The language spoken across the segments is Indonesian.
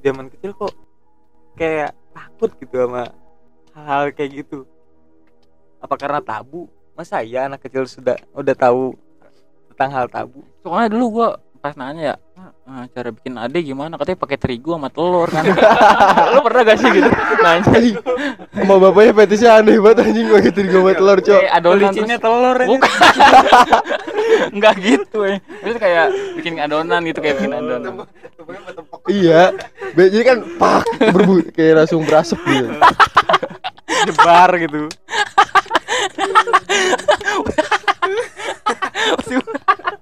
zaman kecil kok kayak takut gitu sama hal-hal kayak gitu. Apa karena tabu? Masa iya anak kecil sudah udah tahu tentang hal tabu? Soalnya dulu gua pas nanya ya "Ah, cara bikin ade gimana? Katanya pakai terigu sama telur kan? Lu pernah gak sih gitu? Nanya. Sama bapaknya fetisnya aneh banget anjing pakai terigu sama telur, Cok. kayak adonan licinnya terus. telur ya bukan. Nggak gitu ya terus kayak bikin adonan gitu kayak bikin adonan. Iya. Jadi kan pak berbu kayak langsung berasap gitu. jebar gitu.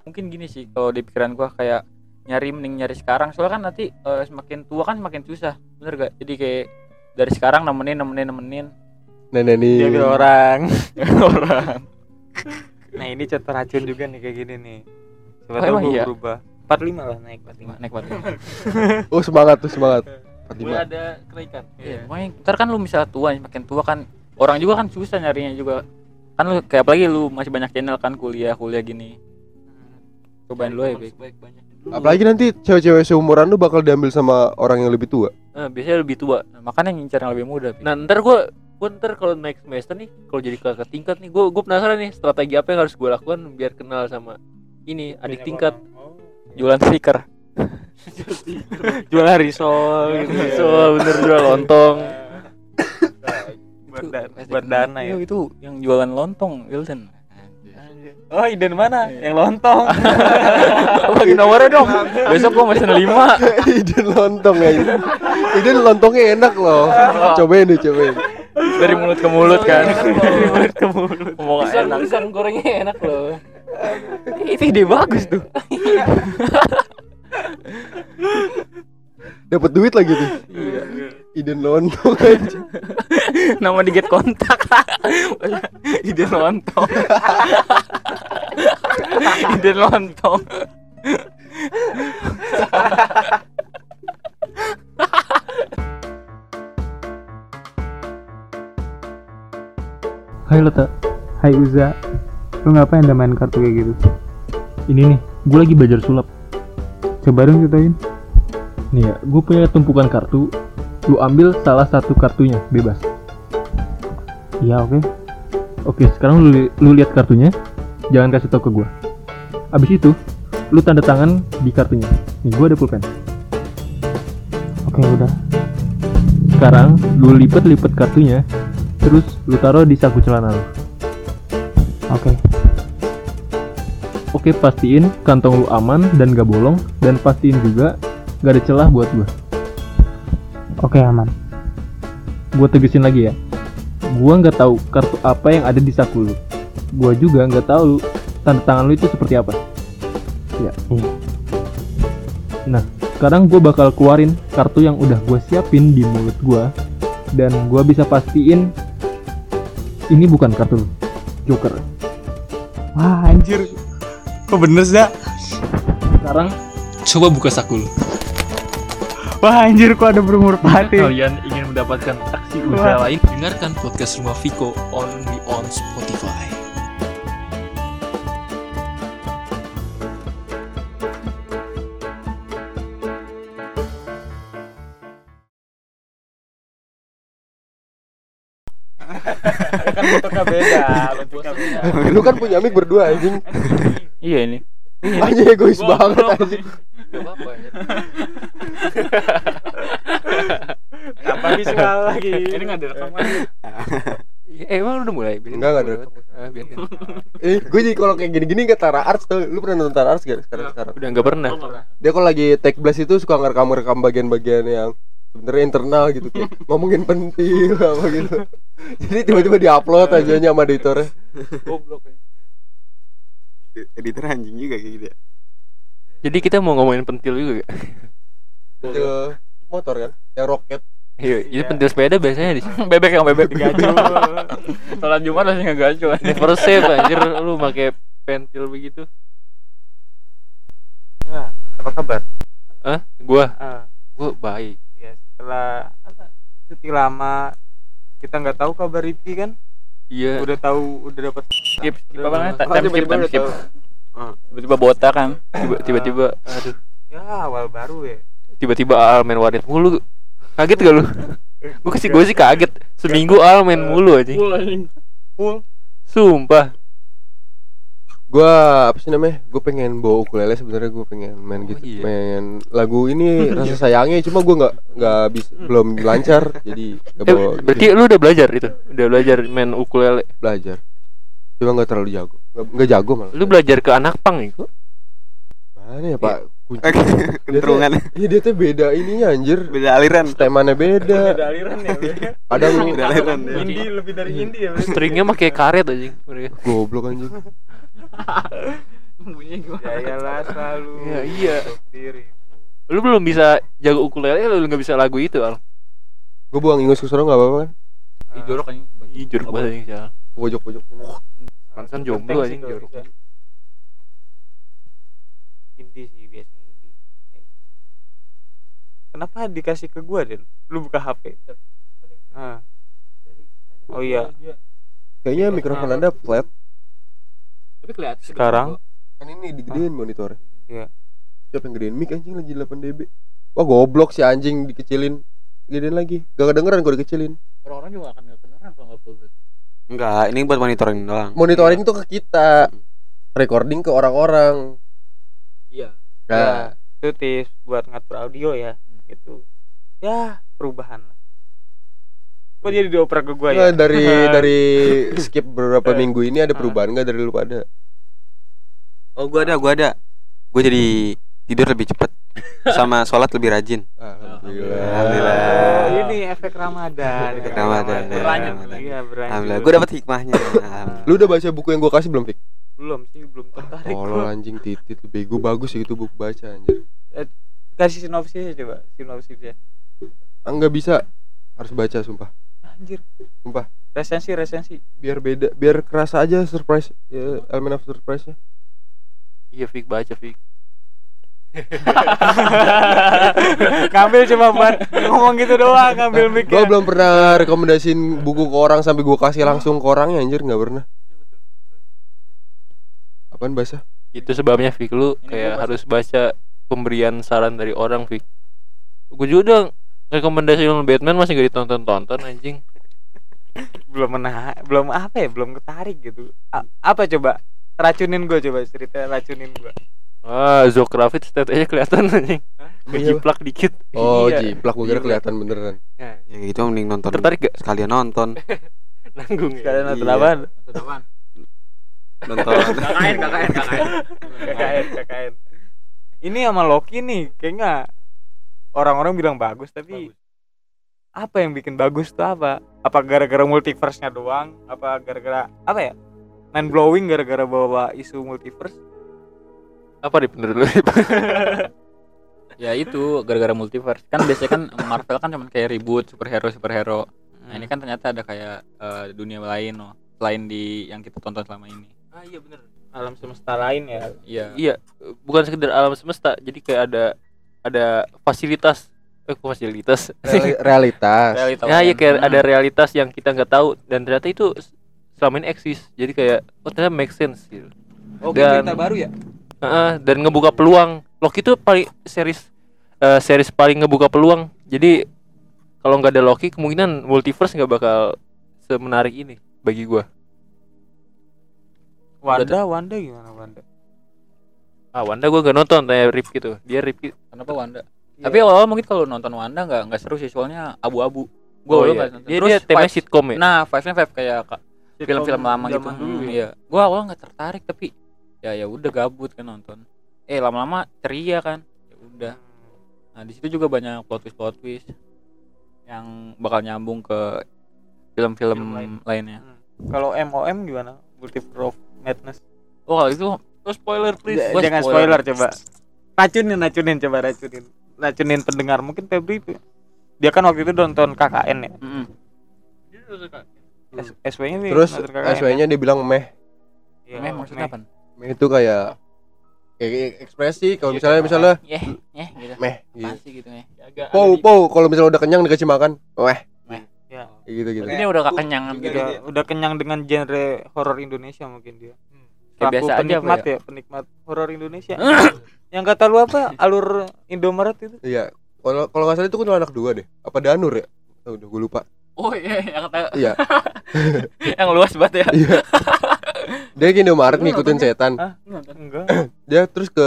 Mungkin gini sih kalau di pikiran gua kayak nyari mending nyari sekarang. Soalnya kan nanti eh, semakin tua kan semakin susah bener gak jadi kayak dari sekarang nemenin nemenin nemenin. Nenek nih. diambil orang. Orang. Nah ini contoh racun juga nih kayak gini nih. Oh, siapa tahu iya? berubah. 45 lah naik 45 naik banget Oh, semangat tuh, semangat. 45. ada kenaikan Iya, pokoknya ntar kan lu misalnya tua makin tua kan orang juga kan susah nyarinya juga. Kan lu kayak apalagi lu masih banyak channel kan kuliah kuliah gini cobain lu ya Bek. baik banyak Apalagi nanti cewek-cewek seumuran lu bakal diambil sama orang yang lebih tua. Eh, biasanya lebih tua. Nah, makanya ngincar yang lebih muda nah ntar gua gua ntar kalau naik semester nih kalau jadi kakak tingkat nih gua gua penasaran nih strategi apa yang harus gua lakukan biar kenal sama ini adik tingkat. Jualan stiker. Jualan risol gitu. ya. so bener jual lontong. Buat, da- buat dana ya. Iya, itu yang jualan lontong Wilton oh iden mana? Yang lontong. Bagi nomornya dong. Besok gua mesen lima. Iden lontong ya. Iden lontongnya enak loh. Cobain deh, cobain. dari mulut ke mulut kan. Dari mulut ke mulut. Pisang enak? Pisang gorengnya enak loh. Itu ide bagus tuh. Dapat duit lagi tuh. Iden lontong aja. nama di get kontak ide lontong ide lontong Hai Leta Hai Uza Lu ngapain udah main kartu kayak gitu? Ini nih, gue lagi belajar sulap. Coba dong ceritain Nih ya, gue punya tumpukan kartu. Lu ambil salah satu kartunya, bebas. Iya oke Oke, sekarang lu, lu lihat kartunya. Jangan kasih tau ke gue. Abis itu, lu tanda tangan di kartunya. Nih, gue ada pulpen. Oke udah Sekarang, lu lipet-lipet kartunya. Terus, lu taruh di saku celana lu. Oke Oke, pastiin kantong lu aman dan gak bolong. Dan pastiin juga gak ada celah buat gue. Oke aman Gue tegesin lagi ya. Gua nggak tahu kartu apa yang ada di saku lu. Gua juga nggak tahu tanda tangan lu itu seperti apa. Ya. Iya. Nah, sekarang gue bakal keluarin kartu yang udah gue siapin di mulut gua dan gua bisa pastiin ini bukan kartu Joker. wah anjir kok bener sih? Sekarang coba buka saku lu. Wah anjir kok ada berumur pati Kalian ingin mendapatkan aksi usaha lain? Dengarkan podcast Rumah Viko only on Spotify. kan bentuknya beda bentuknya beda Lu kan punya mic berdua anjing. iya ini Anjing egois banget anjing. Gak apa-apa ya. tanpa visual lagi ini nggak direkam kan Eh, emang lu udah mulai? Biarin Enggak, enggak dulu. direkam. Ah, biarin. Eh, gue jadi kalau kayak gini-gini ke Tara Arts tuh. Lu pernah nonton Tara Arts gak sekarang sekarang? Udah enggak pernah. Dia kalau lagi take blast itu suka ngerekam-rekam bagian-bagian yang sebenarnya internal gitu kayak ngomongin pentil apa gitu. Jadi tiba-tiba diupload aja sama editornya. Goblok. ya. editor anjing juga kayak gitu ya Jadi kita mau ngomongin pentil juga gak? Pentil motor kan, yang roket. Iya, itu pentil sepeda biasanya di bebek yang bebek digacu sholat jumat masih ngegacu Never save anjir lu pakai pentil begitu. Nah, apa kabar Hah? Gua, Ah, gua baik. ya setelah apa, cuti lama kita nggak tahu kabar Rifki kan Iya. udah tahu udah dapat skip skip apa namanya time skip time skip. Tiba-tiba botak kan? Tiba- Tiba-tiba. Aduh. ya awal baru ya. Tiba-tiba Al main warnet mulu. Kaget gak lu? Gue sih gue sih kaget. Seminggu Al main mulu aja. Full sumpah. Gua apa sih namanya? Gue pengen bawa ukulele sebenarnya. Gue pengen main Oh, gitu, iya. pengen lagu ini rasa sayangnya. Cuma gue nggak nggak bisa belum lancar. Jadi nggak eh, bawa berarti lu udah belajar itu? Udah belajar main ukulele? Belajar. Cuma nggak terlalu jago, nggak jago malah. lu belajar ke anak pang itu Mana ya pak? Kunci. Kentrungan Iya dia tuh beda ininya anjir. beda aliran. Temannya beda. beda aliran ya Kadang Beda aliran. ya. indie lebih dari indie ya berarti. stringnya mah kayak karet aja goblok anjing. bunyinya gimana ya iyalah selalu Iya, iya. lu belum bisa jago ukulele lu nggak bisa lagu itu al Gue buang ingus ke sono nggak apa-apa kan? Ih, jorok anjing Ih, jorok banget anjing Sial. Ke Penting jomblo anjing kalau jorok indie sih biasanya indie kenapa dikasih ke gua Den? lu buka HP ah. oh iya Kayaknya mikrofon anda flat. tapi kelihatan Sekarang? Kan ini digedein monitornya. Iya. Siapa yang gedein mic anjing lagi 8 dB. Wah goblok si anjing dikecilin. Gedein lagi. Gak kedengeran kalau dikecilin. orang-orang juga akan nggak kedengeran kalau nggak full berarti Enggak, ini buat monitoring doang. Monitoring tuh ke kita. Recording ke orang-orang. iya Nah, itu tips buat ngatur audio ya gitu ya perubahan lah kok jadi dioper ke gua ya dari dari skip beberapa minggu ini ada perubahan nggak dari lu pada? Oh, gua ada, gua ada. Gua jadi tidur lebih cepat sama sholat lebih rajin. Alhamdulillah. Alhamdulillah. Oh, ini efek Ramadan Efek Ramadan, ya, berlanjut Ramadan. iya berlanjut Alhamdulillah, gua dapat hikmahnya. Lu udah baca buku yang gua kasih belum, Fik? belum sih belum tertarik Tolol gua. anjing titit lu bego bagus itu buku baca anjir. kasih sinopsisnya coba sinopsisnya Ah, nggak bisa. Harus baca sumpah. anjir Sumpah. resensi resensi Biar beda, biar kerasa aja surprise ya, elemen of surprise-nya. iya Fik baca Fik ngambil cuma buat ngomong gitu doang ngambil mic Gua belum pernah rekomendasiin buku ke orang sampai gua kasih langsung ke orangnya anjir nggak pernah. Apaan bahasa? itu sebabnya Fik lu kayak harus baca pemberian saran dari orang Fik. Gue juga udah rekomendasi film Batman masih gak ditonton tonton anjing. Belum pernah belum apa ya belum ketarik gitu. A- apa coba? Racunin gue coba cerita racunin gue ah Zoe Kravitz tetenya kelihatan anjing kejiplak dikit Oh, Iya. jiplak gua kira kelihatan beneran. Ya gitu mending nonton. tertarik gak Sekalian nonton. nanggung ya kalian nonton Iya. apa Nonton apaan? Nonton. KKN, KKN, KKN. KKN KKN ini sama Loki nih kayaknya orang-orang bilang bagus tapi apa yang bikin bagus tuh apa apa gara-gara multiverse-nya doang apa gara-gara apa ya mind blowing gara-gara bawa isu multiverse apa nih bener ya itu gara-gara multiverse. Kan biasanya kan Marvel kan cuma kayak ribut superhero superhero. Nah ini kan ternyata ada kayak eh, dunia lain loh selain di yang kita tonton selama ini. Ah iya bener. Alam semesta lain ya. Iya. Iya bukan sekedar alam semesta jadi kayak ada ada fasilitas. Eh fasilitas? Reali- realitas. realita ya lain. ya kayak Hmm. ada realitas yang kita nggak tahu dan ternyata itu selama ini eksis. Jadi kayak oh ternyata make sense gitu. Oh Dan- cerita baru ya Heeh, dan ngebuka peluang. Loki itu paling series eh, series paling ngebuka peluang. Jadi kalau nggak ada Loki kemungkinan multiverse nggak bakal semenarik ini bagi gua. Wanda Wanda gimana Wanda? Ah Wanda gua nggak nonton tanya Rifki tuh. Dia Rifki. Kenapa Wanda? Tapi awal mungkin kalau nonton Wanda nggak nggak seru sih soalnya abu-abu. Gua oh, iya. nonton. dia Terus dia temanya vibes- sitkom ya? Nah vibes-nya vibe kayak ka- film-film lama gitu. Hmm, ya. iya. Gua awal nggak tertarik tapi ya ya udah gabut kan nonton. Eh lama-lama ceria kan? Ya udah. Nah di situ juga banyak plot twist plot twist yang bakal nyambung ke film-film Film lain. lainnya. Kalau MOM gimana? Multiverse of Madness. Oh kalau itu oh, spoiler please. J- jangan spoiler. coba. Racunin racunin coba racunin. Racunin pendengar. Mungkin Febri itu dia kan waktu itu nonton KKN ya? Mm-mm. S- SW nya nih Terus SW-nya dia bilang meh. Iya, Meh, maksudnya meh. apa Meh itu kayak kayak ekspresi kalau misalnya misalnya eh eh gitu meh Apaan gitu. gitu eh Pou pou kalau misalnya udah kenyang dikasih makan. Weh. Ya. Kayak gitu gitu. ini udah kekenyangan gitu udah, udah kenyang dengan genre horor Indonesia mungkin dia Kayak Selaku biasa aja apa penikmat ya? penikmat horor Indonesia yang kata lu apa alur Indomaret itu Iya. Kalau kalau nggak salah itu kan anak dua deh. Apa Danur ya? Oh, udah gue lupa. Oh iya, yang kata Iya. yang luas banget ya. Dia ke Indomaret ngikutin setan. Hah? Enggak. Dia terus ke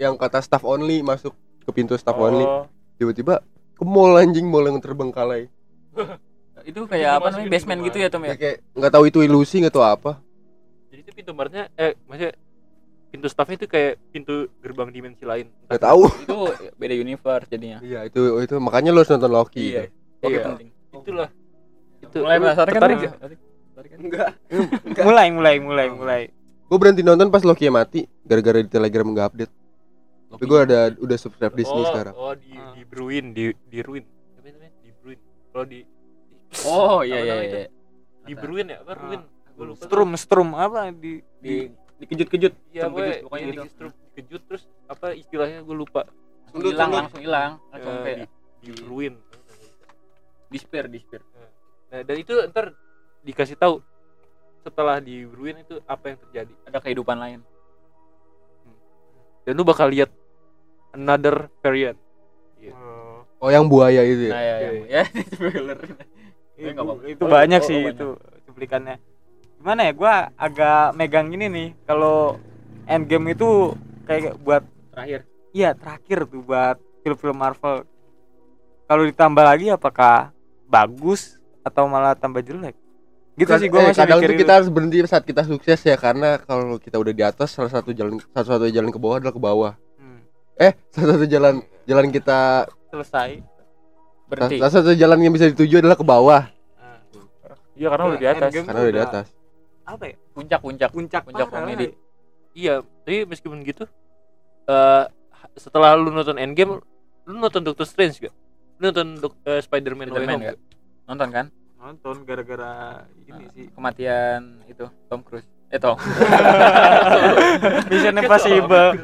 yang kata staff only masuk ke pintu staff only. Oh. Tiba-tiba ke mall anjing mall yang terbengkalai. Itu kayak apa namanya? Basement gitu ya, Tom Ya, ya. kayak nggak tahu itu ilusi nggak tahu apa. Jadi itu pintu baratnya eh maksudnya pintu staffnya itu kayak pintu gerbang dimensi lain. Nggak tahu. Itu beda universe jadinya. Iya itu itu makanya lo harus nonton Loki. Iya. gitu. Oke, Iya. penting. Itulah. Itu Mulai penasaran kan? tertarik kan? Enggak. mulai mulai mulai mulai. Gue berhenti nonton pas Loki mati gara-gara di Telegram nggak update. Tapi gue ada udah subscribe Disney oh, sekarang. Oh, di Ah. di Bruin, di di Ruin. Apa namanya? Di Bruin. Kalau di Oh iya iya iya. di Bruin ya? Apa Ruin? Gue lupa. Strum strum apa di Di dikejut-kejut. Iya, gue kejut, pokoknya gitu. di strum kejut terus apa istilahnya gue lupa. Hilang, langsung hilang. Langsung kayak di, di Bruin. disper, disper. Nah, dan itu ntar dikasih tahu setelah di Bruin itu apa yang terjadi. Ada kehidupan lain. Dan lu bakal lihat another variant. Oh yang buaya itu ya. Nah, ya, ya, ya, spoiler. itu, apa-apa. itu Oh, banyak oh, sih banyak. itu cuplikannya gimana ya gua agak megang ini nih kalau endgame itu kayak buat Terakhir. iya terakhir tuh buat film-film Marvel kalau ditambah lagi apakah bagus atau malah tambah jelek gitu sih gua eh, masih kadang mikir tuh kita harus berhenti saat kita sukses ya karena kalau kita udah di atas salah satu jalan satu satu jalan ke bawah adalah ke bawah. Hmm, Eh salah satu jalan jalan kita selesai Berhenti. salah satu jalan yang bisa dituju adalah ke bawah Iya, karena udah di atas. Karena udah di atas. apa ya Puncak, puncak. puncak Puncak komedi. Iya, tapi meskipun gitu eh setelah lu nonton Endgame, lu nonton Doctor Strange gak? Lu nonton eh, Spider-Man, Spider-Man nggak? Nonton kan? Nonton gara-gara ini sih Kematian itu Tom Cruise. Eh Tom. Mission Impossible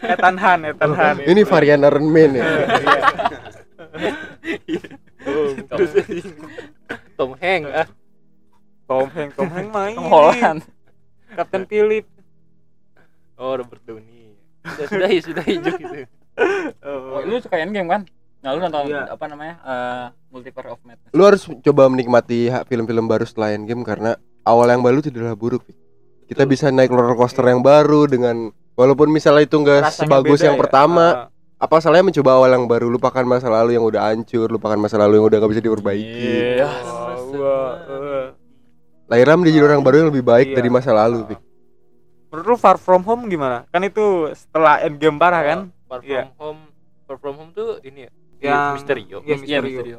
Ethan Hunt Ethan Hunt Ini varian Iron Man ya. Tom, Tom Hanks ah. Tom Hanks Tom Hanks main Tom Holland. Captain Philip Oh, Robert Downey. Sudah sudah sudah hijau gitu. Oh, lu suka Endgame kan? Nah, lu nonton Iya. apa namanya? Eh, Multiverse of Madness. Lu harus coba menikmati film-film baru setelah Endgame karena awal yang baru tidaklah buruk. Kita bisa naik roller coaster yang baru dengan walaupun misalnya itu enggak sebagus beda yang ya. pertama, Ah, apa salahnya mencoba awal yang baru lupakan masa lalu yang udah hancur lupakan masa lalu yang udah gak bisa diperbaiki Iya. ah, gua, eh. lahirnya menjadi orang baru yang lebih baik Iya. dari masa lalu Fik. menurut lu Far From Home gimana kan itu setelah Endgame parah kan Far from Iya. home, Far from home tuh ini ya. Yang- Misterio. iya, Iya, Misterio. Misterio.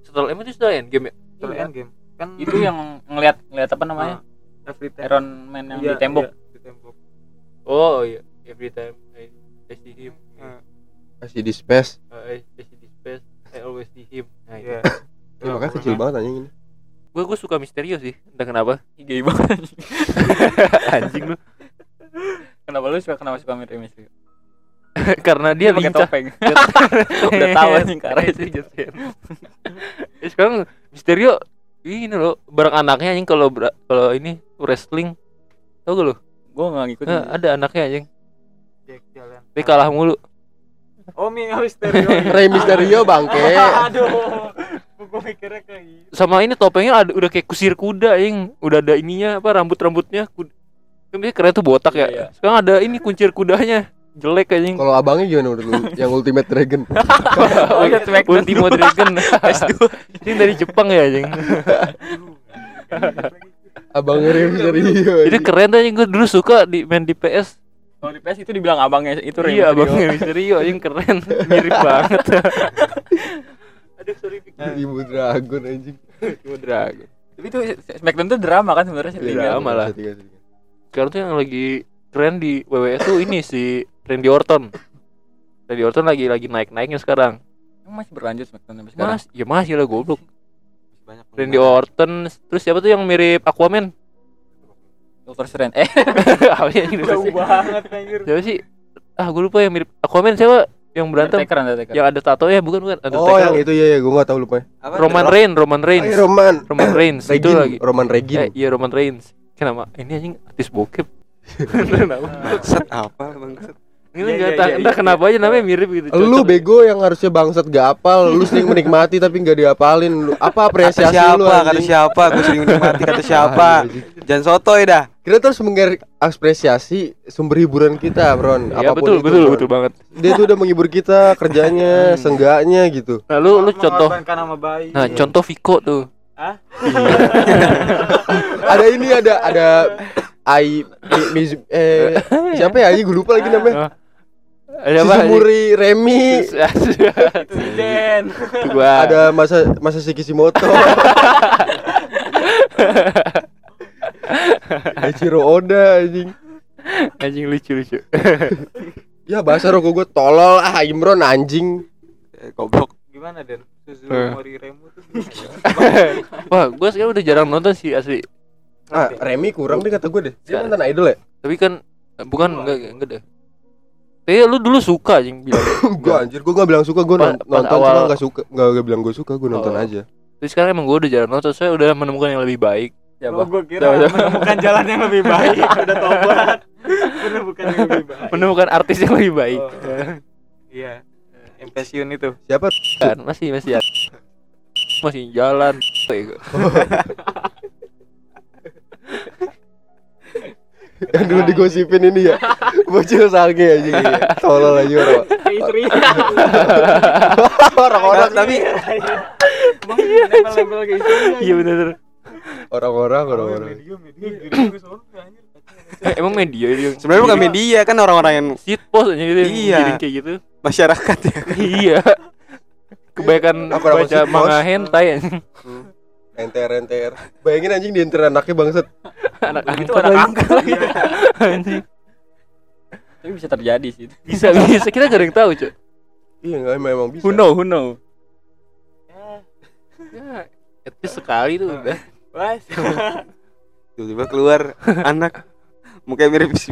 Setelah emang itu sudah Endgame ya? setelah Iya. Endgame kan Itu yang ngelihat ngelihat apa namanya? Ah, every time. Iron Man yang Iya, di tembok. iya, di tembok Oh iya, every time I, I see him, Eh, masih di space uh, I, I see this face, I always see him. Nah, iya. ya, makanya kecil banget anjing ini Gue gue suka Misterio sih, entah kenapa. Gay banget anjing. Anjing lu. Kenapa lu suka kenapa suka Misterio? Karena dia pakai lincah. topeng. Udah tahu. Anjing karena Itu Jason. Ya, sekarang Misterio ini loh barang anaknya anjing kalau kalau ini wrestling. Tau gak lo Gua enggak ngikutin. Nah, ada anaknya anjing. Tapi kalah mulu. Oh Mi Mysterio. Rey Mysterio bangke. Aduh. Gua mikirnya kayak gitu. Sama ini topengnya ada udah kayak kusir kuda anjing. Udah ada ininya apa rambut rambutnya kuda. kan biasanya keren tuh botak ya. Iya, iya. sekarang ada ini kuncir kudanya jelek anjing. Kalau abangnya gimana menurut lu? Yang Ultimate Dragon. Ultimo Dragon. Ini dari Jepang ya anjing? Abangnya Mysterio jadi anjing. keren tuh anjing. Gue dulu suka di main di PS Kalau di PS itu dibilang abangnya itu iya abangnya Misterio anjing. Keren. Mirip banget. Aduh sorry Ibu Dragon anjing. Ultimo Dragon. Tapi itu Smackdown itu drama kan sebenarnya. Iya, drama lah. Sekarang tuh yang lagi tren di WWE tuh ini si Randy Orton. Randy Orton lagi lagi naik naiknya sekarang. Emang masih berlanjut Smackdown sampai sekarang. mas ya masih lah goblok. Banyak Randy Orton terus siapa tuh yang mirip Aquaman? Doctor Strange. Eh, apa sih? Anjing jauh banget anjir. Siapa sih? Ah gue lupa yang mirip Aquaman siapa yang berantem? Undertaker, Undertaker. yang ada tato ya bukan bukan. Oh yang itu ya ya gue gak tahu lupa Apa? Roman? Reigns Roman Reigns. Roman. Roman Reigns itu lagi. Roman Regin. Eh, iya Roman Reigns. Kenapa? Ini anjing artis bokep. Kenapa? Set apa bang? Ini iya, tahu iya, entah iya, kenapa iya. aja namanya mirip gitu. Lu cocok. bego yang harusnya bangsat gak apal, lu sering menikmati tapi gak diapalin. Lu apa Kata apresiasi siapa? lu Kata anjing? siapa? Gue sering menikmati kata siapa? Jangan sotoy dah. Kita terus mengapresiasi sumber hiburan kita, Bron. Iya Apa pun betul itu, betul Bron. betul banget. Dia tuh udah menghibur kita kerjanya, seenggaknya gitu. Nah lu lu contoh Nah contoh Viko tuh ada ini ada ada Ai Mi- Miz- eh siapa ya? Gue lupa lagi namanya. Ada apa? Suzumuri Remi, Itu gua ada masa masa si Kishimoto. Ichiro Oda anjing. anjing lucu lucu. Ya bahasa rokok gue tolol ah Imron anjing. Eh, Goblok. gimana Den Suzu Eh. Mori Remu tuh? Wah gua sekarang udah jarang nonton sih asli. Ah, Remi kurang deh kata gue deh. Dia mantan idol ya? Tapi kan eh, bukan enggak enggak deh. Tapi lu dulu suka anjing bilang. gue anjir, gue gak bilang suka, gue Pas- nonton pas cuma awal- gak suka, gak, gak bilang gue suka, gue nonton Oh. aja. Terus sekarang emang gua udah jarang nonton, saya udah menemukan yang lebih baik. Oh, gue kira menemukan jalan yang lebih baik udah tobat menemukan yang lebih baik Menemukan artis yang lebih baik. Oh. iya pensiun itu Siapa? Kan masih masih ya. Masih jalan. Yang dulu digosipin ini ya, bocil sange anjing. iya. Tolol aja orang. istri Orang-orang tapi emang Iya benar. orang-orang orang-orang. media media gitu soalnya anjir Eh, emang media itu sebenarnya bukan media kan orang-orang yang Shit post aja gitu Iya. kayak gitu. masyarakat ya. iya. Kebanyakan baca manga hentai. NTR NTR. Bayangin anjing di NTR anaknya bangsat. anak itu anak angkat lagi. anjing. Tapi bisa terjadi sih. Bisa bisa kita gak ada yang tahu, Cuk. Iya enggak emang, emang bisa. Who know, who know. Ya, at least sekali tuh udah. Wah, Tiba-tiba keluar anak mukanya mirip si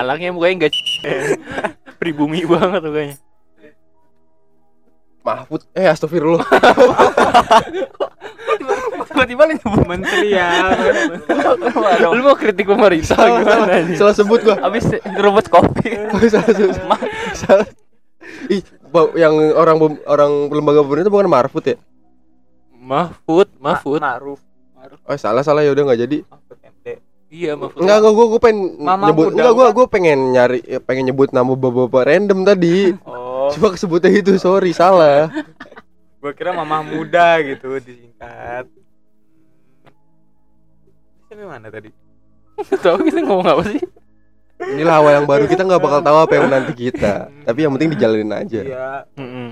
Alangnya mukanya enggak pribumi banget mukanya. Mahfud eh astagfirullah. Tiba-tiba lu nyebut menteri ya Lu mau kritik pemerintah salah, gimana salah, anjing? salah sebut gua. Abis ngerobot kopi. Salah sebut. salah. Ih, ba- yang orang orang lembaga pemerintah bukan Mahfud ya? Mahfud, Mahfud. Ma'ruf Oh, salah salah ya udah nggak jadi. Iya, Mahfud. Enggak, enggak gua gua pengen Mama nyebut enggak gua gua pengen nyari ya, pengen nyebut nama bapak-bapak random tadi. oh Cuma kesebutnya itu, sorry salah. gua kira mamah muda gitu disingkat Sampai mana tadi? Tahu kita ngomong apa sih? Inilah awal yang baru kita nggak bakal tahu apa yang menanti kita. Tapi yang penting dijalanin aja. Iya, Heeh.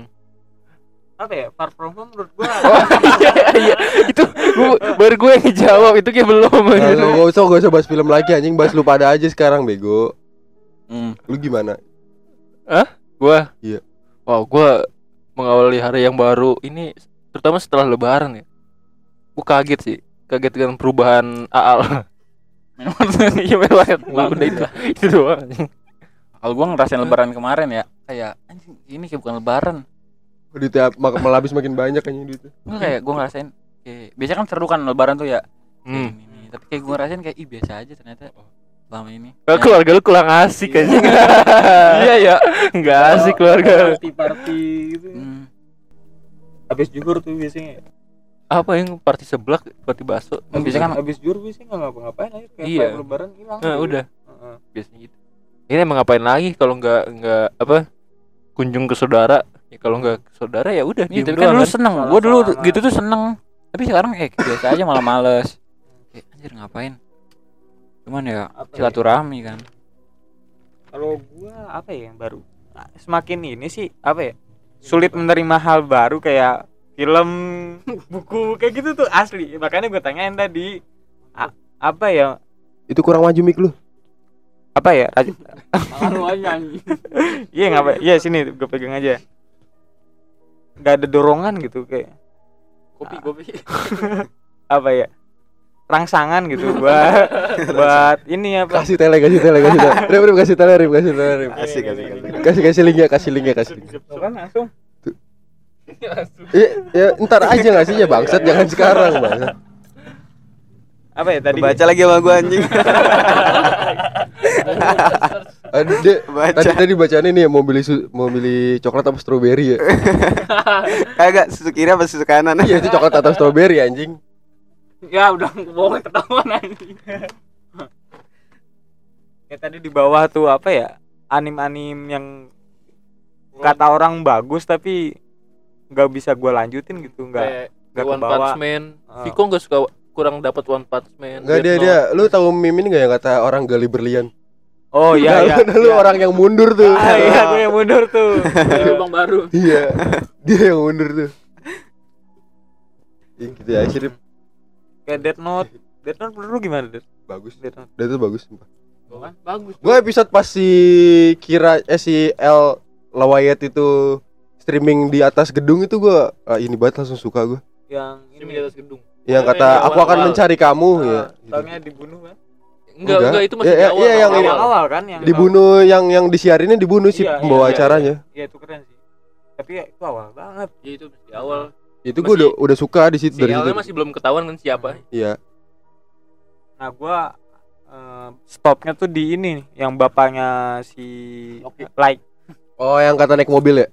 Apa ya? Far from home menurut gua Iya, iya. Itu gua, baru gue yang ngejawab itu kayak belum Nah, anjing. lu gak usah gak usah bahas film lagi anjing, bahas lu pada aja sekarang bego. Hmm. Lu gimana? Gua. Iya. Wow, gua mengawali hari yang baru ini terutama setelah lebaran ya. Gua kaget sih. Kaget dengan perubahan Aal. Iya banget. Udah itu. Itu doang. anjing. Kalau gua ngerasain lebaran kemarin ya, kayak anjing ini kayak bukan lebaran. Duitnya mak- malah habis makin banyak anjing duitnya. Enggak kayak gua ngerasain kayak biasanya kan seru kan lebaran tuh ya. Hmm. Ini, ini. Tapi kayak gua ngerasain kayak ih biasa aja ternyata selama ini. Kalau keluarga lu kurang asik anjing. Iya ya. Enggak asik keluarga lu. party party gitu Hmm. habis juhur tuh biasanya Apa yang party seblak, party bakso. Kan biasanya kan habis juhur biasanya nggak ngapa-ngapain aja kayak Iya. lebaran hilang Nah, udah. Heeh. biasanya gitu. Ini emang ngapain lagi kalau nggak nggak apa kunjung ke saudara? Ya kalau nggak saudara ya udah diem tapi kan dulu kan. seneng. Gua dulu gitu tuh seneng. Tapi sekarang eh biasa aja malah males. Kayak anjir ngapain? Cuman ya Apa ya? silaturahmi kan. kalau gua apa ya yang baru semakin ini sih apa ya sulit menerima hal baru kayak film buku kayak gitu tuh asli makanya gue tanyain tadi A- apa ya Itu kurang maju mik lu. apa ya iya ngapa iya sini gue pegang aja nggak ada dorongan gitu kayak Kopi kopi. apa ya rangsangan gitu buat buat ini apa Kasih tele, kasih tele, kasih tele. Rip, rip, kasih tele, rip, kasih tele, rip. Asik asik asik. Kasih kasih link ya, kasih link ya, kasih kan langsung Ya, ya ntar aja nggak sih ya bangsat, jangan sekarang bangsat. Apa ya tadi Baca lagi sama gua anjing. Ade, Baca. tadi tadi bacaan ini ya mau beli mau beli coklat apa stroberi ya? Kagak susu kiri apa susu kanan? iya itu coklat atau stroberi anjing. ya udah bohong ketahuan anjing kayak tadi di bawah tuh apa ya anim-anim yang kata orang bagus tapi nggak bisa gue lanjutin gitu nggak Kayak nggak One kebawa Punch Man. Ah. Viko nggak suka kurang dapat One Punch Man. Enggak dia Death dia, lu tahu meme ini enggak yang kata orang gali berlian? oh iya iya Nah, lu iya. orang yang mundur tuh. ah, iya gue yang mundur tuh Note. lubang baru Iya. Dia yang mundur tuh. Ih, gitu ya, sih. Rip. kayak Death Note Death Note menurut lu gimana Death Bagus. Death Note Dia tuh bagus sumpah. Kan bagus Gue episode pas si Kira eh si L Lawayat itu streaming di atas gedung itu gua ah, ini banget langsung suka gue. yang Ini di ini atas gedung. Yang kata aku akan mencari kamu ah, ya. taunya dibunuh kan Enggak, Enggak. enggak itu masih Iya, di iya, awal. iya, yang awal. awal awal kan yang Dibunuh yang yang disiarinnya dibunuh si Iya, pembawa iya, iya, acaranya. iya itu keren sih tapi ya, itu awal banget Iya, itu masih di awal. Itu gue udah udah suka di situ Si dari situ. Masih belum ketahuan kan siapa. Iya. nah gue stopnya tuh di ini nih, yang bapaknya si like Oh, yang kata naik mobil ya?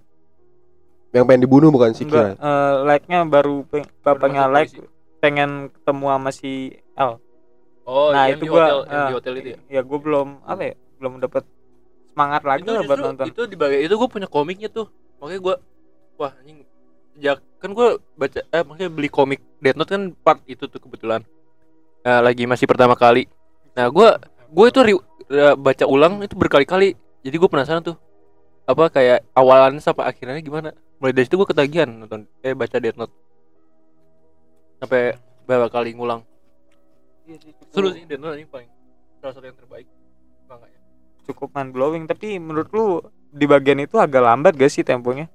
Yang pengen dibunuh bukan si Kira. eh, like-nya baru bapaknya like polisi. Pengen ketemu sama si L Oh, nah itu di gua hotel, yang di hotel itu ya. ya gue belum apa ya belum dapet semangat lagi itu lah buat nonton. itu di bagian itu gue punya komiknya tuh. Makanya gue wah anjing. Sejak kan gue baca eh makanya beli komik Death Note kan part itu tuh kebetulan. Nah, lagi masih pertama kali. Nah gue gue itu ri- eh, baca ulang itu berkali-kali. Jadi gue penasaran tuh apa kayak awalannya sampai akhirnya gimana? Mulai dari situ gue ketagihan nonton eh baca Death Note sampai beberapa kali ngulang seru sih Death Note ini paling salah satu yang terbaik makanya cukup mind blowing tapi menurut lu di bagian itu agak lambat gak sih temponya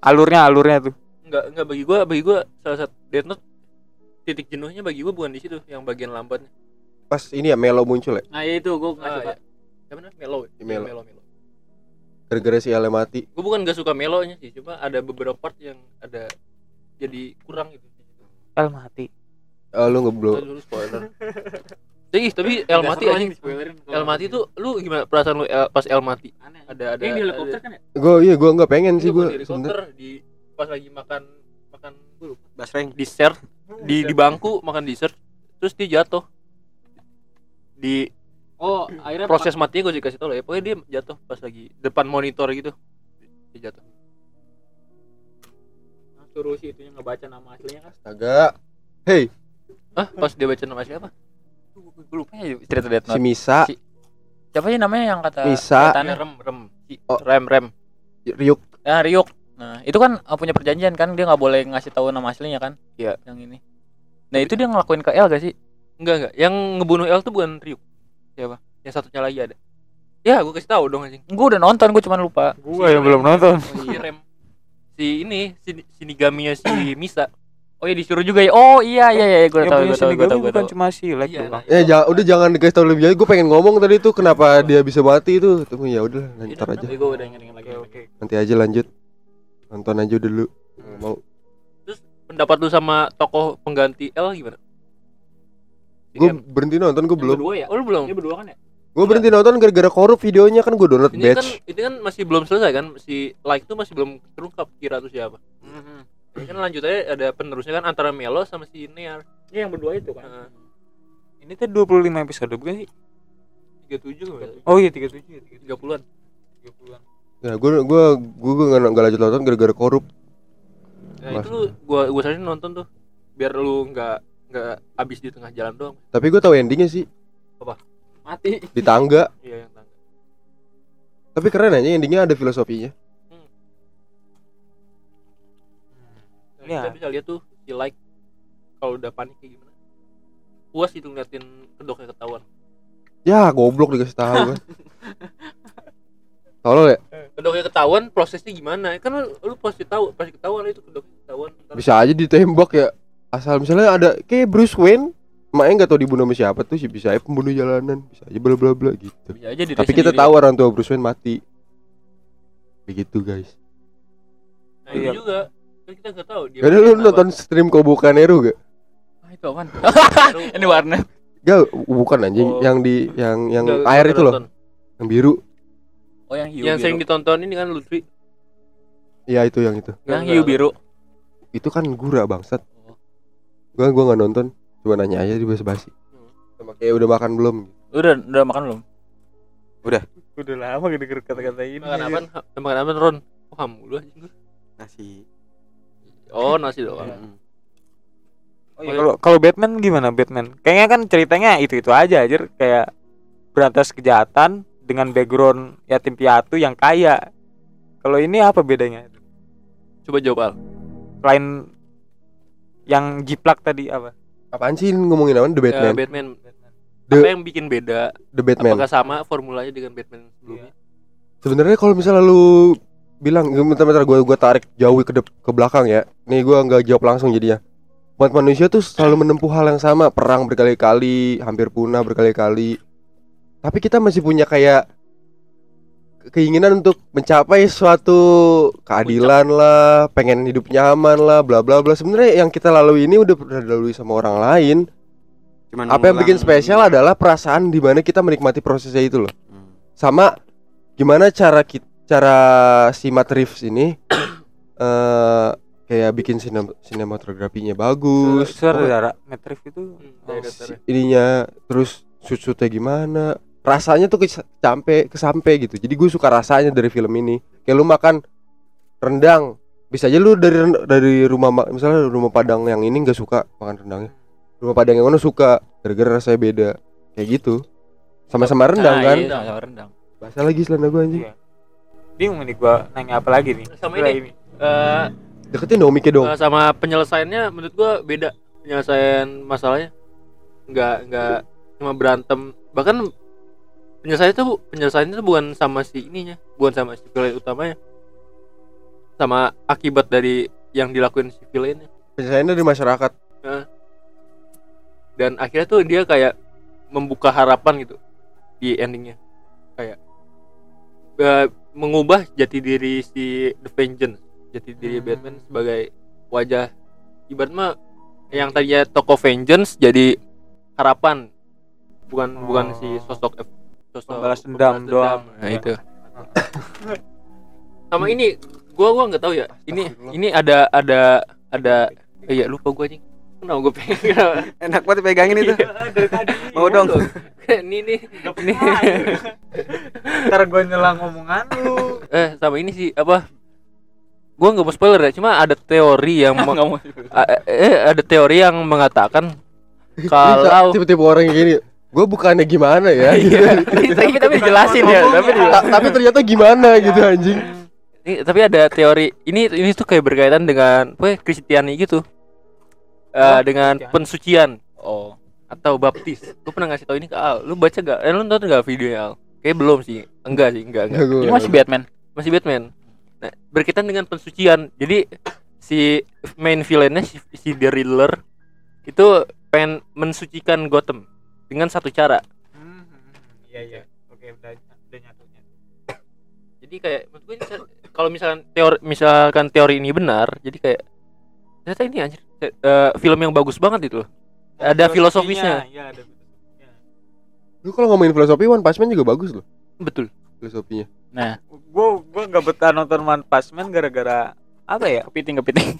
alurnya alurnya tuh Enggak, enggak bagi gua, bagi gua salah satu Death Note titik jenuhnya bagi gua bukan di situ, yang bagian lambatnya. Pas ini ya Melo muncul ya. nah ya itu gue nggak Ah, suka ya. Namanya? Melo. ya? Melo. Melo, Melo. Gara-gara si Ale mati. Gua bukan gak suka Melonya sih, cuma ada beberapa part yang ada jadi kurang gitu. L mati Oh, lu ngeblow. Tadi dulu spoiler. Jadi, tapi El mati aja. El mati tuh lu gimana perasaan lu El- pas El mati? aneh Ada ada ini di helikopter kan ya Gue iya gue nggak pengen sih gue. gua di helikopter di pas lagi makan makan gua lupa. Basreng. dessert di di bangku makan dessert terus dia jatuh di oh akhirnya proses matinya gue dikasih tau lah ya pokoknya dia jatuh pas lagi depan monitor gitu dia jatuh suruh si itunya ngebaca nama aslinya kan Agak. Hey, ah pas dia baca nama siapa gue lupa ya cerita Death si Note Misa, Si- siapa sih namanya yang kata Misa. Iya, rem rem Si- Oh. rem rem Ryuk. Nah, Ryuk. Nah, itu kan uh, punya perjanjian kan dia nggak boleh ngasih tahu nama aslinya kan? Iya. Yang ini. Nah, itu dia ngelakuin ke L gak sih? enggak enggak yang ngebunuh El tuh bukan Ryuk siapa yang satunya lagi ada ya gue kasih tahu dong anjing Gue udah nonton, gue cuma lupa. gua yang belum nonton si rem si ini si sinigaminya si Misa Oh iya disuruh juga ya. Oh iya iya iya gue tahu gue tahu gue Shinigami tahu gue bukan tahu. cuma si like Iya, doang Eh ja- udah jangan dikasih tau lebih jauh. Gue pengen ngomong tadi tuh kenapa dia bisa mati itu. Tunggu ya udah ntar aja. Gue udah inget lagi. oke oke Nanti aja lanjut. Nonton aja dulu. Nggak Mau. pendapat lu sama tokoh pengganti L gimana Gue berhenti nonton gue belum. Berdua ya? oh lu belum Ini berdua kan ya? Gue berhenti nonton gara-gara korup videonya kan gue download ini kan batch. ini kan masih belum selesai kan? Si like tuh masih belum terungkap kira tuh siapa. Ini kan lanjutannya ada penerusnya kan antara Melo sama si Near. Iya yang berdua itu kan. Heeh. ini tuh 25 episode bukan sih? tiga tujuh oh iya 37 ya tiga puluhan. 30-an Ya gue gue gue gue nggak nggak lanjut nonton gara-gara korup. nah itu lu gua gua saranin nonton tuh. Biar lu nggak nggak habis di tengah jalan doang. Tapi gue tahu endingnya sih Mati. di tangga. iya yang tangga Tapi keren aja endingnya ada filosofinya. Nah, Ya. kita bisa lihat tuh si like kalau udah panik kayak gimana puas itu ngeliatin kedoknya ketahuan Ya goblok dikasih tahu kan. Tolol ya. kedoknya ketahuan prosesnya gimana kan lu, lu pasti tahu pasti ketahuan itu kedoknya ketahuan Bisa aja ditembak ya. Asal misalnya ada kayak Bruce Wayne, makanya nggak tahu dibunuh sama siapa tuh sih bisa aja pembunuh jalanan, bisa aja bla bla bla gitu. Bisa aja Tapi kita tahu orang tua Bruce Wayne mati. Begitu guys. nah itu Iya. juga kan kita nggak tahu dia Karena lu nonton stream Koboka Nero gak? Ah, itu apaan? ini warnet. Gak, bukan anjing, Oh. yang di yang yang Nggak- air nggak itu loh, nonton. yang biru. Oh yang hiu Yang biru. sering ditonton ini kan Lutfi. Iya itu yang itu. Yang hiu biru. Itu kan gura bangsat. Oh. Gua gua nggak nonton, cuma nanya aja di basa-basi. Sama kayak udah makan belum? Udah udah makan belum? udah lama gak denger kata-kata ini Makan apa? Makan apa Ron? Oh kamu lu anjing. Nasi. Oh nasi doang. Mm-mm. Oh, iya, kalau kalau Batman gimana Batman? Kayaknya kan ceritanya itu itu aja aja kayak berantas kejahatan dengan background yatim piatu yang kaya. Kalau ini apa bedanya? Coba jawab Al. Selain yang jiplak tadi apa? Apaan sih ngomongin apa? The Ya, Batman. Batman. The- Apa yang bikin beda? The Batman. Apakah sama formulanya dengan Batman sebelumnya? Sebenarnya kalau misalnya lu bilang bentar-bentar gue gua tarik jauh ke ke belakang ya. Nih gua nggak jawab langsung jadinya. Buat manusia tuh selalu menempuh hal yang sama, perang berkali-kali, hampir punah berkali-kali. Tapi kita masih punya kayak keinginan untuk mencapai suatu keadilan lah, pengen hidup nyaman lah, bla bla bla. Sebenarnya yang kita lalui ini udah pernah dilalui sama orang lain. Cuman Apa yang bikin spesial adalah perasaan di mana kita menikmati prosesnya itu loh. Hmm. sama gimana cara kita cara si Matt Reeves ini eh kayak bikin sinem sinematografinya bagus. Saudara Matrix itu Hmm, Oh, si- ininya terus shoot-shootnya gimana rasanya tuh sampai kesampe gitu jadi gue suka rasanya dari film ini kayak lu makan rendang bisa aja lu dari dari rumah ma- misalnya rumah padang yang ini nggak suka makan rendangnya rumah padang yang mana suka gara-gara rasanya beda kayak gitu sama-sama rendang Nah, kan iya, sama rendang. bahasa lagi selana gue anjing Iya. bingung nih gua nanya apa lagi nih. Sama Setelah ini. Eh, deketin dong mic dong eh, sama penyelesaiannya menurut gua beda. Penyelesaian masalahnya nggak nggak cuma berantem. Bahkan penyelesaian itu penyelesaiannya itu bukan sama si ininya, bukan sama si villain utamanya. Sama akibat dari yang dilakuin si villainnya. penyelesaiannya dari masyarakat dan akhirnya tuh dia kayak membuka harapan gitu di endingnya kayak eh, mengubah jati diri si The Vengeance jati diri Hmm. Batman sebagai wajah ibarat mah yang tadinya tokoh Vengeance jadi harapan bukan bukan si sosok sosok Pembalas dendam doang. nah Ya. itu. Sama ini gua gua nggak tahu ya. Ini ini ada ada ada eh, iya lupa gua nih kenapa gua pengen Enak banget pegangin itu. Mau dong. ini nih ini Ntar gua nyelang omongan lu. eh sama ini sih apa? Gua nggak mau spoiler ya cuma ada teori yang eh ada teori yang mengatakan kalau tipe-tipe orang gini gue bukannya gimana ya gitu. tapi tapi dijelasin ya, tapi ternyata gimana gitu anjing. Ini, tapi ada teori ini ini tuh kayak berkaitan dengan apa ya, Kristiani gitu. Eh, dengan pensucian. Oh. atau baptis. Gue pernah ngasih tau ini ke Al? Lu baca gak eh, lu nonton gak videonya Al? Kayak belum sih. Enggak sih enggak enggak. Ini masih Batman. masih Batman. Nah, berkaitan dengan pensucian. Jadi si main villainnya si, si The Riddler itu pengen mensucikan Gotham dengan satu cara. Hmm, Iya iya. Oke udah udah nyatu nyatu. jadi kayak menurut gue kalau misalkan teori misalkan teori ini benar jadi kayak ternyata ini anjir eh, eh, film yang bagus banget itu loh. Ada filosofisnya Iya ada filosofisnya. lu kalau ngomongin filosofi One Punch Man juga bagus loh. Betul. Filosofinya. Nah, Gua gua nggak betah nonton One Punch Man gara-gara apa ya? kepiting kepiting.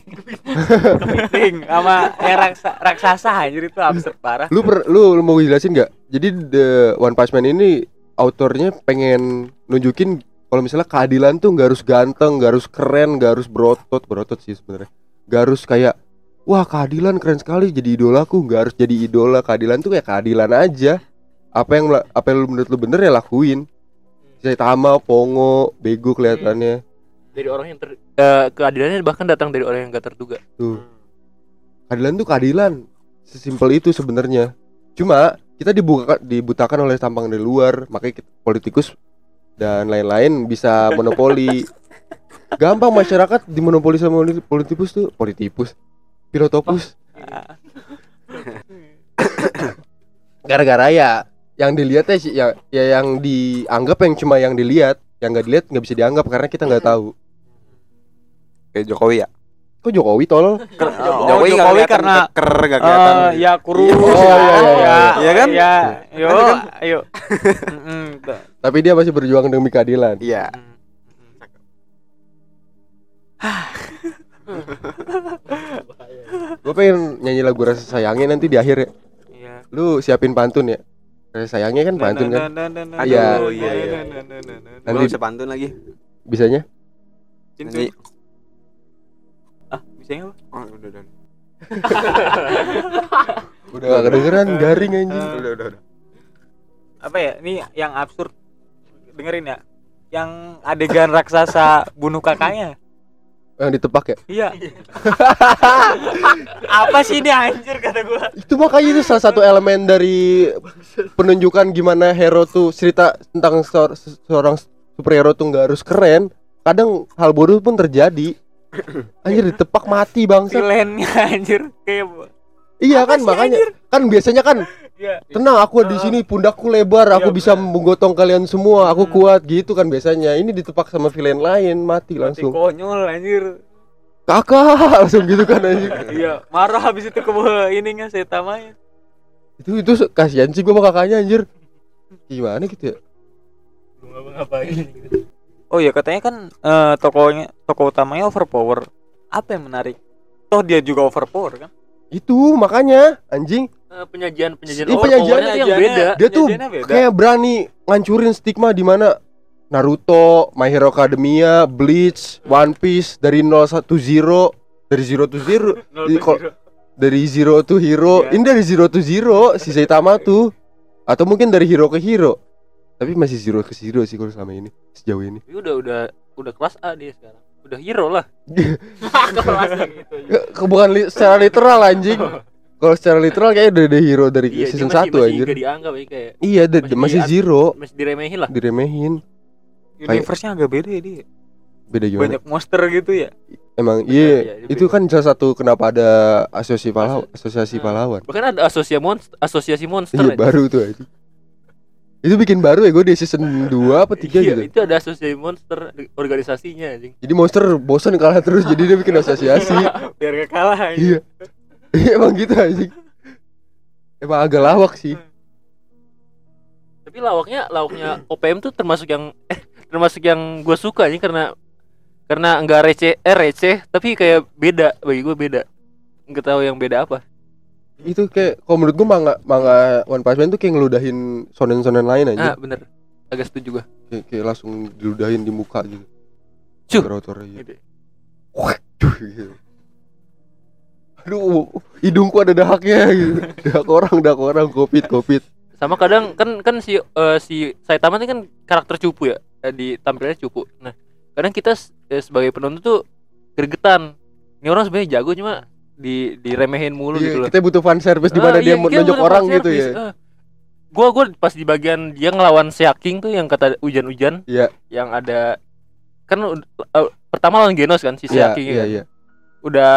Kepiting sama yang raksa, raksasa anjir itu absurd parah. lu per, lu, lu mau jelasin nggak? Jadi the One Punch Man ini autornya pengen nunjukin kalau misalnya keadilan tuh nggak harus ganteng nggak harus keren nggak harus berotot berotot sih sebenarnya. Nggak harus kayak wah keadilan keren sekali jadi idolaku nggak harus jadi idola. Keadilan tuh kayak keadilan aja. Apa yang apa yang lu menurut lu bener ya lakuin. Saitama, Pongo, bego kelihatannya dari orang yang ter eh, keadilannya bahkan datang dari orang yang gak terduga. Tuh. Keadilan tuh keadilan. Sesimpel itu sebenarnya. Cuma kita dibuka dibutakan oleh tampang dari luar makanya kita, politikus dan lain-lain bisa monopoli. Gampang masyarakat dimonopoli sama poli- politikus tuh. Politikus. Pilotopus gara-gara ya yang dilihatnya sih ya, ya yang dianggap yang cuma yang dilihat yang nggak dilihat nggak bisa dianggap karena kita nggak tahu Kayak Jokowi ya. Kok Jokowi tolol? Ker- oh, Jokowi Jokowi kelihatan karena keker nggak kelihatan. eh, ya kurus Iya, oh, iya, iya, iya. Iya kan? ya yo Ada kan? ayo. Tapi dia masih berjuang demi keadilan. Iya. Gue pengen nyanyi lagu rasa sayangnya nanti di akhir ya. Iya. Lu siapin pantun ya. Rasa sayangnya kan pantun kan. Iya. iya, iya. Nanti- Nanti bisa pantun lagi. Bisanya? Nanti. Bisa nggak Pak? Oh, udah udah. Udah gak kedengeran garing anjing. Eh, Udah udah udah. apa ya ini yang absurd dengerin ya yang adegan raksasa bunuh kakaknya Yang ditepak ya. iya apa sih ini anjir kata gua Itu makanya itu salah satu elemen dari penunjukan gimana hero tuh cerita tentang seor- seorang superhero tuh nggak harus keren. Kadang hal bodoh pun terjadi. Anjir ditepak mati bangsa. villainnya anjir. Kayak Iya Apa kan sih, makanya anjir? kan biasanya kan Iya. tenang aku di sini pundakku lebar aku Iya, bisa menggotong kalian semua aku kuat gitu kan biasanya. Ini ditepak sama villain lain mati Mati langsung. konyol anjir. Kakak langsung gitu kan anjing iya marah habis itu ke ininya saya tamanya. Itu itu kasihan sih gua sama kakaknya anjir. Gimana gitu ya oh iya katanya kan eh, tokonya toko utamanya overpower. Apa yang menarik? Toh dia juga overpower kan? Itu makanya anjing. Eh, penyajian penyajian oh, penyajian yang beda. dia tuh beda. kayak berani ngancurin stigma di mana Naruto, My Hero Academia, Bleach, One Piece dari 010 dari zero to zero Di- kok- dari zero to hero. Iya. ini dari zero to zero si Saitama tuh. Atau mungkin dari hero ke hero tapi masih zero ke zero sih kalau selama ini sejauh ini. Tapi udah udah udah kelas A dia sekarang. Udah hero lah. Ke- ke- bukan li- secara literal anjing. Kalau secara literal kayaknya udah ada hero dari Iya, season masih- 1 masih anjir. nggak dianggap ya kayak iya masih masih di- zero. masih diremehin lah. Diremehin. Universe-nya agak beda ya dia beda gimana? Banyak monster gitu ya. Emang iya iya, dia itu kan salah satu kenapa ada asosiasi pahlawan asosiasi Nah. pahlawan. Bahkan ada asosiasi monster asosiasi monster iya ya. baru tuh itu itu bikin baru ya gue di season 2 apa 3 Iya, gitu. itu ada asosiasi monster organisasinya anjing. Jadi monster bosan kalah terus jadi dia bikin asosiasi. Biar gak kalah iya. Iya, emang gitu anjing. Emang agak lawak sih. Tapi lawaknya lawaknya OPM tuh termasuk yang eh termasuk yang gue suka nih karena karena enggak receh eh receh tapi kayak beda bagi gue beda. Nggak tahu yang beda apa itu kayak kalau menurut gue manga manga One Punch Man tuh kayak ngeludahin sonen-sonen lain aja. Ah bener. Agak setuju gue kayak, kayak langsung diludahin di muka gitu. Cuh. Rotor gitu. Cuh, gitu. aduh hidungku ada dahaknya gitu dahak orang dahak orang covid covid sama kadang kan kan si eh, si Saitama ini kan karakter cupu ya? Eh, di tampilnya cupu. Nah kadang kita eh, sebagai penonton tuh gregetan. Ini orang sebenarnya jago cuma di diremehin mulu Iya, gitu loh kita butuh fan service di mana Ah, dia iya, nunjuk orang gitu ya ah. gua gua pas di bagian dia ngelawan Seaking tuh yang kata hujan-hujan Iya. yang ada kan eh, pertama lawan Genos kan si iya Seaking iya kan. iya udah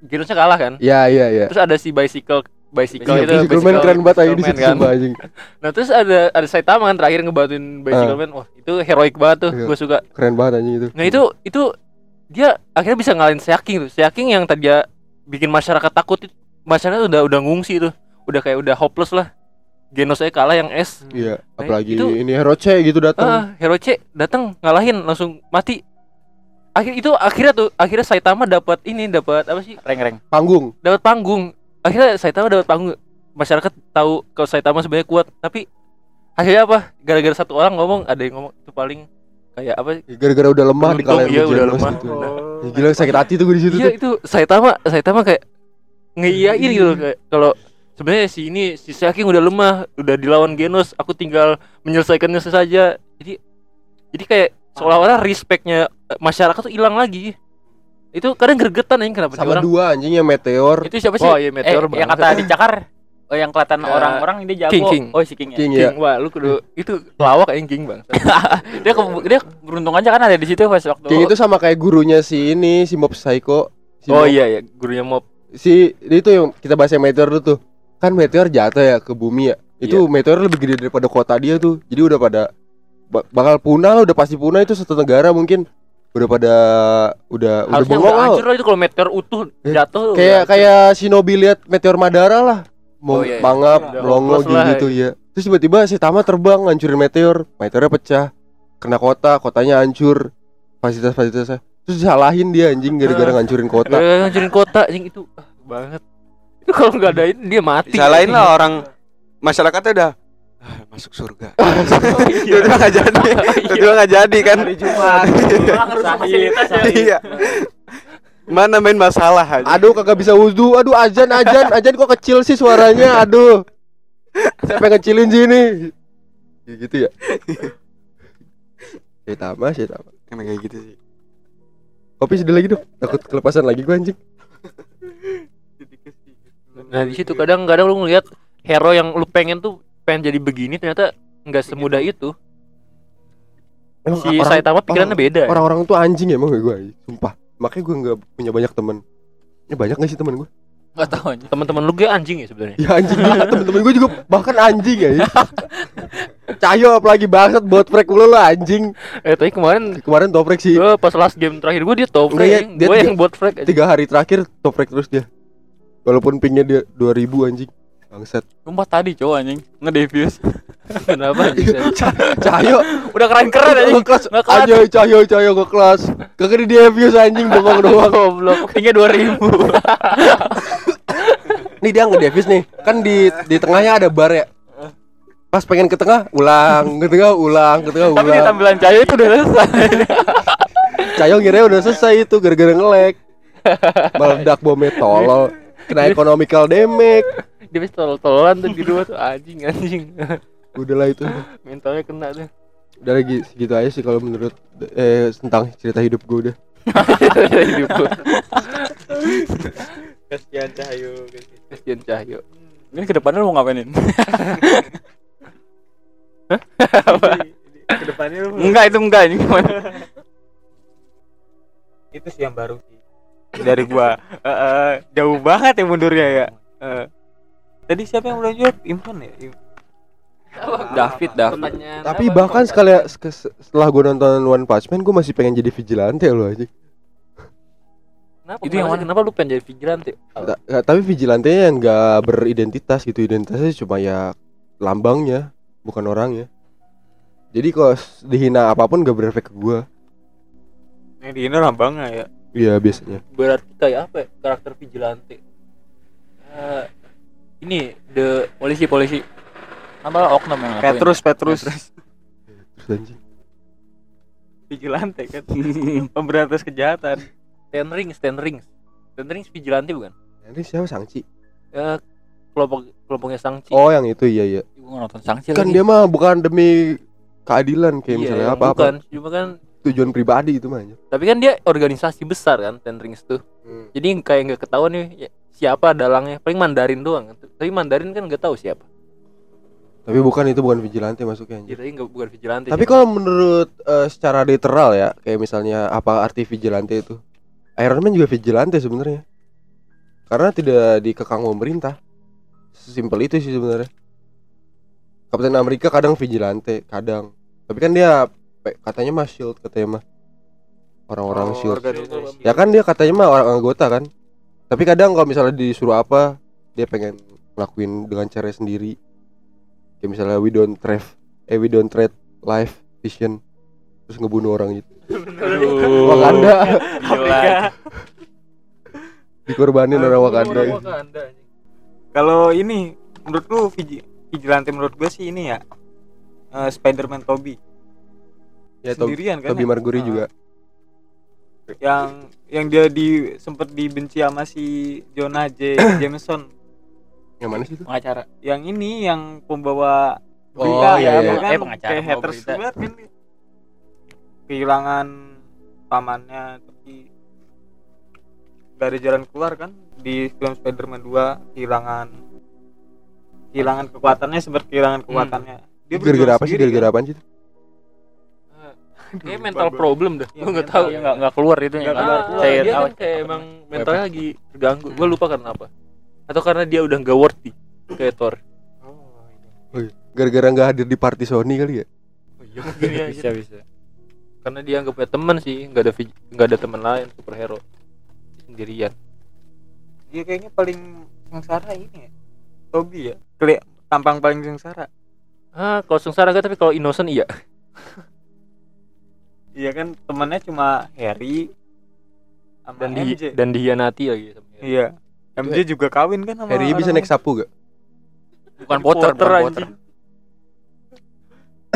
Genosnya kalah kan iya iya iya terus ada si bicycle bicycle Iya, itu Bicycle Man keren banget aja di Bicycle situ kan. anjing. Nah terus ada ada Saitama kan terakhir ngebantuin Bicycle Ah. Man Wah itu heroik banget tuh Iya. gue suka Keren banget anjing itu. Nah itu itu dia akhirnya bisa ngalahin Seaking tuh Seaking yang tadi dia bikin masyarakat takut itu Masyarakat udah udah ngungsi tuh Udah kayak udah hopeless lah Genos aja kalah yang S Iya, Nah, apalagi itu- ini hero C gitu datang. ah, Hero C datang ngalahin langsung mati Akhir itu akhirnya tuh akhirnya Saitama dapat ini dapat apa sih reng reng Panggung. dapat panggung akhirnya Saitama dapat panggung masyarakat tahu kalau Saitama sebenarnya kuat tapi akhirnya apa gara-gara satu orang ngomong ada yang ngomong itu paling kayak apa Gara-gara udah lemah di iya, udah lemah. gitu. Oh. Ya, gila sakit hati tuh gue di situ iya tuh. itu Saitama Saitama kayak ngeiyain gitu kayak kalau sebenarnya si ini si Saking udah lemah udah dilawan Genos aku tinggal menyelesaikannya saja. Jadi jadi kayak seolah-olah respectnya eh, masyarakat tuh hilang lagi. Itu kadang gregetan aja kenapa sih Sama orang? dua anjingnya Meteor. itu siapa sih? Oh, iya, Meteor eh, yang kata dicakar oh yang kelihatan orang-orang dia jago King, King. oh si King ya King King, ya. wah lu kudu itu lawak aja King bang dia ke- dia beruntung aja kan ada di situ pas waktu King itu sama kayak gurunya si ini, si Mob Psycho. Si oh Mob- iya ya gurunya mob Si itu yang kita bahas yang Meteor dulu tuh. Kan Meteor jatuh ya ke bumi ya. Itu Iya. Meteor lebih gede daripada kota dia tuh. Jadi udah pada ba- bakal punah lah, udah pasti punah itu satu negara mungkin udah pada udah udah Harusnya bengong udah hancur lah itu kalau meteor utuh Eh, jatuh. udah Kayak kayak Shinobi lihat meteor Madara lah. Mau Oh, iya, iya. mangap, lah. gitu ya. Terus tiba-tiba si Tama terbang ngancurin meteor, meteornya pecah. Kena kota, kotanya hancur. Fasilitas-fasilitasnya. Terus disalahin dia anjing gara-gara ngancurin kota. Gara-gara ngancurin kota anjing itu ah, banget. Itu kalau nggak ada ini dia mati. Salahin lah orang masyarakatnya udah "Ah, masuk surga. Iya. Tiba-tiba nggak jadi. Tiba-tiba nggak jadi kan. Hari Jumat harus fasilitas ya. Iya. Mana main masalah aja. Aduh kagak bisa wudhu Aduh ajan ajan Ajan kok kecil sih suaranya Aduh Siapa yang kecilin sini ya, Gitu ya Ya tama ya tama Emang kayak gitu sih. Kopi sedih lagi dong Takut kelepasan lagi gua anjing Nah di situ kadang-kadang lu ngeliat hero yang lu pengen tuh pengen jadi begini ternyata nggak semudah itu. Emang Si orang- Saitama pikirannya beda. ya? Orang-orang tuh anjing emang gue Sumpah Makanya gue gak punya banyak temen Ini banyak gak sih temen gue? Enggak tahu anjing. Teman-teman lu gue anjing ya sebenarnya. Ya anjing juga Temen-temen gue juga bahkan anjing ya Cahyo apalagi bangsat Bot frag mulu lah anjing Eh tapi kemarin Kemarin top frag sih gue pas last game terakhir gue dia top Enggak ya, frag, dia gue yang frag aja. Tiga hari terakhir top frag terus dia Walaupun pingnya dia 2000 anjing Bangsat Sumpah tadi cowok anjing nge-defuse. Kenapa anjing? Cahyo. Udah keren-keren Nggak kelas. Cahyo Cahyo Cahyo ke kelas Kagak di defuse anjing Bengong doang. Goblok, pingnya 2000. Nih dia nge-defuse nih. Kan di di tengahnya ada bar ya? Pas pengen ke tengah Ulang. Ke tengah ulang. Ke tengah Tapi di ulang. tampilan Cahyo itu udah selesai. Cahyo ngira udah selesai itu Gara-gara nge-lag. Meledak bomnya tolol. Kena economical damage. Dia bisa tol-tolan tuh di luar tuh. Anjing anjing. Udahlah itu. Mentalnya kena tuh. Udah lagi segitu aja sih kalau menurut Eh tentang cerita hidup gue udah. Hidup gua. Kasihan Cahyo Kasian Cahyo. Ini ke depannya lu mau ngapainin? Ke depannya lu enggak itu enggak ini gimana? itu sih yang baru sih. Dari gua. Eh, eh, jauh banget ya mundurnya ya. Eh, tadi siapa yang udah jawab? Impan ya? Im- David, David. Tapi apa, bahkan sekali se- setelah gue nonton One Punch Man Gue masih pengen jadi vigilante loh aja Kenapa? Itu yang mana? Kenapa lu pengen jadi vigilante? Ta- nggak, Tapi vigilantenya yang gak beridentitas gitu Identitasnya cuma ya lambangnya Bukan orangnya Jadi kalau dihina apa pun gak berefek ke gue yang di ini lambangnya ya Iya biasanya Berarti kayak apa ya? Karakter vigilante. Eh, ini the Polisi, polisi. Apa oknum yang? Petrus Petrus Terus anjing vigilante kan pemberantas kejahatan Ten Rings, Ten Rings. Ten Rings vigilante bukan? Ini siapa Sangci? Eh, kelompok kelompoknya Sangci. Oh yang itu iya iya Gue nonton sanksi Kan lagi. dia mah bukan demi keadilan Kayak Iya, misalnya yang apa-apa Bukan, cuma kan Tujuan pribadi itu mah tapi kan dia organisasi besar kan Ten Rings tuh. Hmm. Jadi kayak nggak ketahuan nih ya, siapa dalangnya. Paling Mandarin doang. Tapi Mandarin kan nggak tahu siapa. Tapi bukan itu bukan vigilante masuknya anjing. Jadi nggak bukan vigilante. Tapi kalau menurut eh, secara literal ya, kayak misalnya apa arti vigilante itu? Iron Man juga vigilante sebenarnya. Karena tidak dikekang pemerintah. Sesimpel itu sih sebenarnya. Kapten Amerika kadang vigilante, kadang. Tapi kan dia katanya mah shield katanya mah. Orang-orang Oh, shield. Ya kan dia katanya mah orang anggota kan. Tapi kadang kalau misalnya disuruh apa, dia pengen ngelakuin dengan cara sendiri. Kayak misalnya we don't trade eh we don't trade life vision terus ngebunuh orang itu. Aduh. Wakanda Gila. dikorbanin orang Wakanda. Wakanda, anjing. kalau ini menurut lu vigi- vigilante menurut gua sih ini ya eh, Spider-Man Toby Ya sendirian kan Tobey ya? Maguire Ah. juga. yang yang dia di sempet dibenci sama si Jonah J Jameson Yang mana sih itu? Pengacara. yang ini yang pembawa Oh, berita iya, ya iya. kan Eh, pengacara, kayak haters banget kan kehilangan pamannya tapi dari jalan keluar kan di film Spider-Man 2 kehilangan kehilangan kekuatannya sempat kehilangan kekuatannya dia Gara-gara apa sih? Gara-gara apa sih? itu? Kayak mental problem dah. Iya, Gue nggak tahu. Iya enggak enggak keluar itu Nggak ya. keluar. Saya dia kan kayak emang mentalnya lagi terganggu. Gue lupa karena apa. Atau karena dia udah nggak worthy kayak Thor. Oh, iya. Gara-gara nggak hadir di party Sony kali ya? Oh iya mungkin ya. Bisa bisa. karena dia nggak punya teman sih nggak ada nggak ada teman lain superhero sendirian Dia kayaknya paling sengsara ini ya. Tobi ya. Keli tampang paling sengsara. ah kalau sengsara enggak tapi kalau innocent iya Iya kan temannya cuma Harry sama dan di dan dihianati lagi sama dia. Iya. MJ juga kawin kan sama Harry bisa orang- naik sapu gak? bukan Potter, bukan Potter. anjing.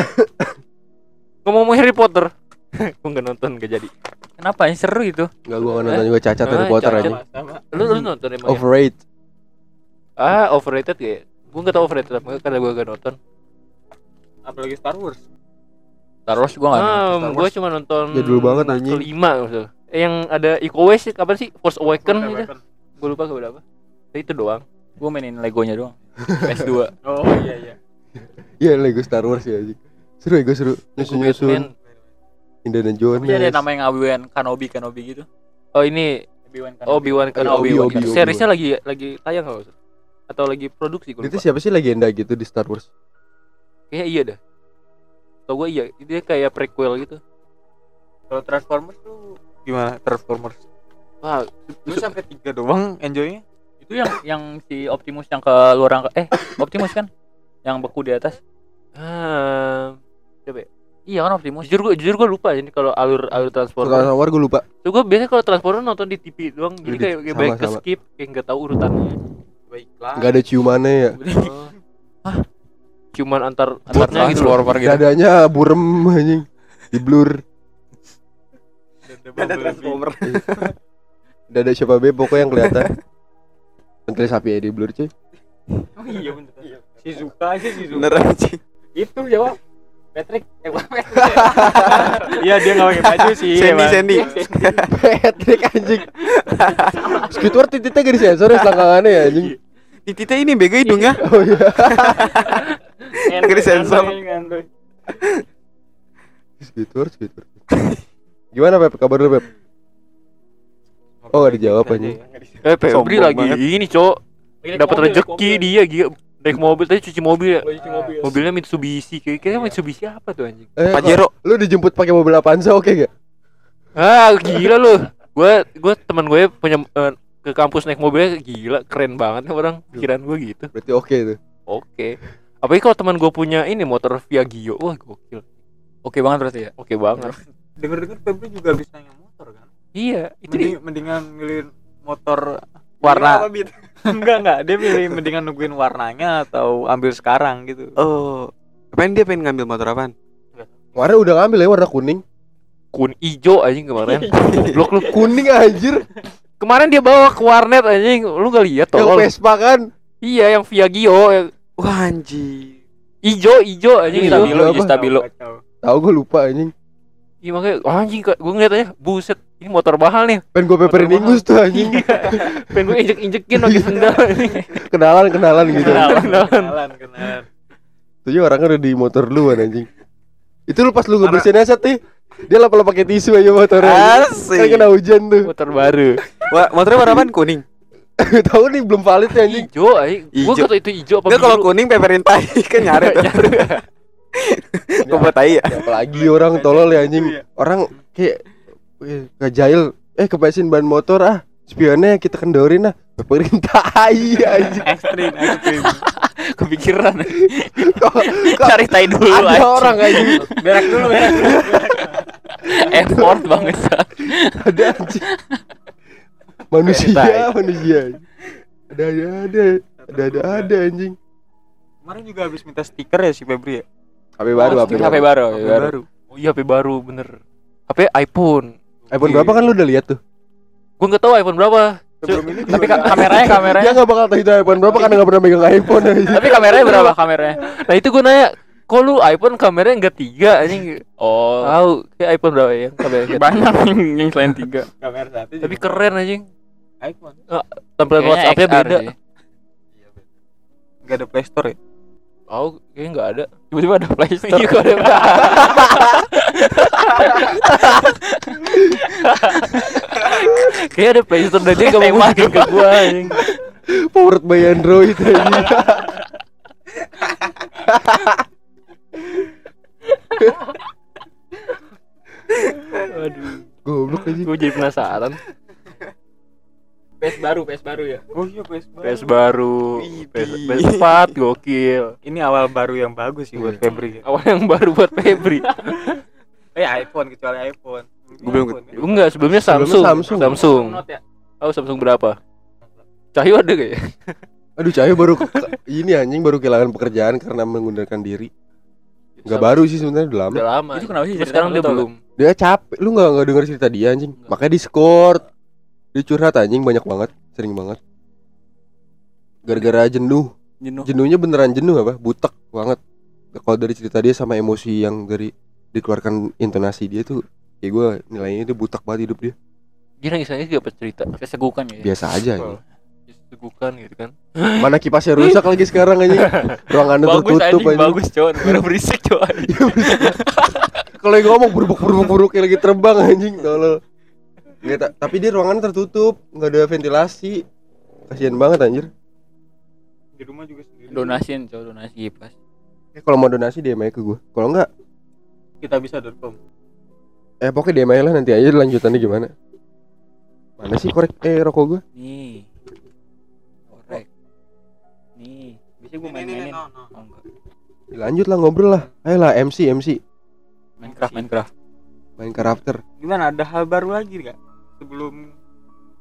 ngomong Harry Potter gue nggak nonton gak jadi kenapa ini seru itu Enggak gua nggak nonton juga cacat Harry Ah, Potter aja. lu lu nonton emang ya? Overrated. ah overrated ya gue nggak tau overrated apa karena gue gak nonton apalagi Star Wars. Star Wars gua nggak nonton. ah Star gue Wars. cuma nonton Jadul banget, anjing. kelima maksudnya Eh, yang ada Iko Uwais sih, kapan sih Force Awaken gitu gue lupa ke berapa itu doang gua mainin Legonya doang PS2 Oh iya iya. Iya Lego Star Wars ya anjing. Seru ya gue seru. Nyusun nyusun. Indiana Jones. Tapi ada nama yang Obi-Wan Kenobi Kenobi gitu oh ini oh Obi- Kenobi Obi- Obi- seriesnya lagi lagi tayang nggak atau lagi produksi gue Itu siapa sih legenda gitu di Star Wars? kayaknya iya dah tau gue iya dia kayak prequel gitu Kalau Transformers tuh gimana Transformers? Wah Lu sampai tiga doang enjoynya? itu yang yang si Optimus yang ke luar angka eh Optimus kan yang beku di atas ah coba ya? iya kan Optimus jujur gue jujur gue lupa ini kalau alur alur transformer Transformer gue lupa. Tuh gue biasanya kalau transformer nonton di TV doang jadi Di- kayak, kayak sama, banyak ke skip kayak nggak tahu urutannya Baiklah. Enggak ada ciumannya ya. cuman antar antar antarnya gitu loh. Transformer gitu Dadanya burem anjing. Di blur. Ada Transformer. Dada siapa be pokoknya yang kelihatan. Pentil sapi ya di blur cuy. Oh iya bener. Shizuka aja Shizuka. Beneran sih. Itu jawab. Patrick. Eh Patrick. Iya dia nggak pakai baju sih. Sandy. Sandy. Patrick anjing. Squidward titiknya gak disensor ya selangkangannya ya anjing. Di titik ini bego hidungnya. Oh iya. Gak disensor. Squidward, Squidward. Gimana Pep? Kabar lu Pep? Oh gak dijawab anjing. eh Febri lagi banget. ini cok dapat rezeki dia gila naik mobil tadi cuci mobil ya Lagi cuci mobil. mobilnya Mitsubishi kayak kira Mitsubishi apa tuh anjing Eh, Pajero. Lu dijemput pakai mobil Avanza oke gak? ah gila lu gue gue teman gue punya eh, ke kampus naik mobilnya gila keren banget nih orang pikiran gue gitu Berarti oke tuh. oke apalagi kalau teman gue punya ini motor Via Gio wah gokil oke banget berarti ya oke banget Dengar-dengar Febri juga motor kan? Iya itu Mending, dia mendingan milih motor Warna. enggak enggak dia milih mendingan nungguin warnanya atau ambil sekarang gitu Oh. Pengen dia pengen ngambil motor apaan? Warna udah ngambil ya warna kuning. kun ijo anjing kemarin blok lu Kuning anjir. kemarin dia bawa ke warnet anjing lu gak lihat Yang tolol Vespa kan. iya yang Via Gio yang Wah anjing. ijo ijo anjing Stabilo, Stabilo apa? Stabilo. Tahu gue lupa anjing. iya makanya oh, anjing gue ngeliat aja buset ini motor mahal nih Pengen gue peperin ingus tuh anjing. pengen gue injek injekin pakai sendal anjing kenalan kenalan gitu. Kenalan. kenalan kenalan Tuh juga orangnya udah di motor lu kan anjing. Itu lu pas lu ngebersihin aset nih. Dia lap-lap pakai tisu aja motornya. Kan Asik. kena hujan tuh. motor baru Wah, motornya warna apaan? Kuning. Tahu nih belum valid ya anjing. ijo anjing gue tau itu ijo apa Enggak kalau kuning peperin tai kan nyaret. Kok buat tai ya? Apalagi orang tolol ya anjing. Orang kayak eh, ngejail eh kepesin ban motor ah. Spionnya kita kendorin ah. Peperin tai anjing. ekstrim ekstrim kepikiran cari tai dulu ada aja. orang anjing. berak dulu berak dulu effort banget. Ada anjing. Manusia, manusia. Ada ada ada. Ada ada ada anjing. kemarin juga habis minta stiker ya si Febri ya HP baru, Oh, HP HP baru. HP baru. baru oh iya HP baru bener HP iPhone iPhone berapa kan lu udah lihat tuh? gue gak tahu iPhone berapa. Sebelum ini Tapi ka- kameranya Dia kameranya nggak bakal tahu itu iPhone berapa karena nggak pernah megang iPhone aja. tapi kameranya berapa? Kameranya? nah itu gue nanya kok lu iPhone kameranya enggak tiga anjing? Oh, tahu kayak iPhone berapa? Ya kameranya nggak banyak yang, yang selain tiga. kamera satu tapi juga. keren anjing. iPhone. Tampilan Kayaknya WhatsAppnya beda. nggak ada Play Store ya oh kayaknya nggak ada Tiba-tiba ada Play Store. Iya, kok ada Kayak ada Play Store dan dia gak mau masukin ke gua anjing. Powered by Android aja. Aduh, Goblok aja. gue jadi penasaran. PS baru, PS baru ya. Oh iya PS baru. PS baru, Widih. PS, PS4 gokil. Ini awal baru yang bagus sih buat Iya. Febri. ya. Awal yang baru buat Febri. Eh iPhone kecuali iPhone. Gua belum kan? Enggak, sebelumnya Sebelumnya Samsung. Samsung. Samsung. Ya. Oh, Samsung berapa? Cahyo ada gak ya? Aduh Cahyo baru ini anjing baru kehilangan pekerjaan karena mengundurkan diri. Enggak baru sih sebenarnya udah lama. Udah lama. Itu kenapa sih sekarang dia belum. Dia capek, lu nggak nggak denger cerita dia anjing. Makanya di skort. Dia curhat anjing banyak banget, sering banget. Gara-gara jenuh. Jenuh. Jenuhnya beneran jenuh apa? Butek banget. Kalau dari cerita dia sama emosi yang dari dikeluarkan intonasi dia tuh kayak gue nilainya dia butek banget hidup dia. Dia nangis nangis gak pas cerita. Kesegukan ya. Biasa aja anjing. Segukan gitu kan. Mana kipasnya rusak lagi sekarang anjing. Ruangannya bagus tertutup anjing, anjing. bagus cowok. Negara berisik cowok. Kalau yang ngomong buruk-buruk kayak lagi terbang anjing tolol. Nggak, ta- tapi dia ruangannya tertutup, nggak ada ventilasi. Kasihan banget anjir. Di rumah juga sendiri. Donasiin cowok donasi kipas. Ya, kalau mau donasi DM aja ke gue. Kalau enggak, Kita bisa.com. eh pokoknya DM aja lah nanti aja lanjutannya gimana. Mana sih korek eh rokok gue? Nih. Korek. Nih. Bisa gue main-mainin. Oh, enggak. Lanjut lah ngobrol lah. Ayo lah MC MC Minecraft, Minecraft. main karakter. Gimana ada hal baru lagi nggak sebelum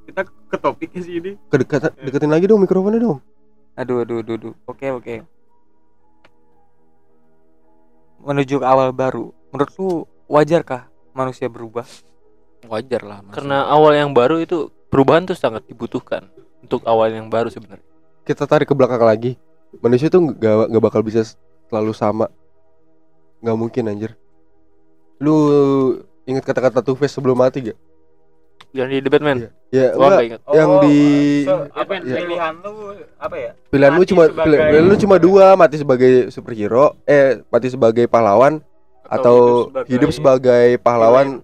kita ke topiknya sih ini? Kedekat deketin lagi dong mikrofonnya dong. Aduh, aduh, aduh, aduh. Oke, oke. Menuju ke awal baru. Menurut lu wajarkah manusia berubah? Wajar lah. Karena awal yang baru itu perubahan tuh sangat dibutuhkan untuk awal yang baru sebenarnya. Kita tarik ke belakang lagi. Manusia tuh nggak nggak bakal bisa selalu sama. Nggak mungkin anjir. Lu inget kata-kata Two Face sebelum mati gak? Yang di The Batman. Ya, Gua enggak. nggak ingat. yang di so- apa yang Iya. pilihan lu apa ya? pilihan lu cuma sebagai- pilihan, lu cuma dua mati sebagai superhero eh mati sebagai pahlawan atau, hidup sebagai, pahlawan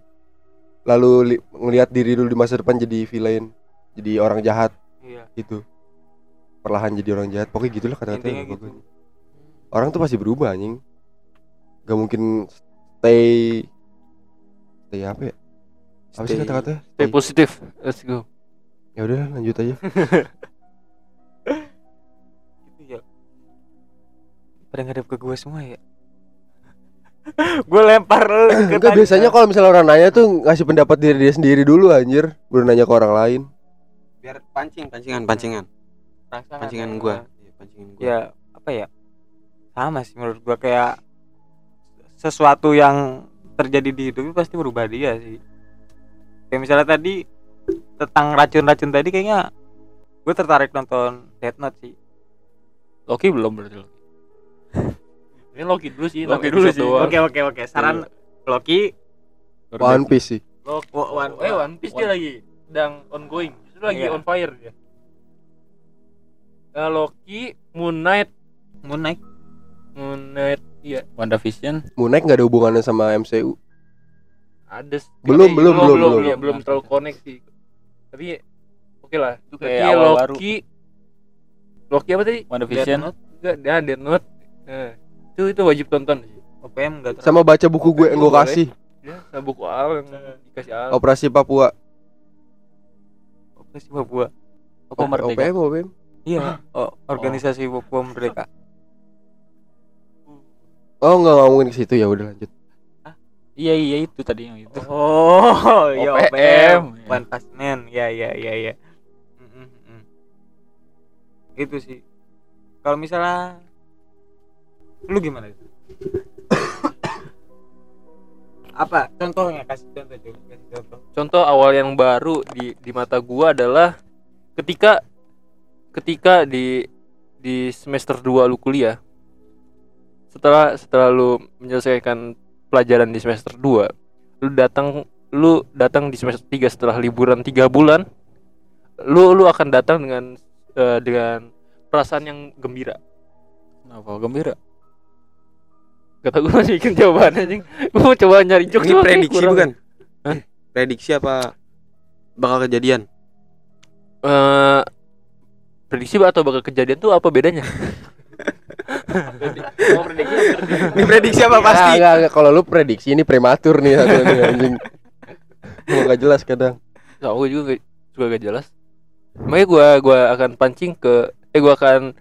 lalu li- ngelihat diri lu di masa depan jadi villain jadi orang jahat Iya. gitu perlahan jadi orang jahat pokoknya gitulah Intinya kata-katanya gitu. orang tuh pasti berubah anjing gak mungkin stay stay apa ya apa sih Stay- kata-katanya Stay positif. Let's go. ya udah lanjut aja Gitu ya. Pada ngadep ke gue semua ya. gue lempar lu ke enggak biasanya kalau misalnya orang nanya tuh ngasih pendapat diri dia sendiri dulu anjir baru nanya ke orang lain Biar pancing, pancingan, pancingan. Perasaan Pancingan ya. gua. Iya, pancingan gua. ya apa ya sama sih menurut gua kayak sesuatu yang terjadi di hidup pasti berubah dia sih kayak misalnya tadi tentang racun-racun tadi kayaknya gue tertarik nonton Death Note sih Loki belum berarti Loki. Ini Loki dulu sih. Loki dulu sih. oke oke oke saran Loki One Piece sih Loki. One- eh One Piece dia lagi sedang ongoing. Itu lagi Iya. on fire dia. Eh, Loki, Moon Knight, Moon Knight Moon Knight, iya WandaVision. Moon Knight nggak ada hubungannya sama MCU ada s- Belum, belum, belum, belum, belum. iya, belum terlalu connect sih. Tapi oke lah. Itu Berarti kayak awal baru. Loki Loki apa tadi? Death Note Enggak, dia Death Note. Eh, itu itu wajib tonton sih. OPM enggak sama baca buku gue yang gue kasih Ya, sama buku Al yang dikasih Al. Operasi Papua Operasi Papua Apa Merdeka? OPM OPM iya oh, organisasi Papua Merdeka oh nggak ngomongin ke situ ya udah lanjut Iya iya itu tadi yang itu. oh OPM. OPM One Punch Man ya ya ya ya Mm, mm, mm. itu sih. Kalau misalnya lu gimana itu? Apa contohnya? Kasih contoh coba kasih contoh. Contoh awal yang baru di di mata gua adalah ketika ketika di di semester 2 lu kuliah setelah setelah lu menyelesaikan pelajaran di semester 2 lu datang lu datang di semester 3 setelah liburan 3 bulan lu lu akan datang dengan eh, dengan perasaan yang gembira Kenapa gembira? kata gua masih bikin jawaban anjing gua mau coba nyari jokes Ini prediksi kurang. bukan? Hah? Prediksi apa bakal kejadian? Eh, prediksi atau bakal kejadian tuh apa bedanya? Prediksi. Ini prediksi apa pasti? Nggak, nggak, nggak. kalau lu prediksi ini prematur nih satu nih anjing Emang gak jelas kadang. Nah, aku juga juga gak jelas. Makanya gua gua akan pancing ke eh gua akan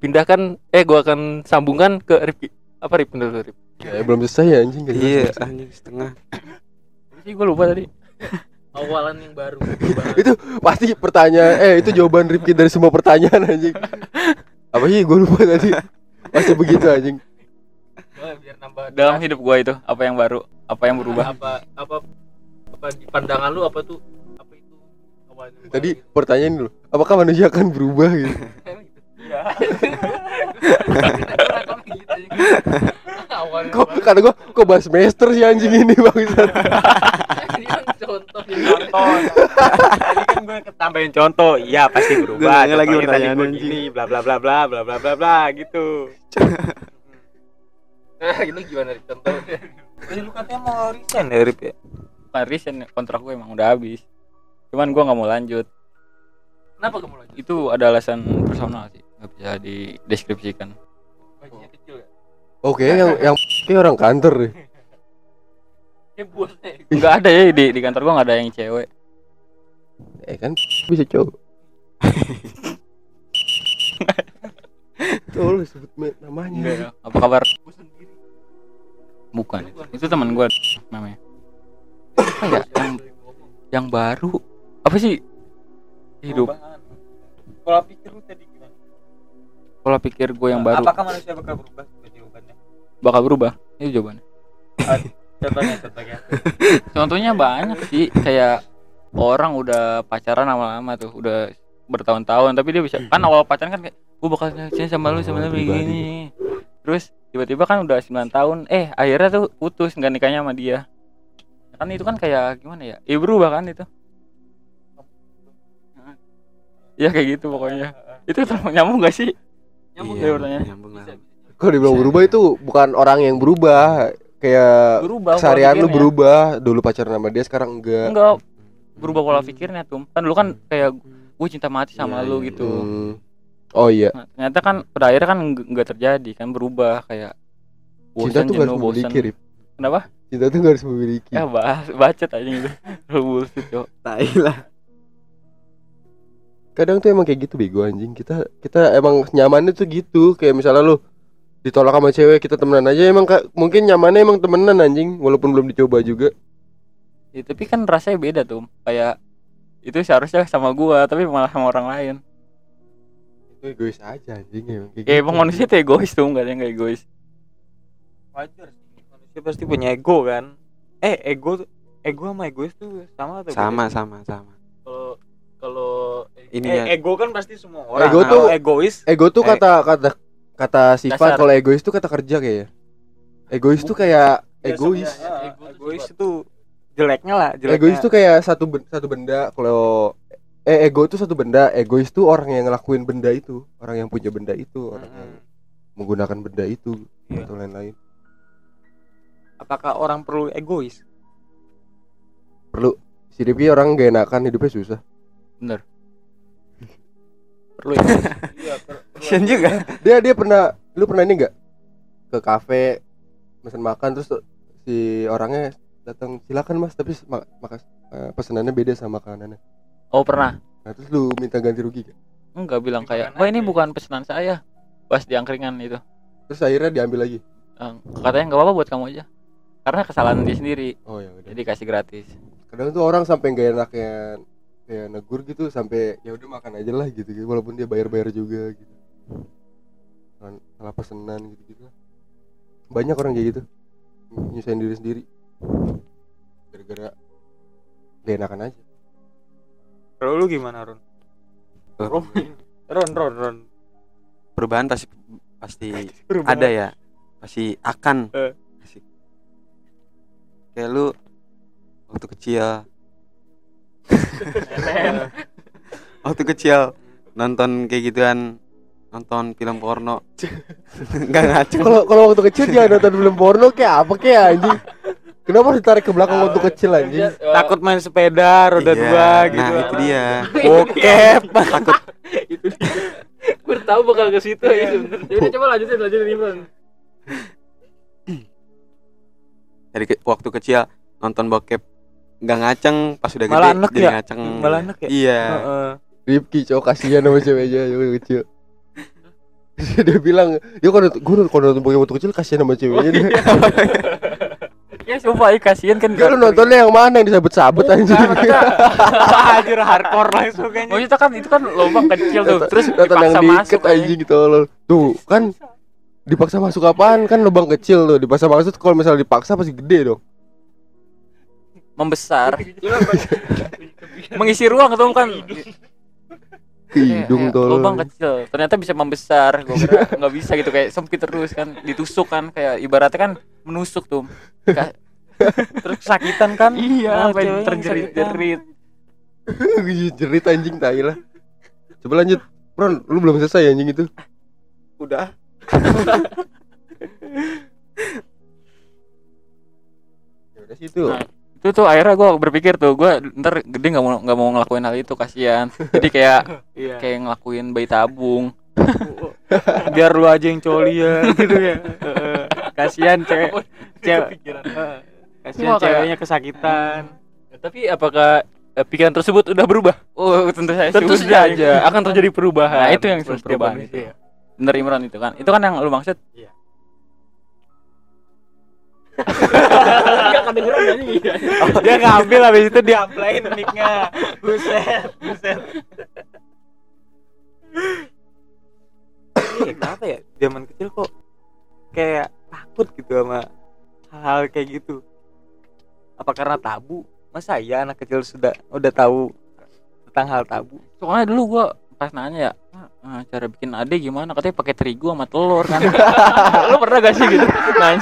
pindahkan eh gua akan sambungkan ke Ripki. Apa Rip bener Rip? Ya, belum selesai ya anjing. gak jelas. Iya, anjing setengah. sih gue lupa tadi Awalan yang baru. itu pasti pertanyaan eh itu jawaban Rifki dari semua pertanyaan anjing. Apa sih gue lupa tadi. Pasti begitu anjing. biar nambah dalam hidup gue itu apa yang baru apa yang berubah? Apa apa apa di pandangan lu apa tuh apa itu? Awalan yang Tadi baru? pertanyaan dulu, apakah manusia akan berubah gitu? Awalan yang Kok baru. kata gua kok bahas semester sih anjing ini bangsat. Ini kan contoh contoh tadi kan gue ketambahin contoh iya pasti berubah lagi Contohnya tadi gua anjing. gini bla bla bla bla bla bla bla bla gitu lu gimana Rip? contoh? lu katanya mau resign ya Rip ya bukan resign kontrak gue emang udah habis cuman gue nggak mau lanjut Kenapa kamu lanjut? itu ada alasan personal sih nggak bisa dideskripsikan ya? Oke, yang yang kayak orang kantor deh. Eh bosnya. nggak ada ya di di kantor gue nggak ada yang cewek Eh kan bisa cowok. Tuh lu sebut namanya. apa kabar bukan itu teman gue namanya apa ya yang yang baru apa sih hidup pola pikir lu tadi gimana pola pikir gue yang baru apakah manusia bakal berubah bakal berubah. Itu jawabannya. Contohnya contohnya. Contohnya banyak sih kayak orang udah pacaran lama-lama tuh udah bertahun-tahun tapi dia bisa kan awal pacaran kan kayak gue bakal nyaksiin sama lu sama lu begini terus tiba-tiba kan udah 9 tahun eh akhirnya tuh putus nggak nikahnya sama dia. Kan itu kan kayak gimana ya? Ya berubah kan itu. Ya kayak gitu pokoknya. Itu nyambung gak sih? Nyambung ya, pertanyaan. nyambung lah. Kalau dibilang berubah itu bukan orang yang berubah, kayak berubah keseharian lu pikirnya. berubah. Dulu pacaran sama dia, sekarang enggak. enggak berubah pola pikirnya tuh kan dulu kan kayak gue cinta mati sama Iya, lu iya, gitu Hmm. Oh iya, Nah, ternyata kan pada akhirnya kan nggak nggak terjadi kan berubah kayak cinta bosan tuh harus memiliki, Rip. kenapa Cinta tuh harus memiliki. ya bahas bacot aja gitu lu bullshit cok Tai lah. Kadang tuh emang kayak gitu bego anjing. Kita kita emang nyamannya tuh gitu. Kayak misalnya lu ditolak sama cewek kita temenan aja emang ka- mungkin nyamannya emang temenan anjing walaupun belum dicoba juga. ya, tapi kan rasanya beda tuh kayak itu seharusnya sama gua tapi malah sama orang lain Itu egois aja anjing emang kayak ya gitu. emang manusia tuh egois tuh nggak ada yang nggak egois wajar sih manusia pasti punya ego kan eh ego ego sama egois tuh sama atau beda? Sama sama sama. Kalau kalau Ini eh, ya. ego kan pasti semua orang Ego tuh- egois Ego tuh Eh. kata kata kata sifat kalau egois tuh kata kerja kayaknya. Egois tuh kayak egois. Ya, tuh egois sifat. itu jeleknya lah jeleknya. Egois tuh kayak satu ben- satu benda kalau eh ego tuh satu benda, egois tuh orang yang ngelakuin benda itu, orang yang punya benda itu, orang yang menggunakan benda itu Iya. atau lain-lain. apakah orang perlu egois Perlu si Rifki orang gak enakan hidupnya susah. bener perlu egois Kasian juga. Dia dia pernah lu pernah ini enggak ke kafe pesan makan terus si orangnya datang silakan mas tapi ma- makas eh, pesanannya beda sama makanannya. oh pernah. Nah terus lu minta ganti rugi kan? enggak bilang kayak wah ini bukan pesanan saya. Pas di angkringan itu. Terus akhirnya diambil lagi. Eh, katanya nggak apa-apa buat kamu aja. Karena kesalahan dia sendiri. Oh ya udah. jadi kasih gratis. Kadang tuh orang sampai nggak enaknya kayak negur gitu sampai ya udah makan aja lah gitu, gitu. Walaupun dia bayar bayar juga gitu Salah- salah pesenan gitu gitu banyak orang kayak gitu nyusahin diri sendiri gara-gara gak enakan aja kalau lu gimana Ron Ron Ron Ron Ron Perubahan pasti pasti Perubahan. ada ya. Pasti akan. Eh. Asik. Kayak lu waktu kecil. waktu kecil nonton kayak gituan nonton film porno. Nggak ngaco kalau kalau waktu kecil dia nonton film porno kayak apa kayak anjing? Kenapa harus ditarik ke belakang waktu kecil anjing? Takut main sepeda roda Iya, dua gitu. nah itu dia. Bokep. takut. Gue tahu bakal ke situ ya sebenarnya. Jadi coba lanjutin lanjutin Ivan. dari ke- waktu kecil nonton bokep. Nggak ngaceng pas udah gede Malah enek jadi ya? ngaceng. Malah ya? iya. Heeh. Rifki cowok kasihan sama ceweknya cewek kecil dia bilang ya kalau gue kalau nonton Pokemon waktu kecil kasihan sama ceweknya. Dia ya sumpah ya kasihan kan lu nontonnya yang mana yang disabet-sabet anjing? Anjir hardcore langsung kayaknya. Maksudnya kan itu kan lubang kecil tuh, terus nonton yang dipaksa masuk diikat aja. anjing tolol tuh kan dipaksa masuk apaan? Kan lubang kecil tuh dipaksa masuk kalau misalnya dipaksa pasti gede dong. Membesar. Mengisi ruang tuh kan. Ke hidung Kayak tolol Lubang kecil, ternyata bisa membesar. Gue kira nggak bisa gitu. Kayak sempit terus kan, ditusuk kan. Kayak ibaratnya kan menusuk tuh. Terus kesakitan kan? Iya, sampai terjerit-jerit. Jerit anjing tai lah. Coba lanjut. Bron lu belum selesai anjing itu. Udah. ya udah sih itu Nah, itu tuh akhirnya gue berpikir tuh gue ntar gede nggak mau nggak mau ngelakuin hal itu kasihan jadi kayak Iya. kayak ngelakuin bayi tabung Biar lu aja yang coli ya gitu ya. Kasihan cewek. Cewek. Kasihan ceweknya kesakitan. Tapi apakah eh, pikiran tersebut udah berubah? oh tentu saya Tentu saja akan terjadi perubahan. nah itu yang perubahan itu bener Imran itu kan itu kan yang lu maksud Dia ngambil habis itu diamplain mic-nya. Buset, buset. Ini kenapa ya? Zaman kecil kok kayak takut gitu sama hal-hal kayak gitu. Apa karena tabu? Masa ya anak kecil sudah udah tahu tentang hal tabu? soalnya dulu gua pas nanya ya "Ah, cara bikin ade gimana? Katanya pakai terigu sama telur kan? Lu pernah gak sih gitu? Nanya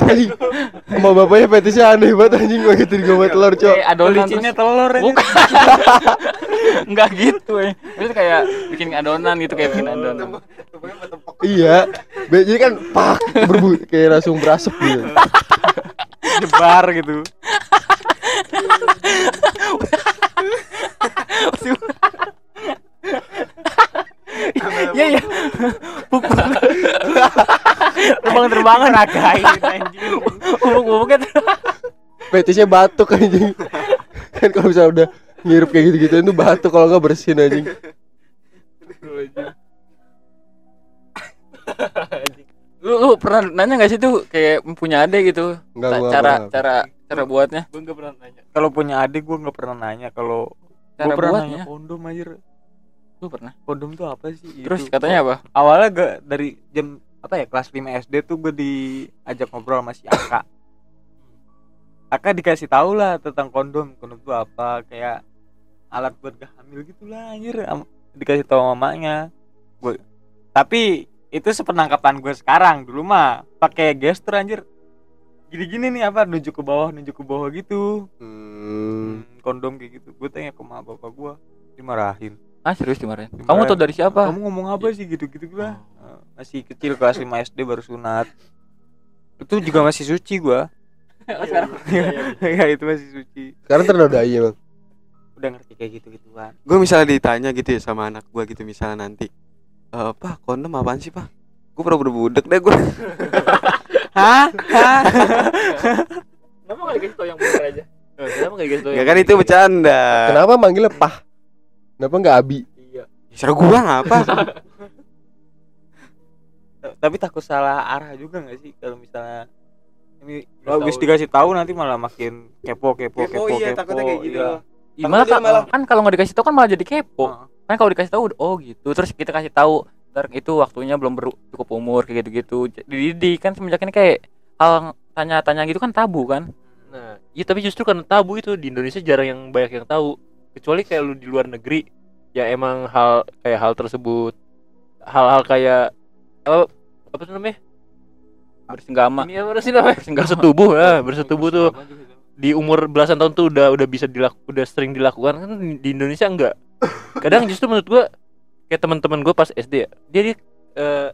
sama bapaknya fetisnya aneh banget anjing pakai terigu sama telur cok. Kayak adonan terus telur aja. bukan. Enggak gitu ya terus kayak bikin adonan gitu kayak bikin adonan. Iya. Jadi kan pak berbu kayak langsung berasap gitu. Jebar gitu. Iya Terbang-terbangan ragain anjing. bubuk-bubuknya tuh fetisnya batuk anjing kan kalau misalnya udah ngirup kayak gitu-gitu itu batuk kalau nggak bersin anjing lu, lu pernah nanya gak sih tuh kayak punya ade gitu Enggak, gua cara pernah. cara cara buatnya Gue nggak pernah nanya. Kalau punya adik gue nggak pernah nanya. Kalau gue cara pernah buatnya nanya kondom aja. Lu pernah Kondom tuh apa sih? terus Itu. katanya apa awalnya gak dari jam apa ya kelas 5 SD tuh gue diajak ngobrol sama si Aka. Aka dikasih tahu lah tentang kondom. Kondom tuh apa? Kayak alat buat gak hamil gitu lah anjir. Dikasih tahu mamanya. Gue tapi itu sepenangkapan gue sekarang dulu mah pakai gestur anjir gini-gini nih apa nunjuk ke bawah nunjuk ke bawah gitu Hmm. Hmm, kondom kayak gitu gue tanya ke mak bapak gue dimarahin ah serius dimarahin Dimarahin. kamu tau dari siapa? Kamu ngomong apa sih? Gitu-gitu lah Eh, masih kecil kelas 5 SD baru sunat. Itu juga masih suci gua. Ya itu masih suci. Sekarang ternodai emang udah ngerti kayak gitu gituan gue misalnya ditanya gitu ya sama anak gue gitu misalnya nanti eh pak kondom apaan sih pak? Gue pernah budek deh gue hah? Hah? Kenapa gak dikasih tau yang bener aja? Kenapa gak dikasih tau ya kan itu bercanda. Kenapa manggilnya pah kenapa nggak abi Serah gue ngapa tapi takut salah arah juga nggak sih kalau misalnya ini Nggak habis tahu. dikasih tahu nanti malah makin kepo kepo Kepo, kepo, iya, kepo, takutnya kayak gitu. iya. Gimana dia kan, malah- kan kalau nggak dikasih tahu kan malah jadi kepo. Heeh. Kan kalau dikasih tahu oh gitu. Terus kita kasih tahu ntar itu waktunya belum ber- cukup umur kayak gitu-gitu. Dididik kan semenjak ini kayak hal tanya-tanya gitu kan tabu kan. Nah, iya tapi justru karena tabu itu di Indonesia jarang yang banyak yang tahu. Kecuali kayak lu di luar negeri, ya emang hal kayak hal tersebut, hal-hal kayak apa apa tuh namanya? Bersenggama. Ini apa sih namanya? Bersenggama. Bersetubuh lah, bersetubuh tuh di umur belasan tahun tuh udah udah bisa dilaku, udah sering dilakukan kan di Indonesia enggak. Kadang justru menurut gua kayak teman-teman gua pas SD ya, dia, dia eh,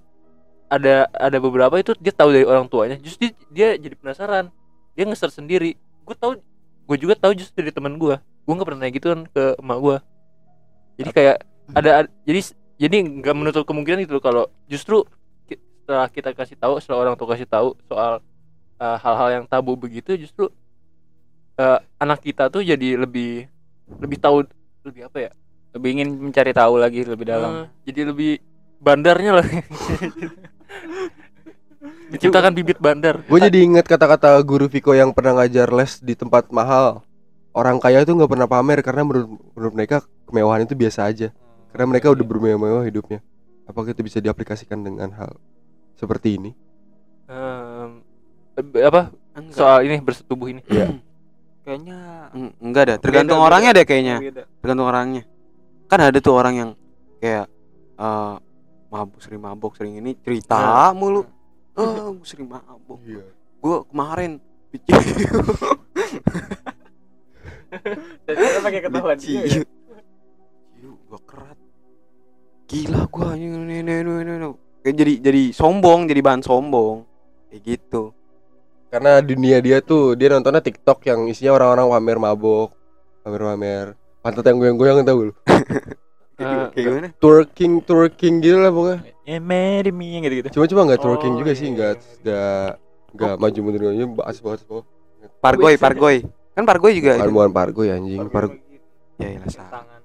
ada ada beberapa itu dia tahu dari orang tuanya, justru dia, dia jadi penasaran. Dia nge-search sendiri. Gue tahu gue juga tahu justru dari teman gua. Gua nggak pernah nanya gituan ke emak gua. Jadi kayak ada, ada- jadi jadi nggak menutup kemungkinan gitu kalau justru setelah kita kasih tahu, setelah orang tua kasih tahu soal eh, hal-hal yang tabu begitu justru eh, anak kita tuh jadi lebih lebih tahu lebih apa ya? Lebih ingin mencari tahu lagi lebih dalam. Eh, jadi lebih bandarnya lah. Diciptakan bibit bandar. Gue jadi inget kata-kata guru Viko yang pernah ngajar les di tempat mahal. Orang kaya itu nggak pernah pamer karena menurut, menurut mereka kemewahan itu biasa aja. Karena mereka udah bermewah-mewah hidupnya. Apakah itu bisa diaplikasikan dengan hal seperti ini? Em, eh, apa? Enggak. soal ini bersetubuh ini. Kayaknya Eng- enggak dah tergantung beda, orangnya deh kayaknya. Beda. tergantung orangnya. Kan ada tuh orang yang kayak eh mabuk sering mabuk sering ini cerita mulu. Oh gue sering mabuk. Gue kemarin bikin ketahuan dia ya? ciu gue kerat gila gue ini ini ini ini ini. kayak jadi jadi sombong jadi bahan sombong kayak gitu Karena dunia dia tuh dia nontonnya TikTok yang isinya orang-orang pamer mabok, pamer-pamer pantat yang goyang-goyang tahu lu. Kayak gimana Twerking, twerking gitu lah pokoknya. eh marry me gitu gitu Cuma cuma nggak twerking Oh, juga iya, sih, iya, nggak iya. nggak nggak maju mundur aja bahas banget semua. pargoy pargoy kan pargoy juga Bukan bukan pargo ya anjing, pargo. Ya ya salah tangan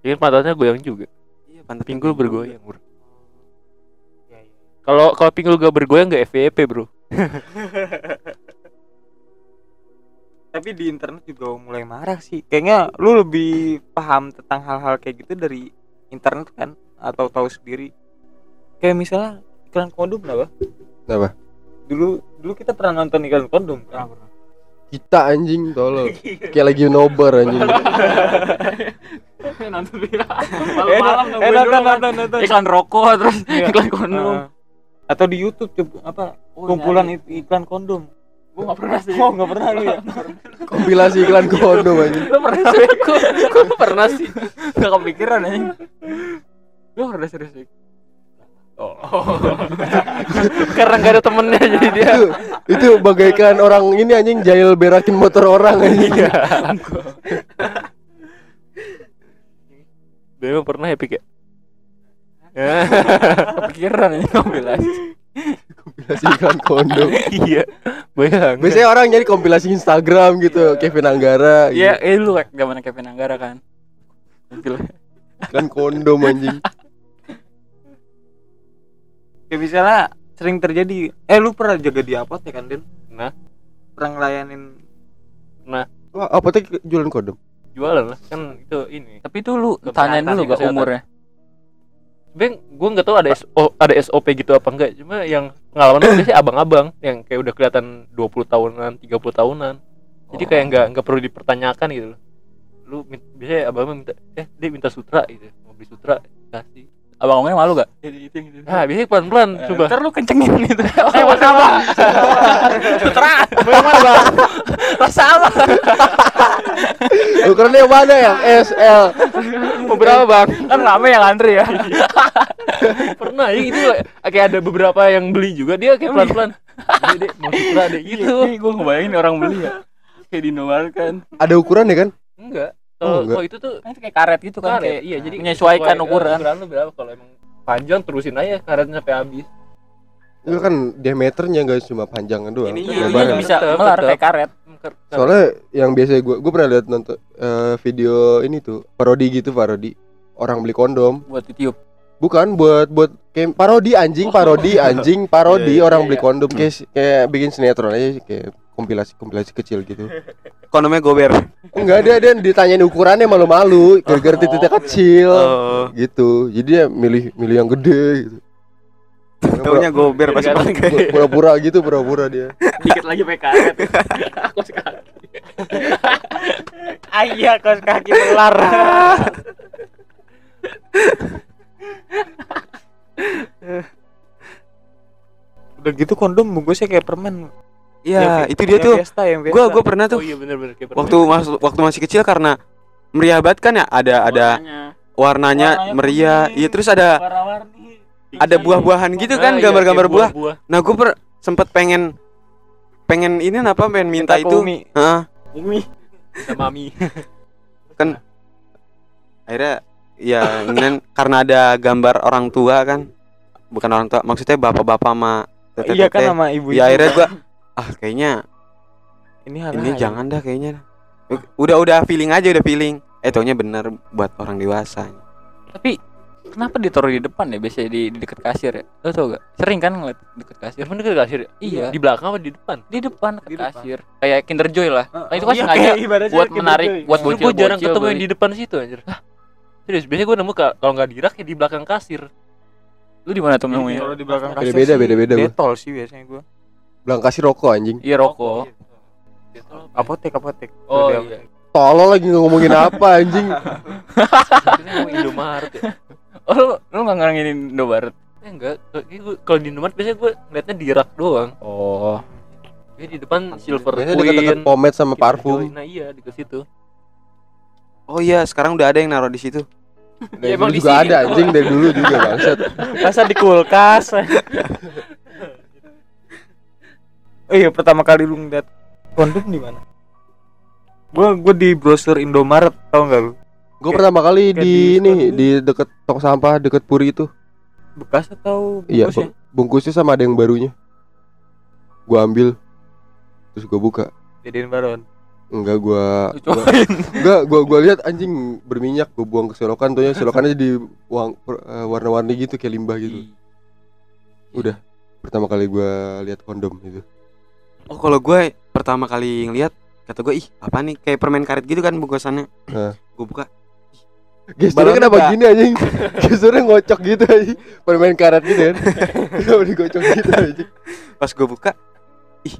Ini pantatnya goyang juga. iya pantat Pinggul bergoyang, bro. Iya, iya. Kalau kalau pinggul gak bergoyang gak FVP, bro. tapi di internet juga mulai marah sih kayaknya lu lebih paham tentang hal-hal kayak gitu dari internet kan atau tahu sendiri kayak misalnya iklan kondom apa Kenapa? dulu dulu kita pernah nonton iklan kondom kan Kita anjing tolol. Kayak lagi nobar anjing. nonton malam-malam eh, nonton nonton nonton. Iklan rokok terus Iya. iklan kondom. Heeh. atau di YouTube coba apa kumpulan ik- iklan kondom. Gue gak pernah sih. Oh nggak pernah lu ya? Kompilasi iklan kondom anjing. lu pernah sih? Gue gue pernah sih. Gak kepikiran aja lu pernah serius sih oh Karena gak ada temennya jadi dia. itu itu bagaikan orang ini anjing jahil berakin motor orang anjing. Dia emang pernah ya, Pik ya? Ya. kepikiran ngambil aja Kompilasi iklan kondom. iya. Bayang. Biasanya orang nyari kompilasi Instagram gitu, Kevin Anggara. Iya, gitu. eh lu zaman Kevin Anggara kan. Gila. Iklan kondom anjing. Kayak misalnya sering terjadi eh lu pernah jaga di apotek kan Den Nah. pernah ngelayanin Wah, apotek jualan kondom. Jualan lah kan itu ini. Tapi itu lu tanyain dulu gak kesehatan. umurnya. Bang, gue nggak tahu ada SO, ada SOP gitu apa enggak. Cuma yang pengalaman gue biasanya abang-abang yang kayak udah kelihatan 20 tahunan, 30 tahunan. Jadi kayak nggak nggak perlu dipertanyakan gitu loh. Lu biasanya abang minta eh dia minta sutra gitu. Mau beli sutra kasih. Abang-abangnya malu gak? Jadi itu gitu. Ah, biasanya pelan-pelan coba. Ntar lu kencengin gitu. Eh, masa apa? Sutra. Bagaimana bang? Rasa apa? Ukurannya yang mana yang S, L? Mau berapa, Bang? Kan rame yang antri ya. Pernah ya gitu kayak ada beberapa yang beli juga dia kayak pelan-pelan. Dek, mau sutra deh gitu. Ini gue ngebayangin orang beli ya. Kayak di kan. Ada ukurannya kan? Enggak. Oh, Kalau enggak. kalau itu tuh Kan kayak karet gitu kan. karet. Kayak, iya, jadi menyesuaikan sesuai, eh, ukuran. Ukuran lu berapa kalau emang panjang terusin aja karetnya sampai habis. Itu kan diameternya guys cuma panjangan doang. Ini kan iya, lebarnya. bisa Tetep, melar tetep. kayak karet. Soalnya yang biasa gue gue pernah lihat nonton eh, video ini tuh parodi gitu parodi orang beli kondom buat ditiup. bukan buat buat kayak parodi anjing parodi anjing parodi Iya, iya, orang iya, beli iya. kondom kayak kayak bikin sinetron aja kayak kompilasi kompilasi kecil gitu. Kondomnya gober? Enggak dia dia ditanyain ukurannya malu-malu. Gara-gara titiknya kecil. Oh. Gitu. Jadi dia milih milih yang gede gitu. Taunya gober pas Ganti. pakai. Pura-pura gitu pura-pura dia. Dikit lagi karet. Kos kaki. ayah kos kaki melar. Udah gitu kondom bungkusnya kayak permen iya itu dia tuh Fiesta, yang gua Fiesta. gua pernah Oh tuh iya benar-benar kayak waktu mas waktu masih kecil karena meriah banget kan ya ada ada warnanya Warnanya meriah kuning. iya terus ada warna-warni ada buah-buahan gitu kan Ah, iya, gambar-gambar kayak buah buah. nah gue per sempet pengen pengen ini apa pengen minta, Minta ke itu Umi. Heeh. Umi sama mami. akhirnya ya ingin karena ada gambar orang tua kan bukan orang tua maksudnya bapak-bapak sama iya kan sama ibu ya akhirnya gua ah kayaknya ini hal ini jangan dah kayaknya udah udah feeling aja udah feeling eh taunya benar buat orang dewasa Tapi kenapa ditaruh di depan ya biasanya di, di dekat kasir ya? Lo tau gak? Sering kan ngeliat deket kasir? Emang dekat kasir? ya? Iya. Di belakang apa di depan? Di depan Di dekat depan. kasir. Kayak Kinder Joy lah. Nah, itu kan Iya, sengaja buat Kinder menarik Joy. buat Gue bocil jarang ketemu yang di depan situ anjir. Hah? Serius, biasanya gue nemu ka- kalau nggak di rak ya di belakang kasir. Lu di mana tuh nemunya? Kalau di belakang kasir Beda-beda, sih beda-beda gua. Detol sih biasanya gua. Bilang kasih rokok anjing. Iya rokok. Apotek, apotek. Oh Udah iya. Tolol lagi ngomongin apa anjing. Ini mau Indomaret ya. Oh lu lu nggak ngerangin Indomaret? Eh enggak, kalau di Indomaret biasanya gue ngeliatnya di rak doang. Oh. Ya di depan Silver Biasanya deket-deket Queen. pomade sama parfum. Nah iya di situ. oh iya sekarang udah ada yang naruh di situ Dari Ya, emang juga sini ada anjing dari dulu juga bangsat. Masa di kulkas? oh iya, pertama kali lu ngeliat kondom di mana? Gua gua di brosur Indomaret, tau nggak lu? Gue pertama kali di di ini di deket tong sampah deket Puri itu. Bekas atau Iya, bungkusnya? bungkusnya sama ada yang barunya. Gua ambil terus gua buka. Jadiin baron. Enggak gua enggak gua gua lihat anjing berminyak gua buang ke selokan tuh selokannya jadi uang eh, warna-warni gitu kayak limbah gitu. Udah pertama kali gua lihat kondom itu. Oh kalau gue pertama kali ngeliat kata gue ih apa nih kayak permen karet gitu kan bungkusannya Hah. gue buka Gesturnya kenapa nggak- gini anjing? Gesturnya ngocok gitu anjing. Permain karet gitu kan. Kenapa digocok gitu anjing? pas gue buka ih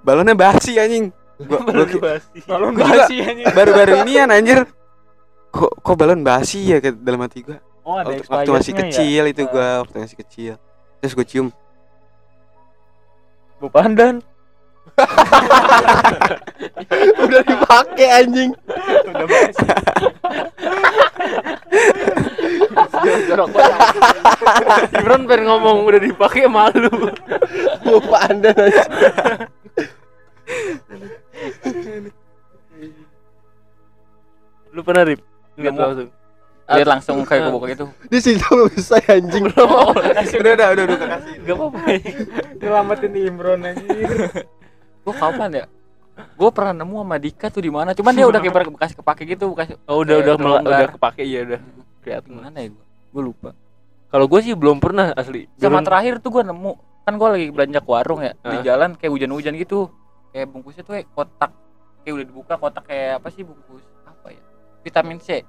balonnya basi anjing gua, Balon Gua juga- basi anjing. baru-baru ini ya anjir kok kok balon basi ya ke dalam hati gue Oh, ada waktu, waktu masih expirednya kecil ya? itu gue waktu masih kecil terus gue cium Bu Pandan. Udah dipakai anjing. Udah. Ibran pengen ngomong udah dipakai malu. Mau pandan anjing. Lu pernah rip? Lihat Nemu. langsung. Lihat langsung kayak gue buka itu. Di situ belum selesai anjing. udah udah udah udah kasih Gak apa-apa. Nyelamatin Imron anjing. Gue kapan ya? Gue pernah nemu sama Dika tuh di mana? Cuman dia udah kayak bekas kepake gitu, bekas Oh udah udah terlonggar. udah kepake iya udah. Kelihatan. Gimana ya gue? Gue lupa. Kalau gue sih belum pernah asli. Sama Belum- terakhir tuh gue nemu kan gue lagi belanja ke warung ya di Ah. jalan kayak hujan-hujan gitu kayak bungkusnya tuh kayak kotak kayak udah dibuka kotak kayak apa sih bungkus apa ya vitamin C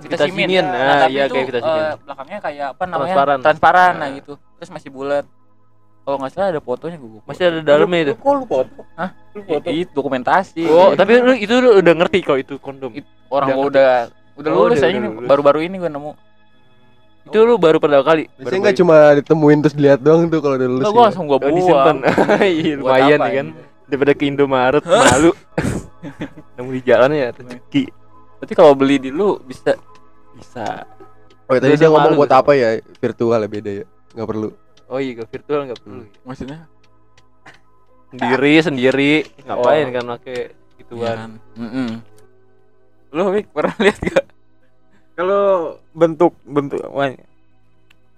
Vitamin, Nah, nah, tapi iya itu, kayak vitamin. eh, belakangnya kayak apa namanya Transparan. transparan nah Nah. gitu terus masih bulat kalau nggak salah ada fotonya gue Masih ada dalamnya itu. Kok lu foto? Hah? Lu foto? itu dokumentasi Oh, tapi lu itu lu udah ngerti kalau itu kondom. It- orang udah gua ngerti. udah udah Oh, lulus udah- aja lulus. baru-baru ini gue nemu Itu lu baru pertama kali. Biasanya nggak cuma ditemuin terus dilihat doang tuh kalau udah lulus. Nggak, ya. gue langsung gue Oh, buang disimpan. Iya, Buat lumayan ya kan. Daripada ke Indomaret malu. Nemu di jalan ya rezeki. berarti kalau beli di lu bisa Bisa. Oh, tadi dia ngomong buat apa ya? Virtual ya beda ya. Nggak perlu. Oh iya, ke virtual nggak perlu. maksudnya Sendiri sendiri ngapain Oh. kan pakai gituan. kan. Mm-mm. lu Wik pernah lihat gak Kalau bentuk bentuk wah.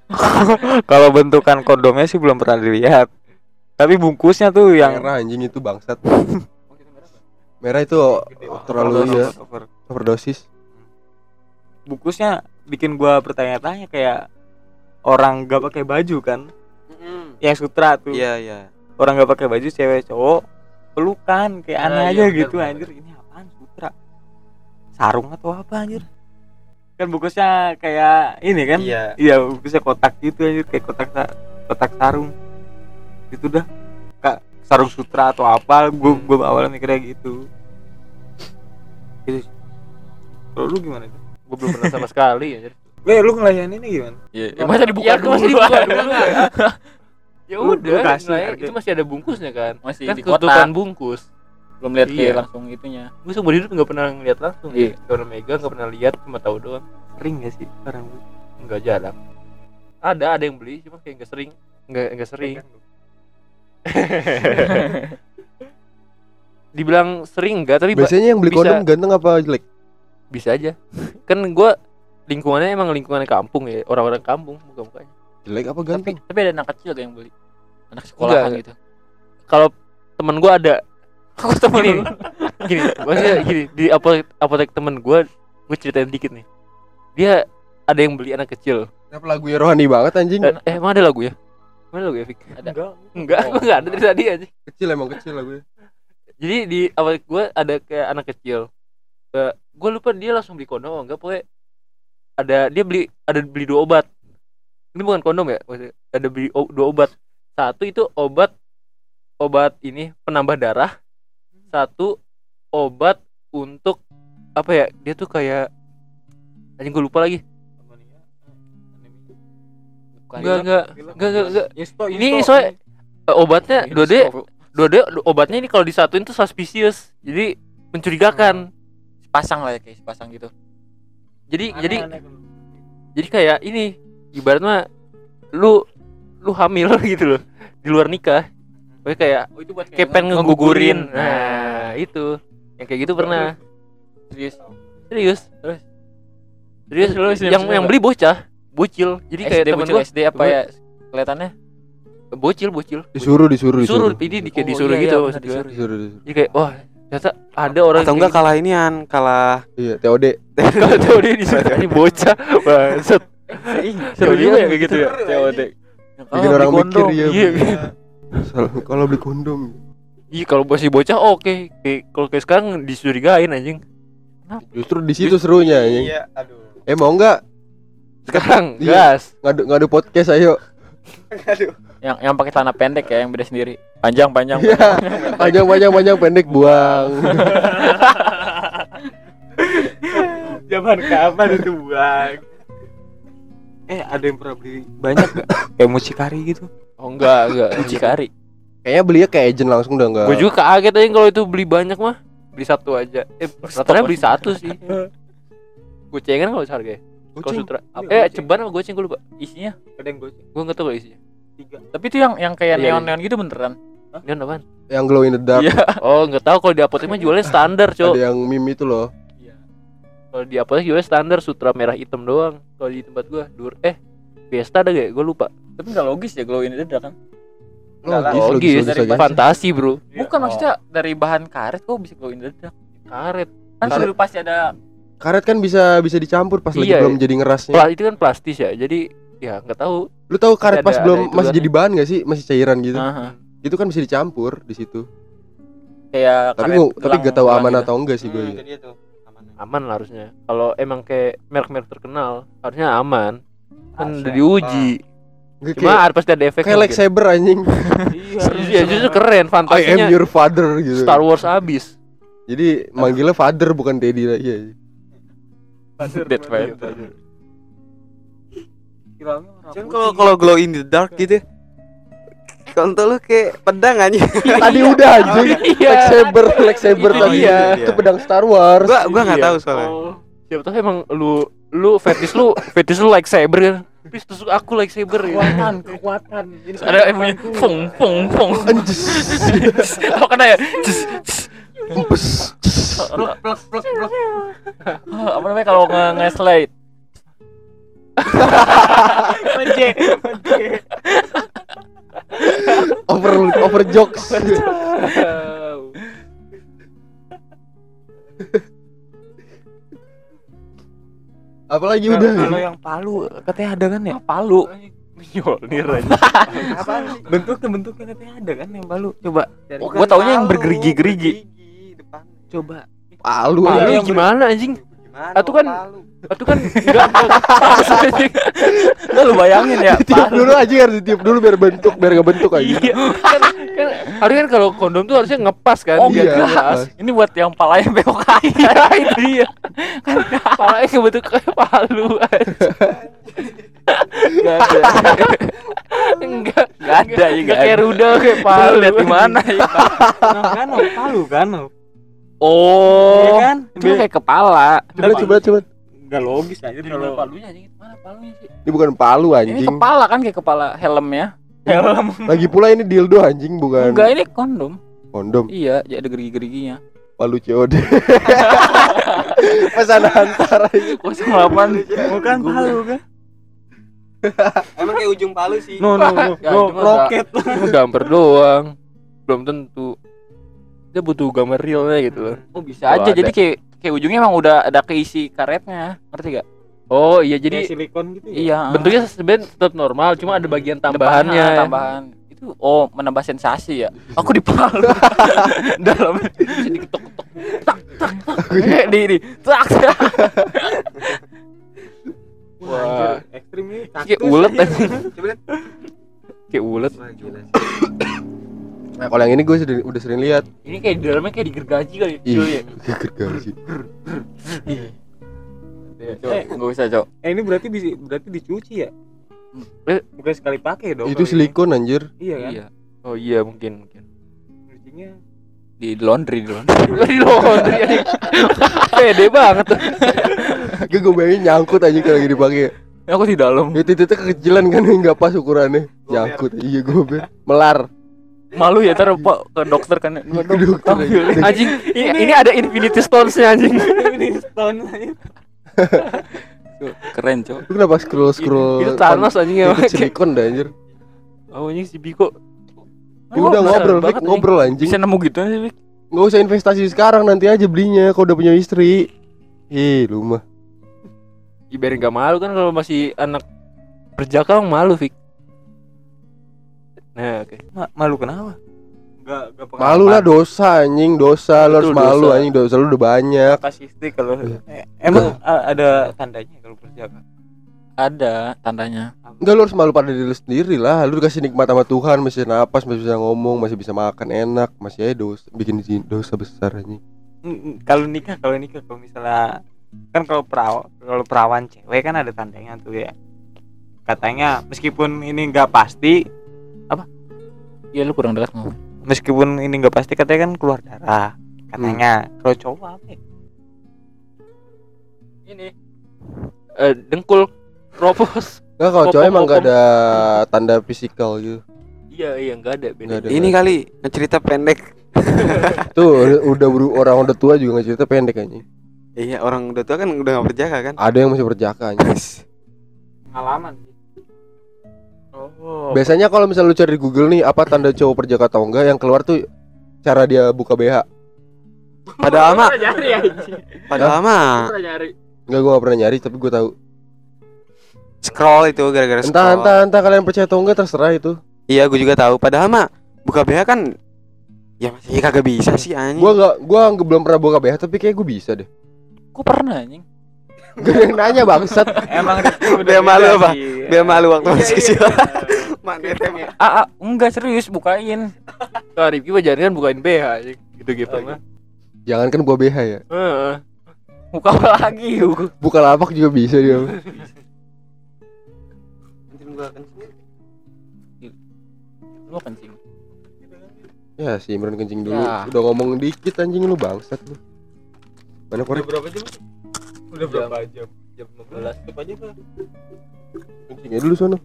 Kalau bentukan kondomnya sih belum pernah dilihat. Tapi bungkusnya tuh yang Merah anjing itu bangsat. Merah itu terlalu Overdosis, ya over- overdosis. Bungkusnya bikin gua bertanya-tanya kayak orang gak pakai baju kan? Yang sutra tuh. iya iya Orang gak pakai baju cewek cowok pelukan kayak aneh Ah, aja iya, gitu benar. anjir. Ini apaan sutra? Sarung atau apa anjir? Kan bungkusnya kayak ini kan? iya Iya, bisa kotak gitu aja kayak kotak kotak sarung. Itu dah. Kak, sarung sutra atau apa? Gua gua awalnya mikirnya gitu. Gitu. Kalau lu gimana? Gue belum pernah sama sekali ya. Weh, lu ngelayanin ini gimana? ya, masa dibuka Ya, dulu masih dibuka dulu. Ya Lu- lu udah, kasih harga. itu masih ada bungkusnya kan. Masih kan di ketutupan kotak. bungkus. belum lihat Iya. langsung itunya Gue seumur hidup nggak pernah ngeliat langsung. Iya. Gak pernah megang, nggak pernah lihat, cuma tahu doang. Sering gak sih orang lu? Nggak jarang. Ada, ada yang beli, cuma kayak nggak sering. Nggak nggak sering. Dibilang sering enggak, tapi Biasanya yang beli bisa. kondom ganteng apa jelek? bisa aja. kan gue lingkungannya emang lingkungan kampung ya, orang-orang kampung muka mukanya. Jelek apa tapi ganteng? tapi ada anak kecil gak yang beli anak sekolahan Enggak. gitu Kalau temen gue ada, Aku temen gini gini maksudnya gini di apotek apotek temen gue gue ceritain dikit nih dia ada yang beli anak kecil Kenapa lagunya rohani banget anjing? eh, eh emang ada lagu ya mana lagu ya Fik Ada. enggak Oh. gue enggak ada dari tadi aja Kecil emang kecil lagunya. jadi di apotek gue ada kayak anak kecil Eh, gue lupa dia langsung beli kondom enggak pokoknya ada dia beli ada beli dua obat. Ini bukan kondom ya ada beli o- dua obat. Satu itu obat obat ini penambah darah. Satu obat untuk apa ya dia tuh kayak anjing gue lupa lagi. Bukan enggak enggak enggak enggak enggak ini soalnya eh, obatnya dua D dua D obatnya ini kalau disatuin tuh suspicious. Jadi mencurigakan. Pasang lah ya kayak pasang gitu. Jadi jadi jadi kayak ini ibarat mah lu lu hamil gitu loh di luar nikah kayak Oh itu buat kayak pengen ngegugurin nah itu yang kayak gitu pernah serius. serius Terus? serius Terus lu senyum- yang senyum yang beli bocah bocil jadi kayak SD temen bocil gua SD apa ya kelihatannya? bocil bocil Disuruh, disuruh, disuruh disuruh. ini di, kayak Oh, disuruh iya, gitu iya. Disuruh, disuruh. jadi kayak wah ternyata ada orang Atau enggak kalah inian, kalah Iya, TOD. kalau tahu dia disuruh ini bocah bangsat seru juga ya kayak gitu ya COD. Bikin orang mikir ya. Iya. Salah, Kalau beli kondom. iya kalau masih bocah oke kayak kalau kayak sekarang disurigain anjing Justru di situ serunya anjing. Iya, aduh. Eh mau enggak sekarang Iya. gas ngadu ngadu podcast ayo. Yang yang pakai celana pendek ya yang beda sendiri. Panjang panjang. Iya. Panjang panjang panjang pendek buang. Zaman kapan itu buang? Eh, ada yang pernah beli banyak gak? Kayak mucikari gitu. oh enggak enggak Mucikari. Kayaknya belinya ke agent langsung udah enggak. gue juga kaget aja kalau itu beli banyak mah beli satu aja eh rata beli satu sih gocengan kalau seharga kalau Kucing. sutra Iya, eh goceng. ceban apa goceng gue lupa Isinya. Ada yang goceng gue nggak tahu isinya tiga. Tapi itu yang yang kayak Iya, iya. neon-neon gitu beneran. ini apaan Yang glow in the dark. Iya. oh nggak tahu kalau di apotek mah jualnya standar cok Ada yang meme itu loh. kalau di apotek jualnya standar sutra merah hitam doang kalau di tempat gua dur eh Fiesta ada gak? Gue lupa. Tapi nggak logis ya glow in the dark kan? Logis, logis, Logis, logis aja. fantasi bro. Bukan maksudnya dari bahan karet kok bisa glow in the dark. Karet. Kan Karet. sudah pasti ada Karet kan bisa bisa dicampur pas lagi Iya, belum jadi ngerasnya. Pla itu kan plastis ya. Jadi ya nggak tahu. Lu tahu karet Ada- pas ada belum itu masih kan. jadi bahan gak sih? Masih cairan gitu. Aha. Itu kan bisa dicampur di situ. kayak Tapi karet gua, tapi gak tahu aman gitu. atau enggak sih gue. Jadi itu aman. Aman lah harusnya. Kalau emang kayak merek-merek terkenal harusnya aman. Kan udah diuji. Nggak, Cuma kayak ada pasti ada efek. kayak lightsaber anjing. Iya justru keren I am fantasinya your father gitu. Star Wars abis. Jadi manggilnya father bukan daddy lagi. Iya. Dead Cuman kalau kalau glow in the dark gitu Kontol lu kayak pedang aja Tadi udah anjing. Iya. Lightsaber, lightsaber Itu tadi. dia. Itu pedang Star Wars. Gua gua enggak Iya. tahu soalnya Oh, siapa tahu emang lu lu fetish lu fetish lu lightsaber kan. Please tusuk aku lightsaber ya. Kekuatan, kekuatan. Ada yang bunyi fung fung fung. Apa kena ya? Plek plek plek plek. Apa namanya kalau nge nge-slide? Manje. Over over jokes. Apalagi udah. Kalau yang Palu katanya ada kan ya? Palu. Mjolnir aja. Sih? Bentuknya bentuknya katanya ada kan yang Palu. Coba. Oh, gua taunya yang bergerigi-gerigi. depan. Coba. Palu. Palu anjing. gimana anjing? Gimana? Tuh kan- Palu? Itu kan enggak anjing. Lu lu bayangin ya, Ditiup Palu. dulu aja harus ditiup dulu biar bentuk biar gak bentuk aja. Iya. Kan kan harusnya kan kalau kondom tuh harusnya ngepas kan Oh, iya. jelas. Ini buat yang palanya bewok Iya itu dia. Palanya kebentuk kayak palu aja. Enggak ada. Enggak. Enggak ada ya, Enggak kayak rudal kayak Palu lihat di mana ya? Nah, kan oh, Palu kan. oh. Oh. Iya kan? Itu kan kayak kepala. Coba coba coba. Enggak logis aja Jadi kalau palunya anjing mana palunya sih? Ini bukan palu Ini anjing. kepala kan kayak kepala helmnya. helm. Lagi pula ini dildo anjing bukan Enggak, ini kondom. kondom. Iya, ya ada gerigi-geriginya. Palu COD. Pesan antara ini. 08 Bukan Palu kan? Emang kayak ujung Palu sih. No no no. Ya, no roket. Cuma gambar doang. Belum tentu. dia butuh gambar realnya gitu loh Oh bisa aja. Jadi kayak kayak ujungnya emang udah ada keisi karetnya. Ngerti gak? oh iya Jadi jadi silikon gitu ya Iya. bentuknya sebenarnya tetap normal cuma ada bagian tambahannya Depannya, tambahan. Itu oh menambah sensasi ya. Aku di Palu. Dalamnya bisa diketok-ketok. Tak tak tak. di di. Tak. tak. Wah, ekstrim nih kayak ulet anjing Coba lihat. kayak ulet Nah, kalau yang ini gue sudah udah sering lihat. Ini kayak di dalamnya kayak digergaji kali. Ih, Iya. gergaji. Eh, enggak usah, Cok. eh ini berarti bisa berarti dicuci ya Eh. bukan sekali pakai dong Itu kalau ini. silikon anjir. iya kan Iya. oh iya mungkin mungkin Cucinya Di laundry, di laundry. di laundry pede banget Gue gue bayangin nyangkut aja kalau lagi dipakai. Aku di dalam. Ya titiknya kekecilan kan nggak pas ukurannya. Nyangkut. Iya gue Melar. Malu ya ntar Pak ke dokter kan. Enggak dong. Dokter aja. anjing ini, ini ada infinity stones-nya anjing ini setahun aja Keren, Cok. Lu kenapa scroll scroll? itu Thanos anjing ya silikon dah anjir. oh anjing si Biko Ya udah ngobrol, banget, ngobrol anjing. Bisa nemu gitu sih, Wik. Nggak usah investasi sekarang, nanti aja belinya kalau udah punya istri. Ih, lu mah. Ibarat gak malu kan kalau masih anak berjaka malu Fik nah oke Ma- malu kenapa enggak enggak Malu lah dosa anjing, dosa lu harus malu dosa. anjing, dosa lu udah banyak. kasih istri kalau Iya. eh, emang ada tandanya kalau berjaga Ada tandanya. Enggak lu harus malu pada diri lu sendiri lah. Lu dikasih nikmat sama Tuhan, masih napas, masih bisa ngomong, masih bisa makan enak, masih aja dosa, bikin dosa besar anjing. Kalau nikah kalau nikah kalau misalnya kan kalau perawan kalau perawan cewek kan ada tandanya tuh ya katanya meskipun ini nggak pasti Iya lu kurang dekat ngomong. meskipun ini nggak pasti katanya kan keluar darah katanya kalau cowok apa ya? ini eh, dengkul ropos Enggak kalau cowok emang enggak kopong. ada tanda fisikal gitu. iya iya nggak ada Nggak ada. Ini kali cerita pendek. Tuh udah buru orang udah tua juga nggak cerita pendek anjing. Iya, orang udah tua kan udah gak berjaga kan. Ada yang masih berjaka anjing. pengalaman oh Biasanya kalau misalnya lu cari di Google nih apa tanda cowok perjaka atau enggak yang keluar tuh cara dia buka BH. Padahal mah, padahal mah. Enggak gua gak pernah nyari tapi gua tahu. scroll itu gara-gara Entah scroll. entah entah kalian percaya atau enggak terserah itu. Iya, gue juga tahu. Padahal mah buka BH kan ya masih kagak bisa sih anjing. Gua enggak gua belum pernah buka BH tapi kayak gua bisa deh. Gue pernah anjing. Yang nanya bangsat. emang Biar malu apa? Biar malu waktu Iya, masih iya, kecil. iya. Mana temnya? Ah, ah, enggak serius bukain. kalau Rifki mah jangan kan bukain BH anjing gitu gitu mah Jangan kan buka BH ya. Heeh. Buka apa lagi? Buka lapak juga bisa dia. Lu kencing. Ya si Imran kencing dulu. Ya. Udah ngomong dikit anjing lu bangsat lu. Mana udah korek? berapa jam udah berapa jam jam 15 tutup aja tuh Kencingnya dulu sono.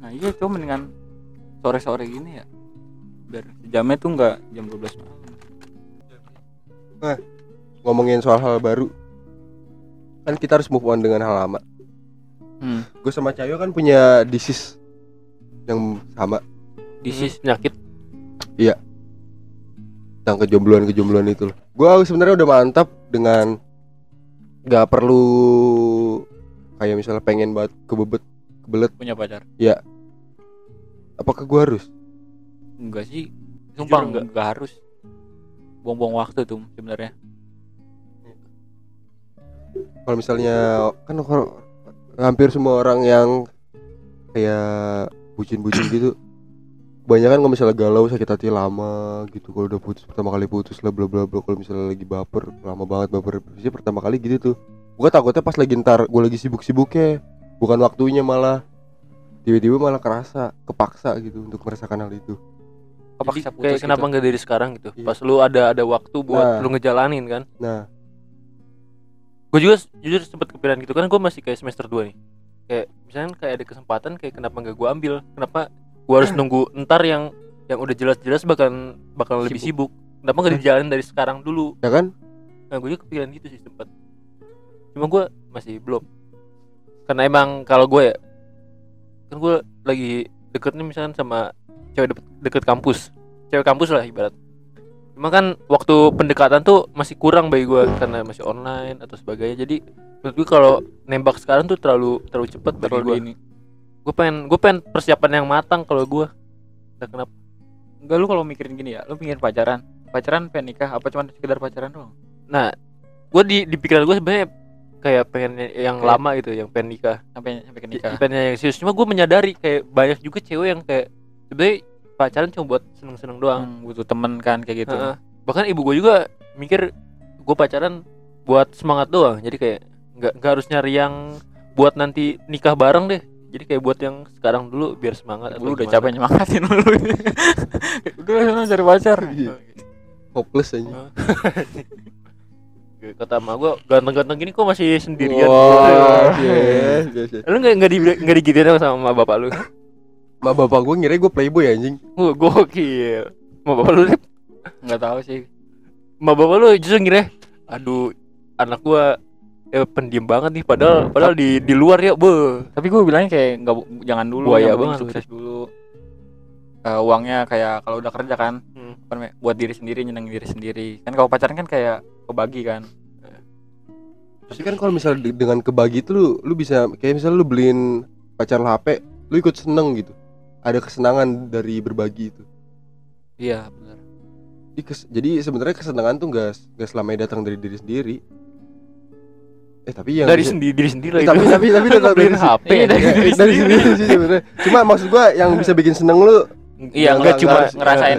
Nah, iya cuma mendingan sore-sore gini ya. Biar jamnya tuh enggak jam 12 malam. Ngomongin soal hal baru. Kan kita harus move on dengan hal lama. Hmm. Gue sama Cayo kan punya disease yang sama Disis penyakit tentang kejombloan kejombloan itu loh. Gue sebenarnya udah mantap dengan nggak perlu kayak misalnya pengen banget kebebet kebelet punya pacar. apakah gue harus Enggak sih. Sumpah Jujur, enggak. enggak harus. Buang-buang waktu tuh sebenarnya. kalau misalnya kan kalau hampir semua orang yang kayak bucin-bucin gitu kebanyakan kalau misalnya galau sakit hati lama gitu. Kalau udah putus pertama kali putus lah bla bla bla. Kalau misalnya lagi baper lama banget baper. Sih pertama kali gitu tuh. Gue takutnya pas lagi ntar gue lagi sibuk-sibuknya bukan waktunya malah tiba-tiba malah kerasa kepaksa gitu untuk merasakan hal itu. Kepaksa Jadi putus kayak kenapa gitu. nggak dari sekarang gitu? Iya. pas lu ada ada waktu buat Nah. lu ngejalanin kan? Nah. Gue juga jujur sempet kepikiran gitu. Kan gue masih kayak semester 2 nih. Kayak misalnya kayak ada kesempatan kayak kenapa nggak gue ambil? Kenapa gue harus nunggu ntar yang yang udah jelas-jelas bakal bakal lebih sibuk. kenapa nggak dijalanin dari sekarang dulu? Ya kan? Nah gue juga kepikiran gitu sih sempet. Cuma gue masih belum. Karena emang kalau gue ya kan gue lagi deket nih misalkan sama cewek deket, deket kampus. Cewek kampus lah ibarat. Cuma kan waktu pendekatan tuh masih kurang bagi gua karena masih online atau sebagainya. Jadi menurut gue kalau nembak sekarang tuh terlalu terlalu cepet bagi ini Gue pengen gue pengen persiapan yang matang kalau gua. Entah kenapa. enggak lu kalau mikirin gini ya lu mikirin pacaran pacaran pengen nikah apa cuma sekedar pacaran doang Nah, gue di di pikiran gue sebenarnya kayak pengen yang Kayak- lama gitu, yang pengen nikah. sampai sampai ke nikah Pengen yang serius. Cuma gue menyadari kayak banyak juga cewek yang kayak sebenarnya pacaran cuma buat seneng-seneng doang. Hmm, butuh temen kan kayak gitu Heeh. Bahkan ibu gue juga mikir gue pacaran buat semangat doang. Jadi kayak nggak nggak harus nyari yang buat nanti nikah bareng deh. Jadi kayak buat yang sekarang dulu biar semangat. lu udah capek nyemangatin lu udah sana cari pacar Iya. hopeless aja Kata emak gue ganteng-ganteng gini kok masih sendirian. Wah, yes, yes, yes. Lu nggak nggak di nggak digituin sama- sama bapak lu? Ma bapak gue ngira gue playboy anjing Wah gokil. Emak bapak lu nggak tahu sih emak bapak lu justru ngira, aduh anak gua eh, pendiam banget nih padahal padahal di di luar ya, be. tapi gue bilangnya kayak nggak jangan dulu penting banget sukses dulu Eh, uangnya kayak kalau udah kerja kan Hmm. buat diri sendiri nyenengin diri sendiri kan kalau pacaran kan kayak kebagi kan Tapi kan kalau misalnya de- dengan kebagi itu lu lu bisa kayak misalnya lu beliin pacar lu HP, lu ikut seneng gitu. Ada kesenangan dari berbagi itu. iya benar Jadi, kes- jadi sebenarnya kesenangan tuh gak, gak selamanya datang dari diri sendiri. Eh tapi yang dari sendiri diri sendiri Eh, tapi tapi tapi tetap beliin dari HP. Iya, dari dari sendiri sih sebenarnya. Cuma maksud gua yang bisa bikin seneng lu iya Nggak- nggak nggak cuma harus- ngerasain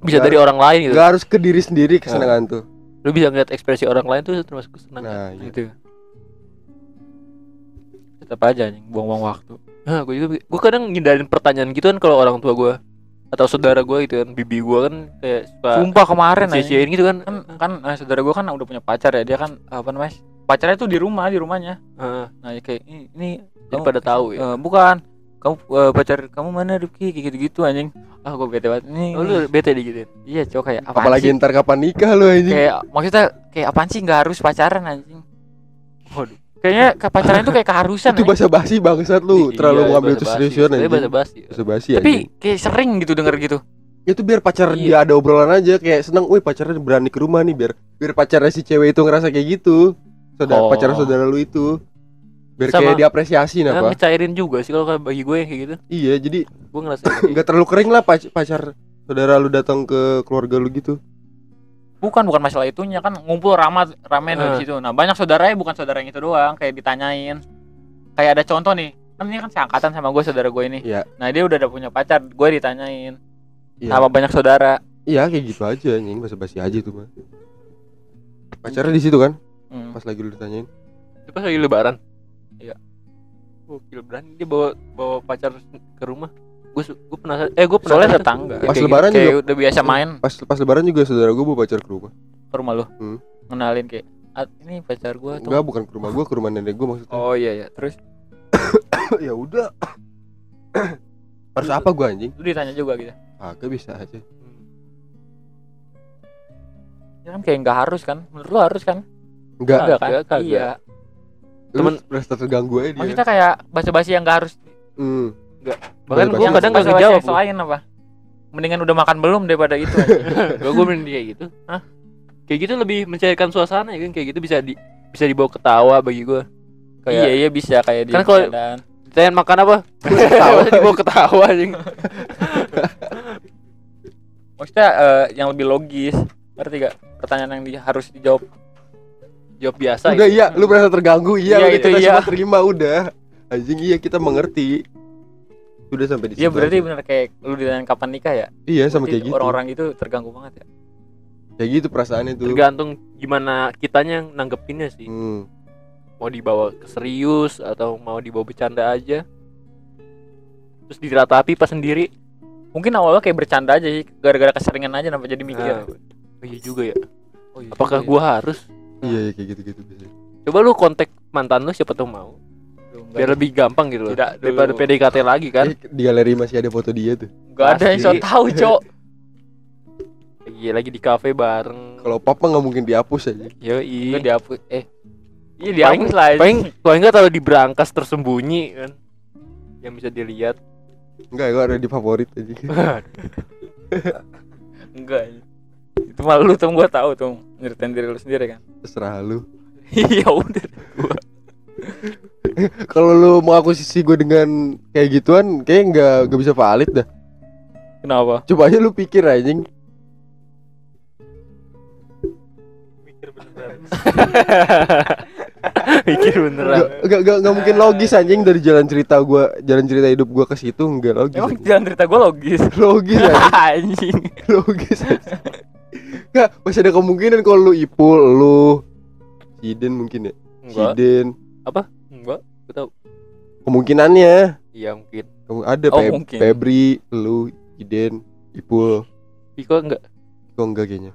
bisa dari orang lain gitu. gak harus ke diri sendiri kesenangan tuh. Lu bisa ngeliat ekspresi orang lain tuh termasuk kesenangan. Nah, iya. gitu tetap aja nih buang-buang waktu Nah, gue juga gue kadang ngindarin pertanyaan gitu kan kalau orang tua gue atau saudara gue gitu kan, bibi gue kan kayak suka sumpah kemarin aja gitu kan. kan kan eh, saudara gue kan udah punya pacar ya dia kan apa namanya pacarnya tuh di rumah di rumahnya Heeh. nah ya kayak ini, ini Jadi kamu- pada tahu ya. eh, bukan kamu eh, pacar kamu mana Rifki kayak gitu gitu anjing ah gue bete banget ini Oh, lu bete digituin. iya cowok kayak apa Apalagi ntar kapan nikah lu anjing. kayak maksudnya kayak apaan sih nggak harus pacaran anjing waduh kayaknya ke pacaran itu kayak keharusan Itu anjing. basa basi bangsat lu, Iya, terlalu mengambil itu basa-basi. seriusan Sebenarnya anjing. basa-basi. Basa basi tapi anjing. kayak sering gitu denger gitu Itu biar pacar Iya. dia ada obrolan aja kayak seneng, wih pacarnya berani ke rumah nih biar biar pacarnya si cewek itu ngerasa kayak gitu. Saudara Oh. pacar saudara lu itu. Biar Sama. kayak diapresiasi Nah, apa. ngecairin juga sih kalau kayak bagi gue yang kayak gitu. Iya, jadi Gue ngerasa nggak terlalu kering lah pac- pacar saudara lu datang ke keluarga lu gitu. bukan bukan masalah itunya kan ngumpul ramah ramen Ah. di situ nah banyak saudaranya bukan saudara yang itu doang kayak ditanyain kayak ada contoh nih kan ini kan seangkatan sama gue saudara gue ini Iya. nah dia udah ada punya pacar gue ditanyain Iya. sama banyak saudara Iya, kayak gitu aja anjing, basa basi aja itu mah. Pacarnya di situ kan. Pas lagi lu ditanyain. itu pas lagi lebaran. Iya. Gokil berani dia bawa bawa pacar ke rumah. Gue gue penasaran. Eh gue penasaran. soalnya tetangga Pas Kayak lebaran kayak juga udah biasa main pas pas lebaran juga saudara gue bawa pacar ke rumah. ke rumah lu Hmm. ngenalin kayak "Ah, ini pacar gue tuh Enggak, bukan ke rumah gue, ke rumah nenek gue maksudnya. oh iya iya terus ya udah. Harus apa gue anjing? lu ditanya juga gitu Agak bisa aja. ya kan kayak nggak harus kan menurut lu harus kan Enggak, Enggak kan kagak. iya temen merasa terganggu aja dia. maksudnya kayak basa-basi yang nggak harus Hmm. Bahkan Basa-basi. gue kadang gak basa-basi ngejawab. selain apa mendingan udah makan belum daripada itu Gue gue mending kayak gitu. Hah? Kayak gitu lebih mencairkan suasana ya kan kayak gitu bisa di bisa dibawa ketawa bagi gue. iya iya bisa kayak di Kan kalau- jalan. Ditanya makan apa? Ketawa dibawa ketawa anjing. maksudnya eh, yang lebih logis ngerti gak pertanyaan yang di, harus dijawab Jawab biasa. Udah gitu. iya, lu merasa terganggu. Iya, Iya, itu kita iya. semua terima udah. Anjing iya kita mengerti. Udah sampai di Iya situ berarti aja. bener kayak lu ditanya kapan nikah ya Iya sama Berarti kayak gitu. orang-orang itu terganggu banget ya Kayak gitu perasaannya tuh. Tergantung gimana kitanya yang nanggepinnya sih. Hmm. Mau dibawa ke serius atau mau dibawa bercanda aja. Terus diratapi pas sendiri. mungkin awalnya kayak bercanda aja sih gara-gara keseringan aja nampak jadi mikir Nah, oh iya juga ya. Oh iya Apakah juga gua harus? Iya, iya, kayak gitu-gitu bisa. Coba lu kontak mantan lu siapa tuh mau. Enggak, Biar lebih gampang gitu loh. Tidak dulu. Daripada PDKT lagi kan. Eh, di galeri masih ada foto dia tuh. enggak ada yang so tahu cok Lagi lagi di kafe bareng. Kalau papa nggak mungkin dihapus aja. Yo enggak i. dihapus eh iya Paling dihapus lah paling paling enggak taruh di brankas tersembunyi kan. Yang bisa dilihat. Enggak, gua ada di favorit aja. enggak anjing. cuma lu tuh gua tahu tuh nyeritain diri lu sendiri kan? Terserah lu. Iya udah. Kalau lu mau aku sisi gue dengan kayak gituan kayak nggak nggak bisa valid dah. Kenapa? Coba aja lu pikir anjing. Mikir bener Pikir beneran. Nggak- nggak nggak nggak mungkin logis anjing dari jalan cerita gua jalan cerita hidup gua ke situ nggak logis. Emang jalan cerita gua logis? Logis anjing. Anjing. Logis anjing. Nggak masih ada kemungkinan kalau lu ipul lu Siden mungkin ya Enggak. Siden Enggak. Gua tahu. kemungkinannya Iya mungkin. Kamu ada Oh, Feb- mungkin. Febri lu Iden Ipul Piko enggak. kok enggak kayaknya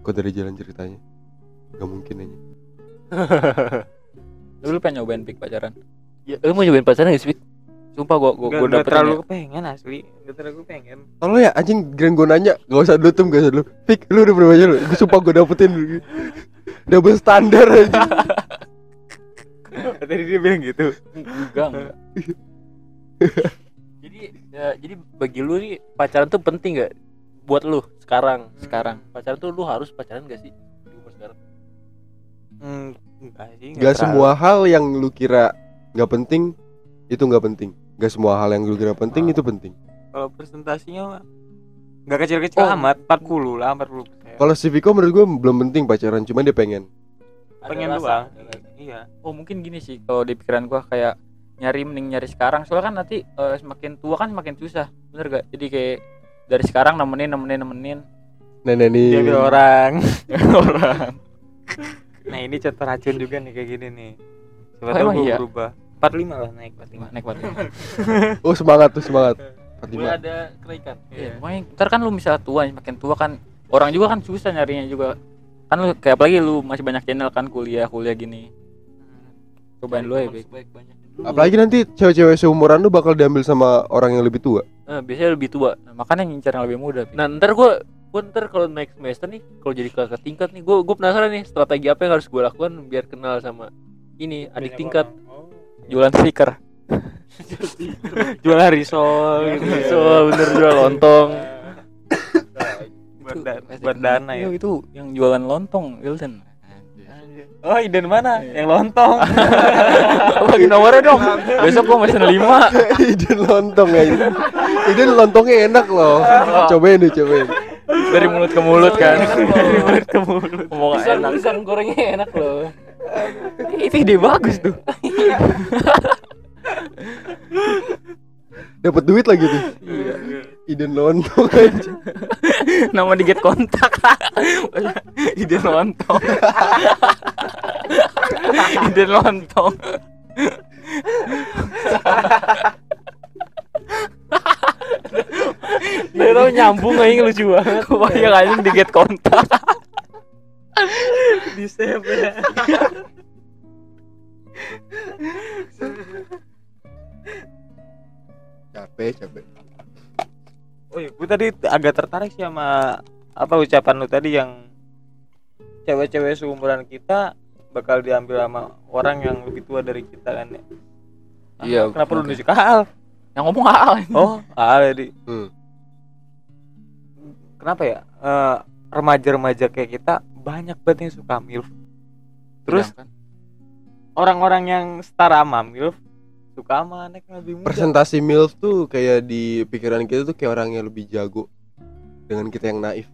kok dari jalan ceritanya nggak mungkin aja lu, lu pengen nyobain pik pacaran Ya, lu mau nyobain pacaran gak sih? Pik? Sumpah gua gua, Gak, gua gak dapet terlalu kepengen asli. Gak terlalu kepengen. Tolong ya anjing grand gue nanya. Gak usah dulu tuh gak usah dulu. Pik lu udah baca lu. Gue sumpah gue dapetin. Dulu Double standar anjing. Tadi dia bilang gitu. Enggak enggak. Jadi ya, jadi bagi lu nih pacaran tuh penting gak buat lu sekarang. Sekarang. Pacaran tuh lu harus pacaran gak sih? Di umur sekarang? Hmm, Enggak sih Gak terlalu. semua hal yang lu kira Gak penting Itu gak penting Gak semua hal yang lu kira penting Itu penting. Kalau presentasinya mah Gak kecil-kecil Oh. amat 40 lah 40 persen. Kalau si Viko menurut gue belum penting pacaran Cuman dia pengen. Pengen doang. ada rasa. Iya. Oh mungkin gini sih kalau di pikiran gua kayak nyari mending nyari sekarang. Soalnya kan nanti eh, semakin tua kan semakin susah bener gak? Jadi kayak dari sekarang nemenin nemenin nemenin. Nenek nih. Diambil orang. Orang. Nah ini contoh racun juga nih kayak gini nih. Coba Oh, tahu iya? berubah 45 lah naik 45 naik banget Oh semangat tuh semangat. Mulai 45 ada kenaikan Iya, makanya ntar kan lu misalnya tua makin tua kan orang juga kan susah nyarinya juga. Kan lu kayak apalagi lu masih banyak channel kan kuliah kuliah gini. Cobain dulu ya baik banyak. Apalagi nanti cewek-cewek seumuran lu bakal diambil sama orang yang lebih tua. Nah, biasanya lebih tua. Nah, makanya ngincar yang lebih muda nah ntar gua gua ntar kalau naik semester nih kalau jadi kakak tingkat nih gua gua penasaran nih strategi apa yang harus gua lakukan biar kenal sama ini adik tingkat jualan stiker. Jualan risol gitu. So bener jual lontong. Buat dana ya? Iya, itu yang jualan lontong Wilson. Oh iden mana? Yang lontong. Bagi nomornya dong. Besok gua mesen lima. Iden lontong ya. Iden lontongnya enak loh. Cobain deh cobain. Dari mulut ke mulut kan. Dari mulut ke mulut. Ngomong enak pisang gorengnya enak loh itu ide bagus tuh. Dapat duit lagi tuh. Iden lontong aja nama di get kontak. Ide lontong ide lontong Dia tau nyambung aja lucu banget. Wah yang anjing di get kontak Di save ya Capek capek Oh iya, gue tadi agak tertarik sih sama apa ucapan lu tadi yang cewek-cewek seumuran kita bakal diambil sama orang yang lebih tua dari kita kan ya. Ah, Iya, Kenapa lu nunjuk ke Al? yang ngomong Al Oh, Al jadi. Hmm. Kenapa ya? Eh, remaja-remaja kayak kita banyak banget yang suka MILF. Terus orang-orang yang setara sama MILF suka sama anak yang lebih muda. Presentasi MILF tuh kayak di pikiran kita tuh kayak orang yang lebih jago Dengan kita yang naif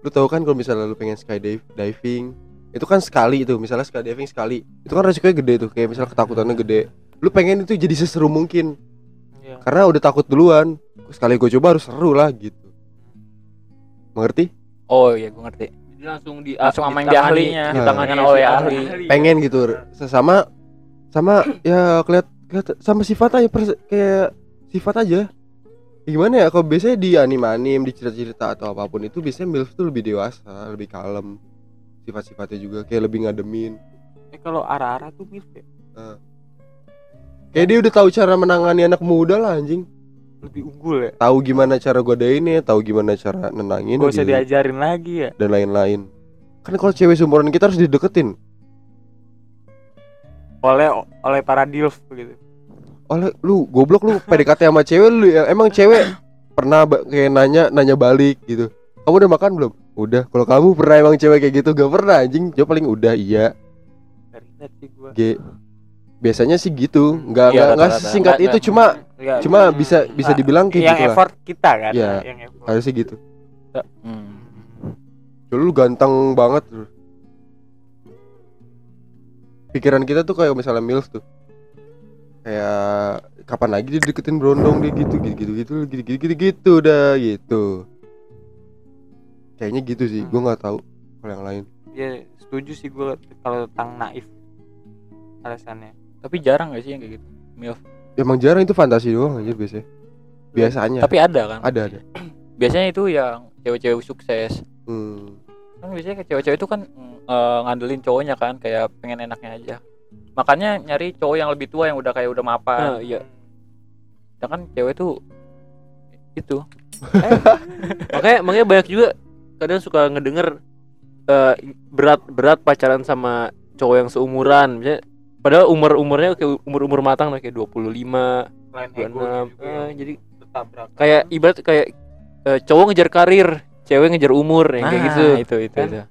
Lu tahu kan kalau misalnya lu pengen skydiving Itu kan sekali itu, misalnya skydiving sekali Itu kan resikonya gede tuh, kayak misalnya ketakutannya gede Lu pengen itu jadi seseru mungkin Iya. Karena udah takut duluan Sekali gue coba harus seru lah gitu Mengerti? oh iya gue ngerti Langsung di Langsung sama yang ditangani- ahlinya. ditangani Nah. oleh Iya, ahli. Pengen gitu. Sesama Sama ya keliat, keliat sama sifat aja pers- Kayak sifat aja. Ya gimana ya kalau biasanya di anime-anime di cerita-cerita atau apa pun itu biasanya MILF tuh lebih dewasa lebih kalem. Sifat-sifatnya juga kayak lebih ngademin. Eh kalau arah-arah tuh MILF ya? kayak dia udah tahu cara menangani anak muda lah anjing Lebih unggul ya? tahu gimana cara godainnya tahu gimana cara nenangin Gak usah gitu, diajarin lagi ya? dan lain-lain kan kalau cewek seumuran kita harus dideketin Oleh oleh para DILF gitu. oleh lu goblok lu PDKT sama cewek lu ya emang cewek pernah kayak nanya nanya balik gitu kamu udah makan belum Udah. Kalau kamu pernah emang cewek kayak gitu gak pernah anjing? Jawab paling udah iya. G. Biasanya sih gitu. Nggak Iya, nggak Nggak- itu cuma Ya, cuma hmm, bisa bisa dibilang kayak yang gitu lah. effort kita kan. Iya. Yang effort. Harusnya gitu. Hmm. Dulu lu ganteng banget lu. Pikiran kita tuh kayak misalnya MILF tuh. Kayak kapan lagi dia deketin berondong dia gitu gitu gitu gitu gitu gitu gitu, gitu dah gitu. Kayaknya gitu sih, gua nggak tahu kalau yang lain. Ya setuju sih gua kalau tentang naif alasannya. Tapi jarang gak sih yang kayak gitu? Milf. Emang jarang itu fantasi doang anjir biasanya. Biasanya Tapi ada kan? ada ada. Biasanya itu yang cewek-cewek sukses. Hmm. Kan biasanya cewek-cewek itu kan eh, ngandelin cowoknya kan kayak pengen enaknya aja. Makanya nyari cowok yang lebih tua yang udah kayak udah mapan. Ah, iya. Sedangkan cewek tuh itu makanya makanya banyak juga kadang suka ngedenger eh, berat berat pacaran sama cowok yang seumuran misalnya padahal umur umurnya kayak umur umur matang lah kayak 25 Selain 26 egonya juga eh, jadi kayak ibarat kayak eh, cowok ngejar karir cewek ngejar umur yang kayak Nah, gitu. itu itu, kan? itu.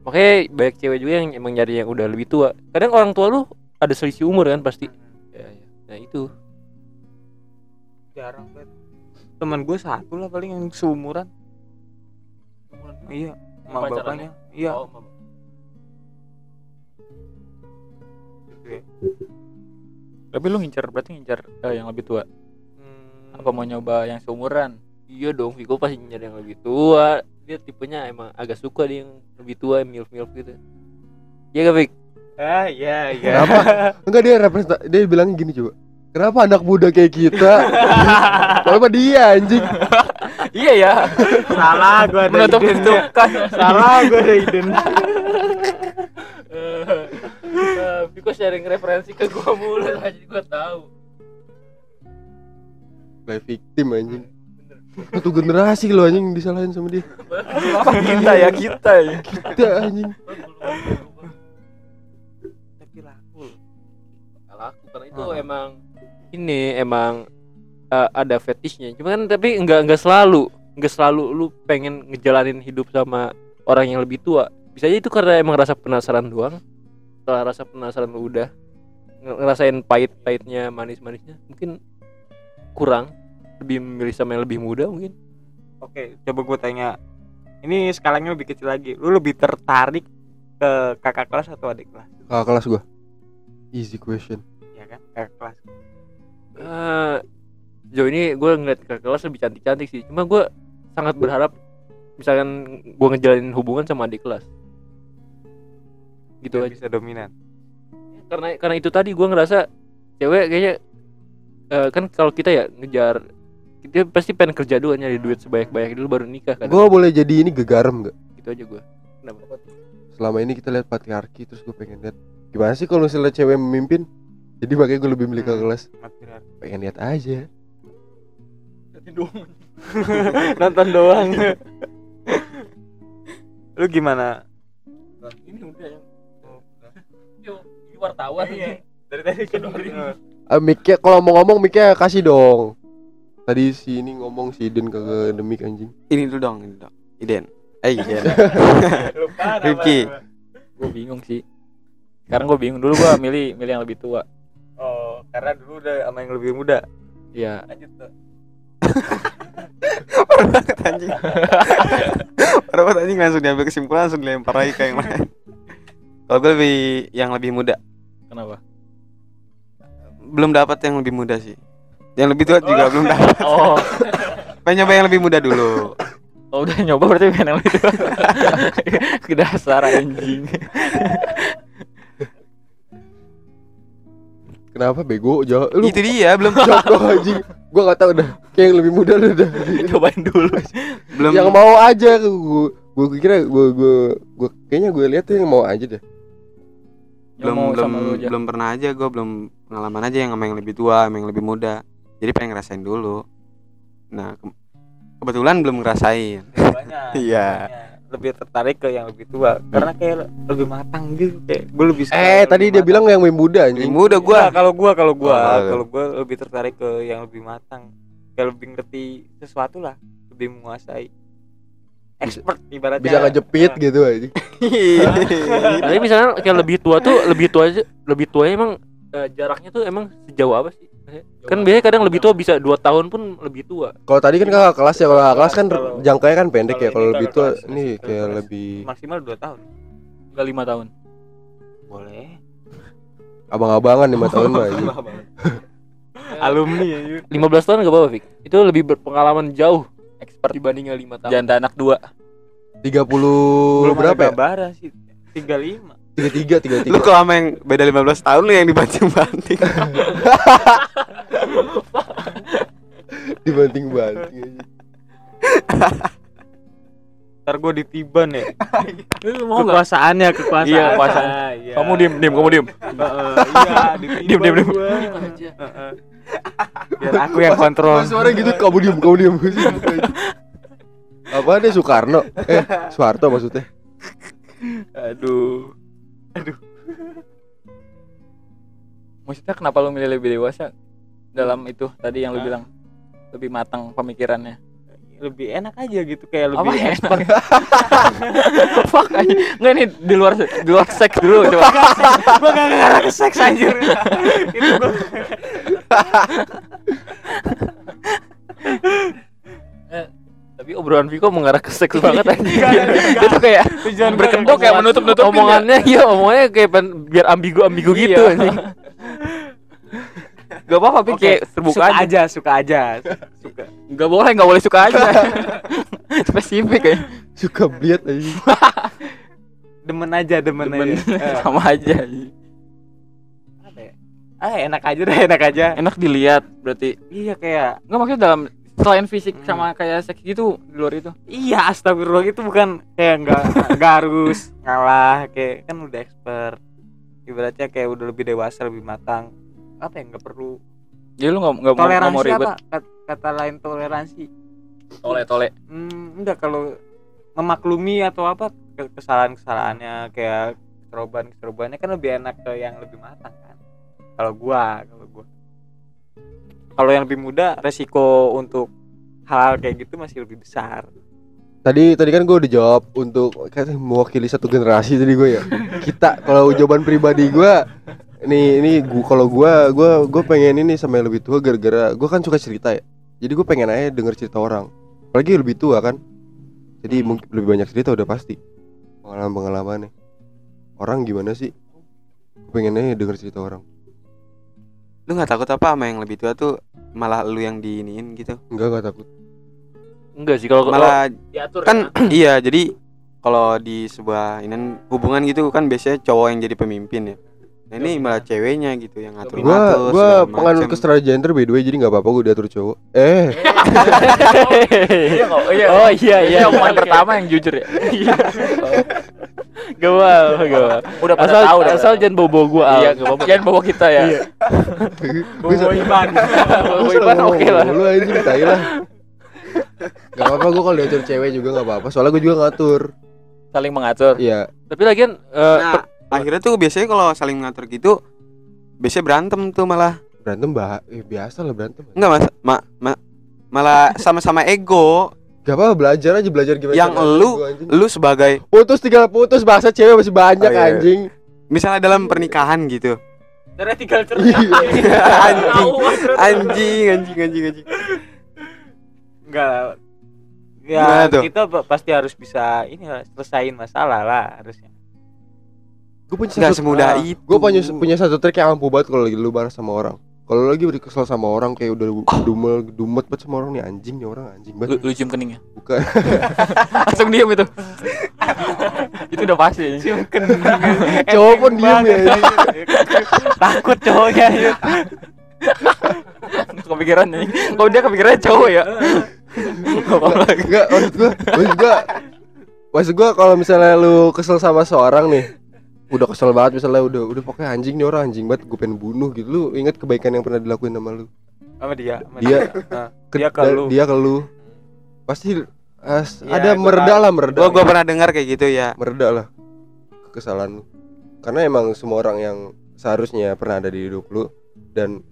makanya banyak cewek juga yang emang nyari yang udah lebih tua. Kadang orang tua lu ada selisih umur kan pasti. Ya, ya. nah itu. Jarang banget. Teman gue satu lah paling yang seumuran. Iya sama bapaknya. Iya. Oh, gitu ya. Tapi lu ngincar berarti ngincar eh, yang lebih tua. Hmm, Apa mau nyoba yang seumuran? iya dong Viko pasti nyari yang lebih tua dia tipenya emang agak suka dia yang lebih tua milf milf gitu Iya gak ah iya iya Kenapa? Enggak dia representa dia bilangnya gini coba. Kenapa anak muda kayak kita? Kenapa dia anjing? iya ya. salah gue ada Menutup ide ketukan. salah gue ada ide Eh, Viko sharing referensi ke gua mulu jadi gua tahu Play victim anjing. Satu generasi lo anjing disalahin sama dia. kita ya kita ya. Kita anjing. tapi laku laku karena itu Ah. emang ini emang eh, ada fetishnya. Cuman tapi enggak enggak selalu enggak selalu lu pengen ngejalanin hidup sama orang yang lebih tua. Bisa aja itu karena emang rasa penasaran doang. Setelah rasa penasaran lu udah nge- ngerasain pahit-pahitnya manis-manisnya mungkin kurang. Lebih memilih sama yang lebih muda mungkin. Oke coba gue tanya. Ini skalanya lebih kecil lagi. Lu lebih tertarik ke kakak kelas atau adik kelas? Kakak kelas gua. Easy question. ya kan? Kakak kelas Eh, sejauh ini gue ngeliat ke kelas lebih cantik-cantik sih. Cuma gue sangat berharap misalkan gue ngejalanin hubungan sama adik kelas. Gitu Biar aja. bisa dominan. Karena karena itu tadi gue ngerasa cewek kayaknya eh, kan kalau kita ya ngejar kita pasti pengen kerja dulu nyari duit sebanyak-banyak dulu baru nikah kan. Gua boleh jadi ini gegaram nggak? gitu aja gue kenapa? Selama ini kita lihat patriarki terus gue pengen lihat gimana sih kalau misalnya cewek memimpin. Jadi makanya gue lebih milih Hmm. kelas. Pengen lihat aja. nonton doang lu gimana ini udah yang ini wartawan dari tadi kan Ah, mic-nya kalau mau ngomong mic-nya kasih dong. Tadi si ini ngomong si Iden kagak demik anjing. Ini dulu dong, ini dong. Iden. Eh, Iden. lupa Rifki. Gue bingung sih. Sekarang gue bingung dulu gue milih milih yang lebih tua. Oh karena dulu udah sama yang lebih muda Iya. lanjut tuh Parah banget anjing. Parah banget anjing langsung diambil kesimpulan langsung dilempar lagi ke yang lain. Kalau gue lebih yang lebih muda. Kenapa? Belum dapat yang lebih muda sih. Yang lebih tua juga belum dapat. Oh, Pengen nyoba yang lebih muda dulu. oh udah nyoba berarti pengen yang lebih tua. Ke dasar anjing. Kenapa bego? Jawab lu Itu dia belum jawab dong, anjing. Gua gak tahu dah. Kayak yang lebih muda lu dah. Cobain dulu. belum yang mau aja gua gua kira gua gua gua kayaknya gue lihat tuh yang mau aja deh. belum mau belum aja. belum pernah aja gue belum pengalaman aja yang sama yang lebih tua sama yang lebih muda jadi pengen ngerasain dulu nah ke- kebetulan belum ngerasain Iya. Lebih tertarik ke yang lebih tua. Karena kayak lebih matang gitu kayak gue lebih suka Eh, tadi lebih dia matang. bilang yang lebih muda lebih anjing. muda gue Enggak, kalau gua kalau gua. Oh, kalau gua lebih tertarik ke yang lebih matang. Kayak lebih ngerti sesuatu lah. Lebih menguasai. Expert ibaratnya. bisa ngejepit gitu aja Tapi misalnya kayak lebih tua tuh lebih tua aja lebih tua emang eh, jaraknya tuh emang sejauh apa sih? Kan biasanya kadang lebih tua bisa dua tahun pun lebih tua. kalau tadi kan kakak kelas ya kalau kakak kelas kan Kalau- jangkanya kan pendek kalau ya kalau lebih tua kelas, ini kayak kelas. lebih maksimal 2 tahun Enggak lima tahun. boleh abang-abangan lima tahun mah alumni ya yuk. 15 tahun gak apa-apa, Fik. Itu lebih berpengalaman jauh Expert dibandingnya 5 tahun. janda anak dua. tiga puluh belum berapa ya bara sih 35 tiga tiga tiga Lu tiga kalau sama yang beda 15 tahun lu yang dibanting-banting. dibanting banting ntar gue ditiban ya Lu mau enggak? kekuasaannya kekuasaan Iya, kekuasaan. Ah, iya. Kamu diem, diem, kamu diem. Heeh, iya Diem, diem, diem. biar aku yang kontrol suara gitu kamu diem kamu diem apa deh Soekarno eh Soeharto maksudnya aduh Maksudnya kenapa lu milih lebih dewasa dalam itu tadi yang lu bilang lebih matang pemikirannya? lebih enak aja gitu kayak lebih Apa ya? expert Fuck aja. Enggak nih di luar di luar seks dulu coba. gue gak ngarah ke seks anjir itu Tapi obrolan Viko mengarah ke seks banget aja. Itu kayak berkedok kayak menutup-nutup omongannya iya omongannya kayak pen- biar ambigu-ambigu gitu Iya. anjing. Gak apa-apa, Pik. Oke, kayak terbuka suka aja. aja suka aja suka Gak boleh, gak boleh suka aja. Spesifik ya. suka bliat aja demen aja demen, Demen. aja Eh, Sama aja. ya? ah enak aja deh enak aja Enak dilihat berarti. iya kayak Enggak maksudnya dalam selain fisik Hmm. sama kayak seks gitu di luar itu. iya astagfirullah itu bukan kayak nggak nggak harus ngalah kayak kan udah expert ibaratnya kayak udah lebih dewasa lebih matang apa ya nggak perlu Jadi lu gak, nggak mau, nggak mau toleransi ribet. apa Kat- kata lain toleransi Tole tole. hmm, enggak kalau memaklumi atau apa ke- kesalahan-kesalahannya kayak keseroban keserobannya kan lebih enak ke yang lebih matang kan kalau gua kalau yang lebih muda resiko untuk hal kayak gitu masih lebih besar. Tadi tadi kan gue udah jawab untuk kayak mewakili satu generasi tadi gue ya. Kita kalau jawaban pribadi gue ini ini gua kalau gue gue gue pengen ini sama yang lebih tua gara-gara gue kan suka cerita ya. Jadi gue pengen aja denger cerita orang. Apalagi lebih tua kan. Jadi mungkin lebih banyak cerita udah pasti. Pengalaman pengalamannya orang gimana sih? Gue pengen aja denger cerita orang Lu nggak takut apa sama yang lebih tua tuh malah lu yang diiniin gitu. enggak enggak takut Enggak sih kalau kalau- Malah Diatur kan iya jadi kalau di sebuah ini hubungan gitu kan biasanya cowok yang jadi pemimpin ya. Nah ini malah ceweknya gitu yang ngatur gue ngatur. gue penganut kesetaraan gender by the way jadi nggak apa-apa gue diatur cowok eh Iya kok. Iya. Oh iya iya. Iya, omongan pertama yang jujur ya. Gawal, gawal. Udah pada Asal tahu dah. asal jangan bobo gua. Al. Iya, apa-apa. jangan bawa kita ya. Bisa- Iban. Bobo Iban oke lah. Lu anjing tai lah. Gak apa-apa gue kalau diatur cewek juga gak apa-apa Soalnya gue juga ngatur Saling mengatur. Iya Tapi lagian eh, Nah, akhirnya tuh biasanya kalau saling ngatur gitu biasanya berantem tuh malah. Berantem bah eh, biasa lah berantem Enggak mas, ma, ma- malah sama-sama ego. Gak apa-apa belajar aja belajar gimana Yang cara lu-. Lu sebagai Putus tinggal putus bahasa cewek masih banyak Oh, iya. anjing misalnya dalam pernikahan gitu. Cara tinggal Iya. anjing, anjing, anjing, anjing, anjing. enggak ya kita pa- pasti harus bisa ini selesain masalah lah harusnya Gue punya Enggak satu semudah ah, itu. Gue punya punya satu trik yang ampuh banget kalau lagi lu bareng sama orang kalau lu lagi udah kesel sama orang kayak udah dumel dumet banget sama orang nih anjing nih orang anjing Lu, banget lu cium keningnya. bukan Langsung diam itu. itu udah pasti. Cium cowok pun diem ya takut cowoknya ya. kepikiran nih. Kalau dia kepikiran cowok ya. Enggak, maksud gua, maksud gua Maksud gua kalau misalnya lu kesel sama seorang nih Udah kesel banget misalnya udah udah pokoknya anjing nih orang anjing banget gue pengen bunuh gitu. Lu inget kebaikan yang pernah dilakuin sama lu? Sama dia sama Dia. Nah, ke- Dia ke lu. Dia ke lu. Pasti as- Iya, ada gua mereda tahu. lah mereda. Gua gua pernah dengar kayak gitu ya. Mereda lah Kekesalan lu. Karena emang semua orang yang seharusnya pernah ada di hidup lu Dan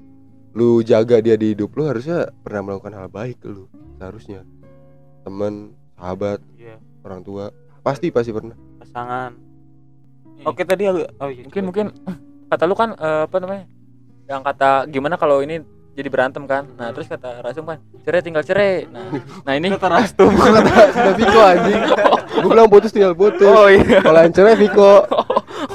lu jaga dia di hidup lu harusnya pernah melakukan hal baik ke lu Seharusnya. Temen, sahabat Iya. orang tua. Pasti pasti pernah. Pasangan oke tadi aku oh iya mungkin mungkin. Kata lu kan eh, apa namanya? Yang kata gimana kalau ini jadi berantem kan? Nah terus kata Rasum kan cerai tinggal cerai. Nah nah ini kata Rastum sudah Viko anjing. Gue bilang putus tinggal putus. Oh iya. Kalau yang cerai Viko.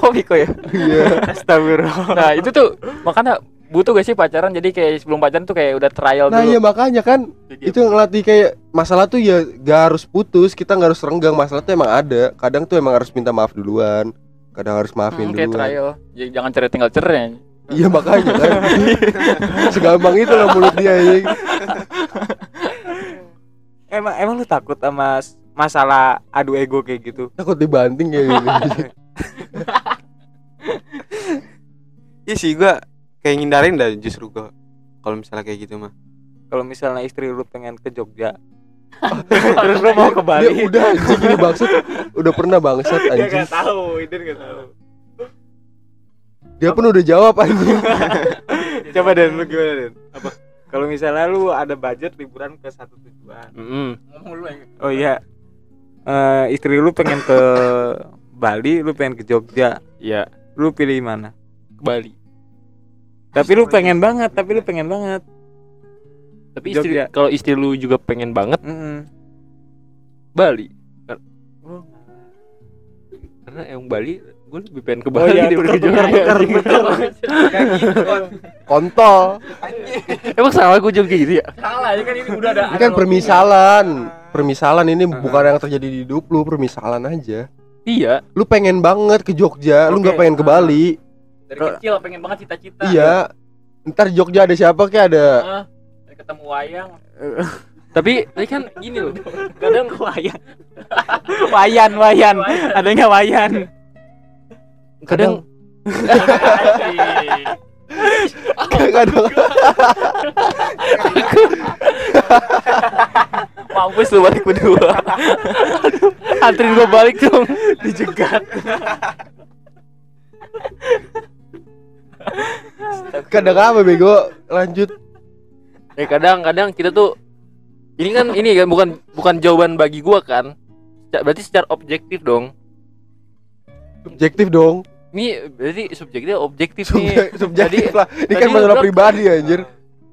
Oh Viko ya? Iya. Astagfirullah. Nah itu tuh makanya butuh gak sih pacaran? Jadi kayak sebelum pacaran tuh kayak udah trial nah dulu. iya makanya kan itu yang ngelatih kayak masalah tuh ya gak harus putus kita nggak harus renggang. Masalah tuh emang ada. Kadang tuh emang harus minta maaf duluan kadang harus maafin Hmm, kayak duluan. trial. Jadi jangan cerai tinggal cerai. Iya makanya kan. Segampang itu loh mulut dia ya. Emang emang lu takut sama masalah adu ego kayak gitu? Takut dibanting kayak gitu Iya sih gua kayak ngindarin dah justru gua kalau misalnya kayak gitu mah. kalau misalnya istri lu pengen ke Jogja terus lu mau ke dia Bali? udah anjing ini bangsat. Udah pernah bangsat dia anjing. nggak tahu itu nggak tahu. Dia pun udah jawab anjing. Coba Den lu gimana Den apa? Kalau misalnya lu ada budget liburan ke satu tujuan. Oh iya. Eh, istri lu pengen ke Bali lu pengen ke Jogja. Iya, lu pilih mana? Ke Bali. tapi lu pengen banget tapi lu pengen banget Tapi istri Jogja. kalau istri lu juga pengen banget Mm-mm. Bali. Oh, Karena yang Bali gue lebih pengen ke Oh Bali iya, daripada ke Jogja. gitu, Kon. kontol. Emang salah gue kayak gitu ya? salah ya kan ini udah ada ini kan permisalan. permisalan ini bukan yang terjadi di hidup lu permisalan aja. Iya. lu pengen banget ke Jogja lu nggak pengen ke Bali. Dari Ke- kecil pengen banget cita-cita. Iya. Ntar Jogja ada siapa? Kayak ada dari ketemu wayang. Tapi tapi kan gini loh. kadang wayan wayan. Wayan. Adanya wayan? Kadang kadang mampus lu balik berdua. Anterin gue balik dong. dijegat. Kadang apa bego? Lanjut Ya kadang-kadang kita tuh ini kan ini kan bukan bukan jawaban bagi gua kan. Berarti secara objektif dong. subjektif dong Ini berarti subjektif objektif nih. Subjek- subjektif Tadi- lah ini kan tadi lu masalah pribadi anjir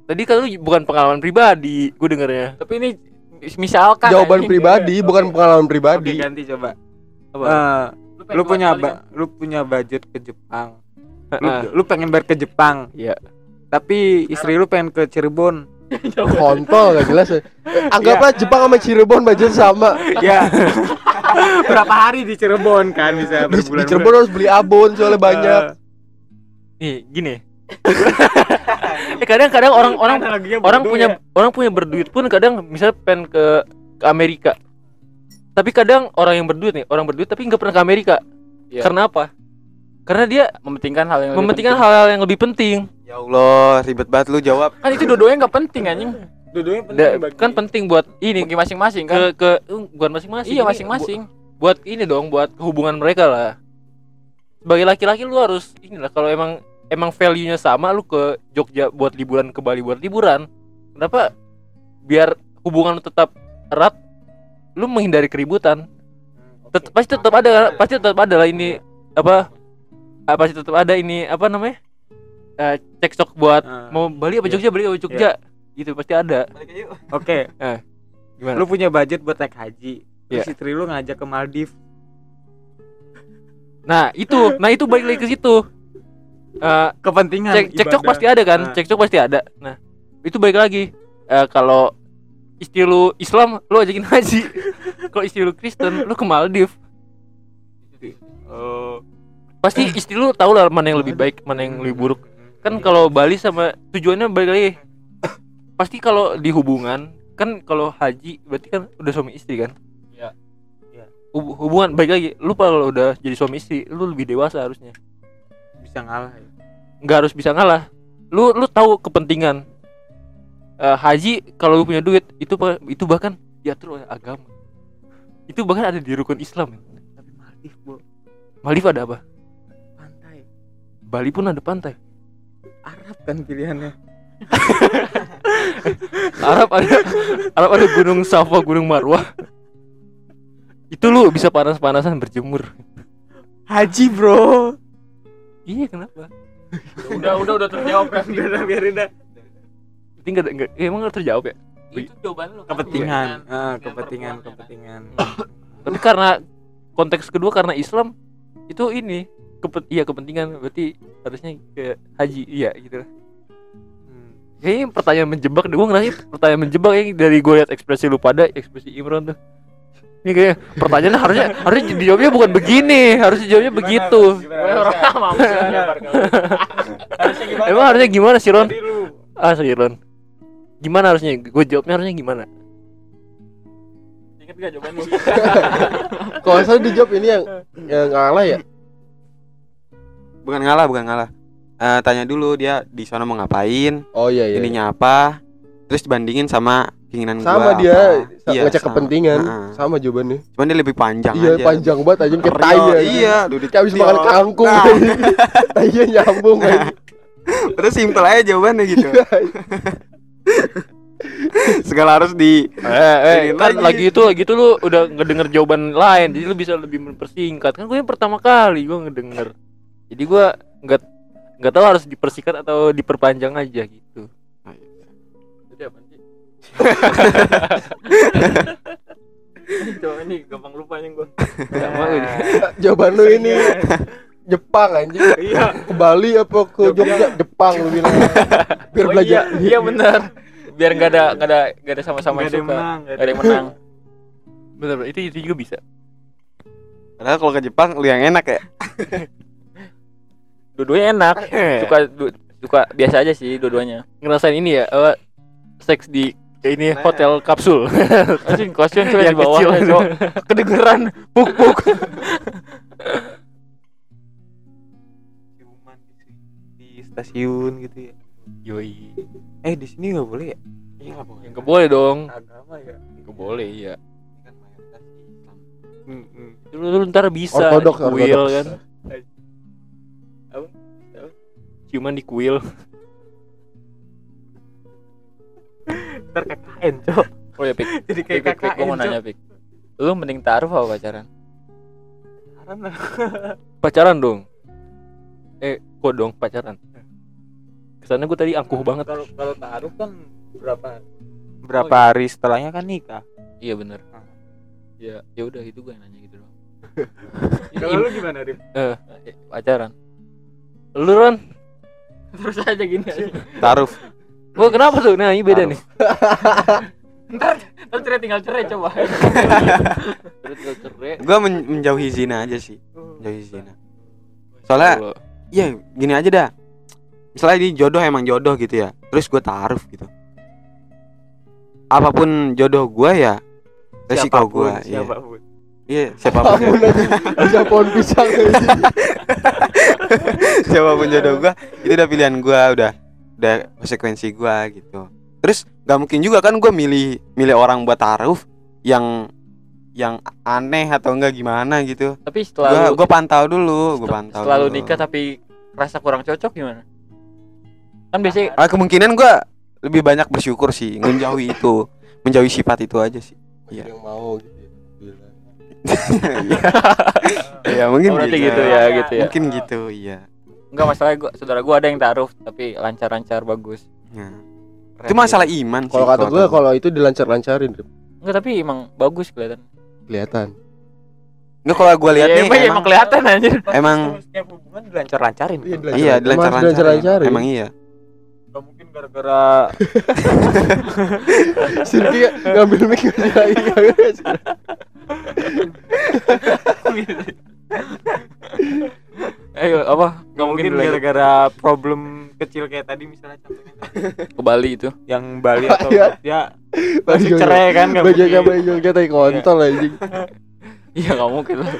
Tadi kan lu bukan pengalaman pribadi, gue dengernya. tapi ini misalkan jawaban anjing. pribadi bukan pengalaman oke pribadi ganti coba Apa? Eh, pengen lu punya ba- lu punya budget ke Jepang lu, Heeh. lu pengen bayar ke Jepang Iya. Tapi istri lu pengen ke Cirebon kontol gak jelas ya. Eh, anggaplah Jepang sama Cirebon budget sama ya berapa hari di Cirebon kan bisa di, di berbulan Cirebon harus beli abon soalnya banyak Nih, gini. eh kadang-kadang orang-orang orang punya orang punya berduit pun kadang misal pengen ke ke Amerika. Tapi kadang orang yang berduit nih, orang berduit tapi nggak pernah ke Amerika. Iya. Karena apa? Karena dia mementingkan hal yang lebih mementingkan penting. hal-hal yang lebih penting. Ya Allah, ribet banget lu jawab. kan itu dua-duanya nggak penting anjing dua-duanya Da- kan penting buat ini bagi masing-masing kan ke ke uh, bukan masing-masing. iya masing-masing bu- buat ini dong, buat hubungan mereka lah. Sebagai laki-laki lu harus inilah kalau emang emang value-nya sama lu ke Jogja buat liburan ke Bali buat liburan. Kenapa? Biar hubungan lu tetap erat, lu menghindari keributan. Tet- pasti tetap ada pasti tetap ada lah ini apa ah, pasti tetap ada ini apa namanya? Eh cekcok buat Ah. mau Bali apa Iya. Jogja Bali apa Jogja. Gitu pasti ada. Oke. Gimana? Lu punya budget buat naik haji. Terus Iya. istri lu ngajak ke Maldives. Nah itu. Nah itu balik lagi ke situ. Eh, kepentingan cek cekcok pasti ada kan? Nah. cekcok pasti ada. Nah itu baik lagi. Eh, kalau istri lu Islam lu ajakin haji. Kalau istri lu Kristen lu ke Maldives. Oh pasti istri lu tahu lah mana yang lebih baik mana yang lebih buruk. Kan kalau Bali sama tujuannya balik lagi. Pasti kalau di hubungan kan kalau haji berarti kan udah suami istri kan? Iya. Iya. Hub- hubungan baik lagi lu kalau udah jadi suami istri lu lebih dewasa harusnya. Bisa ngalah ya? Nggak harus bisa ngalah. Lu lu tahu kepentingan. Eh, haji kalau lu punya duit itu itu bahkan diatur oleh agama. Itu bahkan ada di rukun Islam. Tapi Maldives bu. Maldives ada apa Bali pun ada pantai Arab kan pilihannya Arab ada Arab ada gunung Safa gunung Marwah Itu lu bisa panas-panasan berjemur. Haji bro. Iya kenapa? udah udah udah terjawab kan Udah biarin dah. Itu enggak enggak eh, emang enggak terjawab ya? itu jawaban lu kan? Kepentingan, Kepentingan ah, kepentingan, perempuannya kan? kepentingan. Tapi karena konteks kedua karena Islam itu ini kepen iya kepentingan berarti harusnya ke haji iya gitu. Hmm. Kayaknya pertanyaan menjebak deh, gue ngerasa pertanyaan menjebak yang dari gue liat ekspresi lu pada ekspresi Imron tuh. Ini kayak pertanyaannya harusnya harusnya dijawabnya bukan begini, harusnya jawabnya begitu. Harusnya gimana? Emang harusnya gimana sih Ron? Ah sih Ron. Gimana harusnya? Gue jawabnya harusnya gimana? inget gak jawaban lu Kalau salah dijawab ini yang yang ngalah ya. Bukan ngalah, bukan ngalah. Eh, tanya dulu dia di sana mau ngapain, Oh iya iya. ininya apa, terus dibandingin sama keinginan sama gua dia apa. Iya, ngecek sama. kepentingan. Heeh. Sama jawabannya. Cuman dia lebih panjang Iya aja. panjang banget aja kayak tai aja. Iya, Kayak habis makan kangkung. Nah. Tainya nyambung aja. Terus simpel aja jawabannya gitu. Segala harus di Eh, eh kan lagi. lagi itu lagi itu lu udah ngedenger jawaban lain, jadi lu bisa lebih mempersingkat. Kan gue yang pertama kali gue ngedenger. Jadi gue nggak nggak tahu harus dipersingkat atau diperpanjang aja gitu. Jadi apa sih coba ini gampang lupanya gua Sama ini. Jawaban lu ini Jepang anjing. Iya. Ke Bali apa ke Jogja? Jepang lu bilang. Biar oh, belajar. iya, iya benar biar nggak ada nggak ada nggak ada sama-sama yang suka menang, ada yang menang bener. itu itu juga bisa. Padahal kalau ke Jepang lu yang enak ya. Dua-duanya enak suka du- suka biasa aja sih dua-duanya Ngerasain ini ya, eh, seks di ini Nah. hotel kapsul. anjing tuh Yang di bawah kecil. Cok. kedengeran puk puk Ciuman di, di stasiun gitu ya. Yoi. Eh di sini nggak boleh ya? Iya nggak boleh. Yang nggak boleh dong. Agama ya. Nggak boleh iya. Kan mayoritas Islam. Hmm, hmm. Lu, lu ntar bisa Ortodoks, ortodoks. kan. Ciuman di kuil. Ntar KKN cok. oh ya pik Jadi kayak pik, pik KKN gua mau nanya pik lu mending taruh apa pacaran Karena Pacaran dong. Eh, kok dong pacaran? Kesannya gue tadi angkuh banget. Kalau kalau taruh kan berapa berapa hari setelahnya kan nikah. iya bener Ah. ya ya udah itu gue nanya gitu doang Kalau lu gimana, Rim? Eh, pacaran Lu Ron, terus aja gini aja Taruh. gua kenapa tuh? Nah, ini beda nih. ntar ntar cerai tinggal cerai coba Gua men- menjauhi zina aja sih. Menjauhi zina. Soalnya Iya, gini aja dah. Misalnya ini jodoh emang jodoh gitu ya. Terus gue taruh gitu. Apa pun jodoh gue ya resiko Siapa pun, gue. Iya, siapa pun. Iya siapa pun. Ampun aja. Bisa pohon pisang aja. siapa pun jodoh gue itu udah pilihan gue udah udah konsekuensi gue gitu. Terus gak mungkin juga kan gue milih milih orang buat taruh yang yang aneh atau enggak gimana gitu. tapi Gue setelah lu, gue pantau dulu, gue setel- pantau. setelah lu dulu. nikah tapi rasa kurang cocok gimana kan biasanya Ah, kemungkinan gua lebih banyak bersyukur sih menjauhi itu, menjauhi sifat itu aja sih. Iya. Yang mau gitu. Ya. Iya, mungkin Oh, gitu. gitu ya gitu ya Mungkin gitu, iya. enggak masalah gua saudara gua ada yang taruh tapi lancar-lancar bagus Nah, Keren itu masalah iman. Kalau kata gue gua. kalau itu dilancar-lancarin enggak tapi emang bagus kelihatan kelihatan. Enggak kalau gua lihat Iya, nih emang, emang, kelihatan anjir emang setiap hubungan dilancar-lancarin. Iya, iya dilancar-lancarin. Emang iya. Gak mungkin gara-gara Sirki ngambil mic ngasih lagi. ayo apa Gak mungkin gara-gara problem kecil kayak tadi misalnya contohnya ke Bali itu yang Bali atau Iya. ya masih cerai kan gak Baju mungkin. kayak baju kita tai kontol anjing. iya nggak mungkin lah.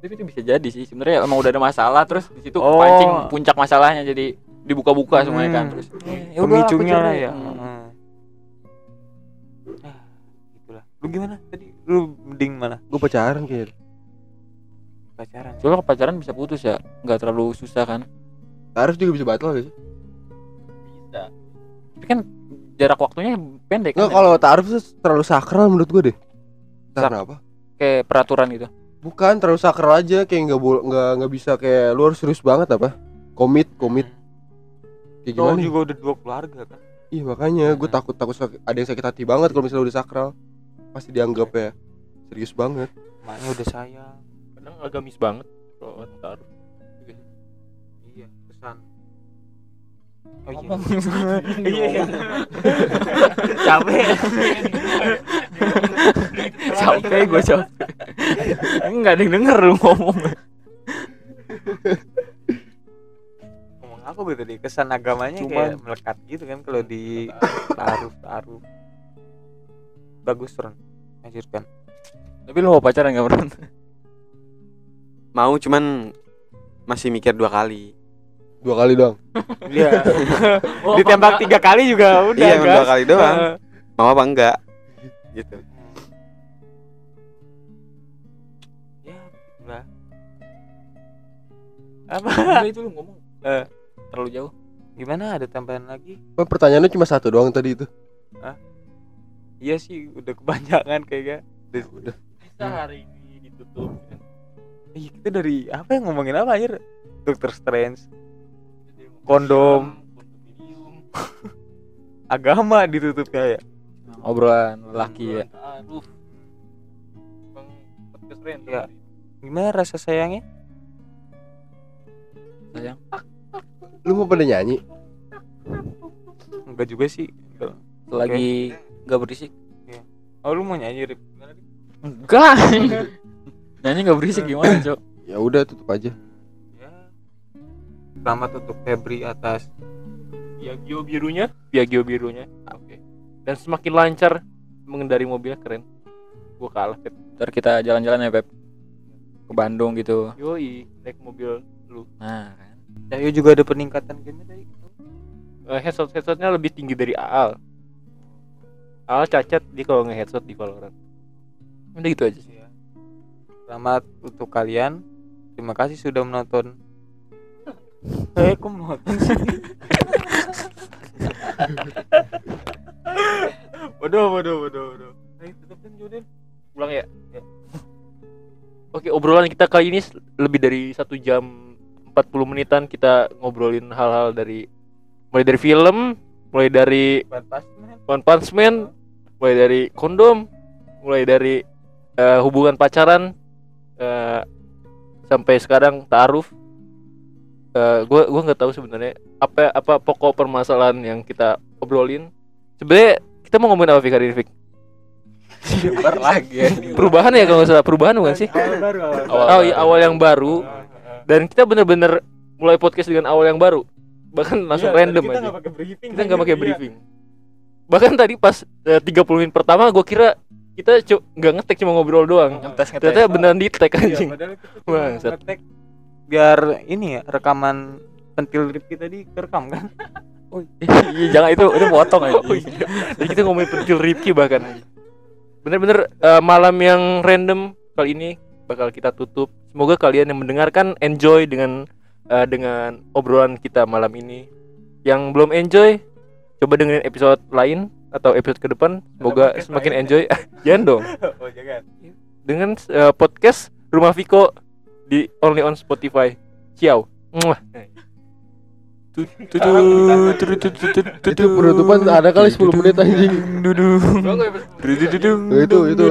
Tapi itu bisa jadi sih sebenarnya emang udah ada masalah terus di situ Oh. pancing puncak masalahnya jadi dibuka-buka semuanya kan Hmm. terus eh, ya Pemicunya lah ya. Hmm. Heeh. Ah, gitulah. Lu gimana tadi? Lu mending mana? Gue pacaran kayaknya. Pacaran. soalnya kalau pacaran bisa putus ya nggak terlalu susah kan Tarif juga bisa batal sih? tapi kan jarak waktunya pendek kan Enggak kalau tarif tuh terlalu sakral menurut gue deh. Karena apa? kayak peraturan gitu Bukan terlalu sakral aja kayak nggak boleh nggak nggak bisa kayak lu harus serius banget apa? Komit komit kayak gimana? nih? juga udah dua keluarga kan Iya makanya gue Hmm. takut takut ada yang sakit hati banget kalau misalnya udah sakral pasti dianggap ya serius banget. maknya udah sayang kadang agamis banget kalau oh iya. iya iya. Capek. Capek gue capek nggak ada yang denger lu ngomong. Ngomong apa gue tadi? Kesan agamanya Cuman- kayak melekat gitu kan kalau di taruh taruh bagus Ron. Lanjutkan tapi lu mau pacaran nggak pernah mau cuman masih mikir dua kali Dua kali doang. iya. Ditembak tiga kali juga udah iya dua kali doang. Mau apa enggak? Gitu. Ya begitulah apa? Udah itu lu ngomong. Eh. terlalu jauh. Gimana? Ada tambahan lagi? Oh, pertanyaannya cuma satu doang tadi itu. iya sih udah kebanyakan kayaknya udah. Bisa hari ini ditutup. Iya kita dari apa yang ngomongin apa aja Dokter Strange Kondom. agama ditutupnya ya? Obrolan laki ya. Aduh. Bang podcast random Ya. gimana rasa sayangnya? Sayang. Lu mau pada nyanyi? enggak juga sih. Lagi nggak berisik. Oh lu mau nyanyi Rip? enggak. Nyanyi nggak berisik gimana cok? Ya udah tutup aja. Ya selamat untuk Febri atas Piaggio birunya? Piaggio birunya. Oke. Dan semakin lancar mengendari mobilnya keren. Gua kalah Pep ntar kita jalan-jalan ya Pep ke Bandung gitu. Yoi naik mobil lu. Nah kan. Cahyo juga ada peningkatan game tadi Eh, headset headsetnya lebih tinggi dari Aal Aal cacat dia kalau nge headset di Valorant. Udah gitu aja sih. Ya. selamat untuk kalian. Terima kasih sudah menonton eh kok sih? Waduh waduh waduh waduh. Ayo tutupin Jodin pulang ya, Ya. oke obrolan kita kali ini lebih dari satu jam 40 menitan kita ngobrolin hal-hal dari mulai dari film mulai dari. One Punch Man mulai dari kondom mulai dari eh, hubungan pacaran eh, sampai sekarang taaruf Eh, gua gua nggak tahu sebenarnya apa apa pokok permasalahan yang kita obrolin. Sebenarnya kita mau ngomongin apa Fik hari ini Fik? Lagi ya perubahan ya kalau nggak salah. Perubahan bukan sih? Awal baru awal Awal oh iya awal yang baru. Dan kita bener-bener mulai podcast dengan awal yang baru. Bahkan langsung random kita aja. pakai briefing kita nggak pakai Iya. briefing. Bahkan tadi pas eh, 30 menit pertama gue kira kita nggak ngetek cuma ngobrol doang. Ngetes ternyata beneran di tag Iya, anjing. padahal kita ngetek biar ini ya rekaman pentil rip kita tadi kerekam kan iya jangan itu itu potong aja. Oh iya. Jadi kita ngomongin pentil Ripki bahkan. Bener-bener eh, malam yang random kali ini bakal kita tutup. Semoga kalian yang mendengarkan enjoy dengan eh, dengan obrolan kita malam ini. Yang belum enjoy coba dengerin episode lain atau episode ke depan. Semoga semakin lain. enjoy. Jangan dong. Oh jangan. Dengan eh, podcast Rumah Viko di only on Spotify Ciao. Itu penutupan ada kali 10 menit anjing. Itu itu.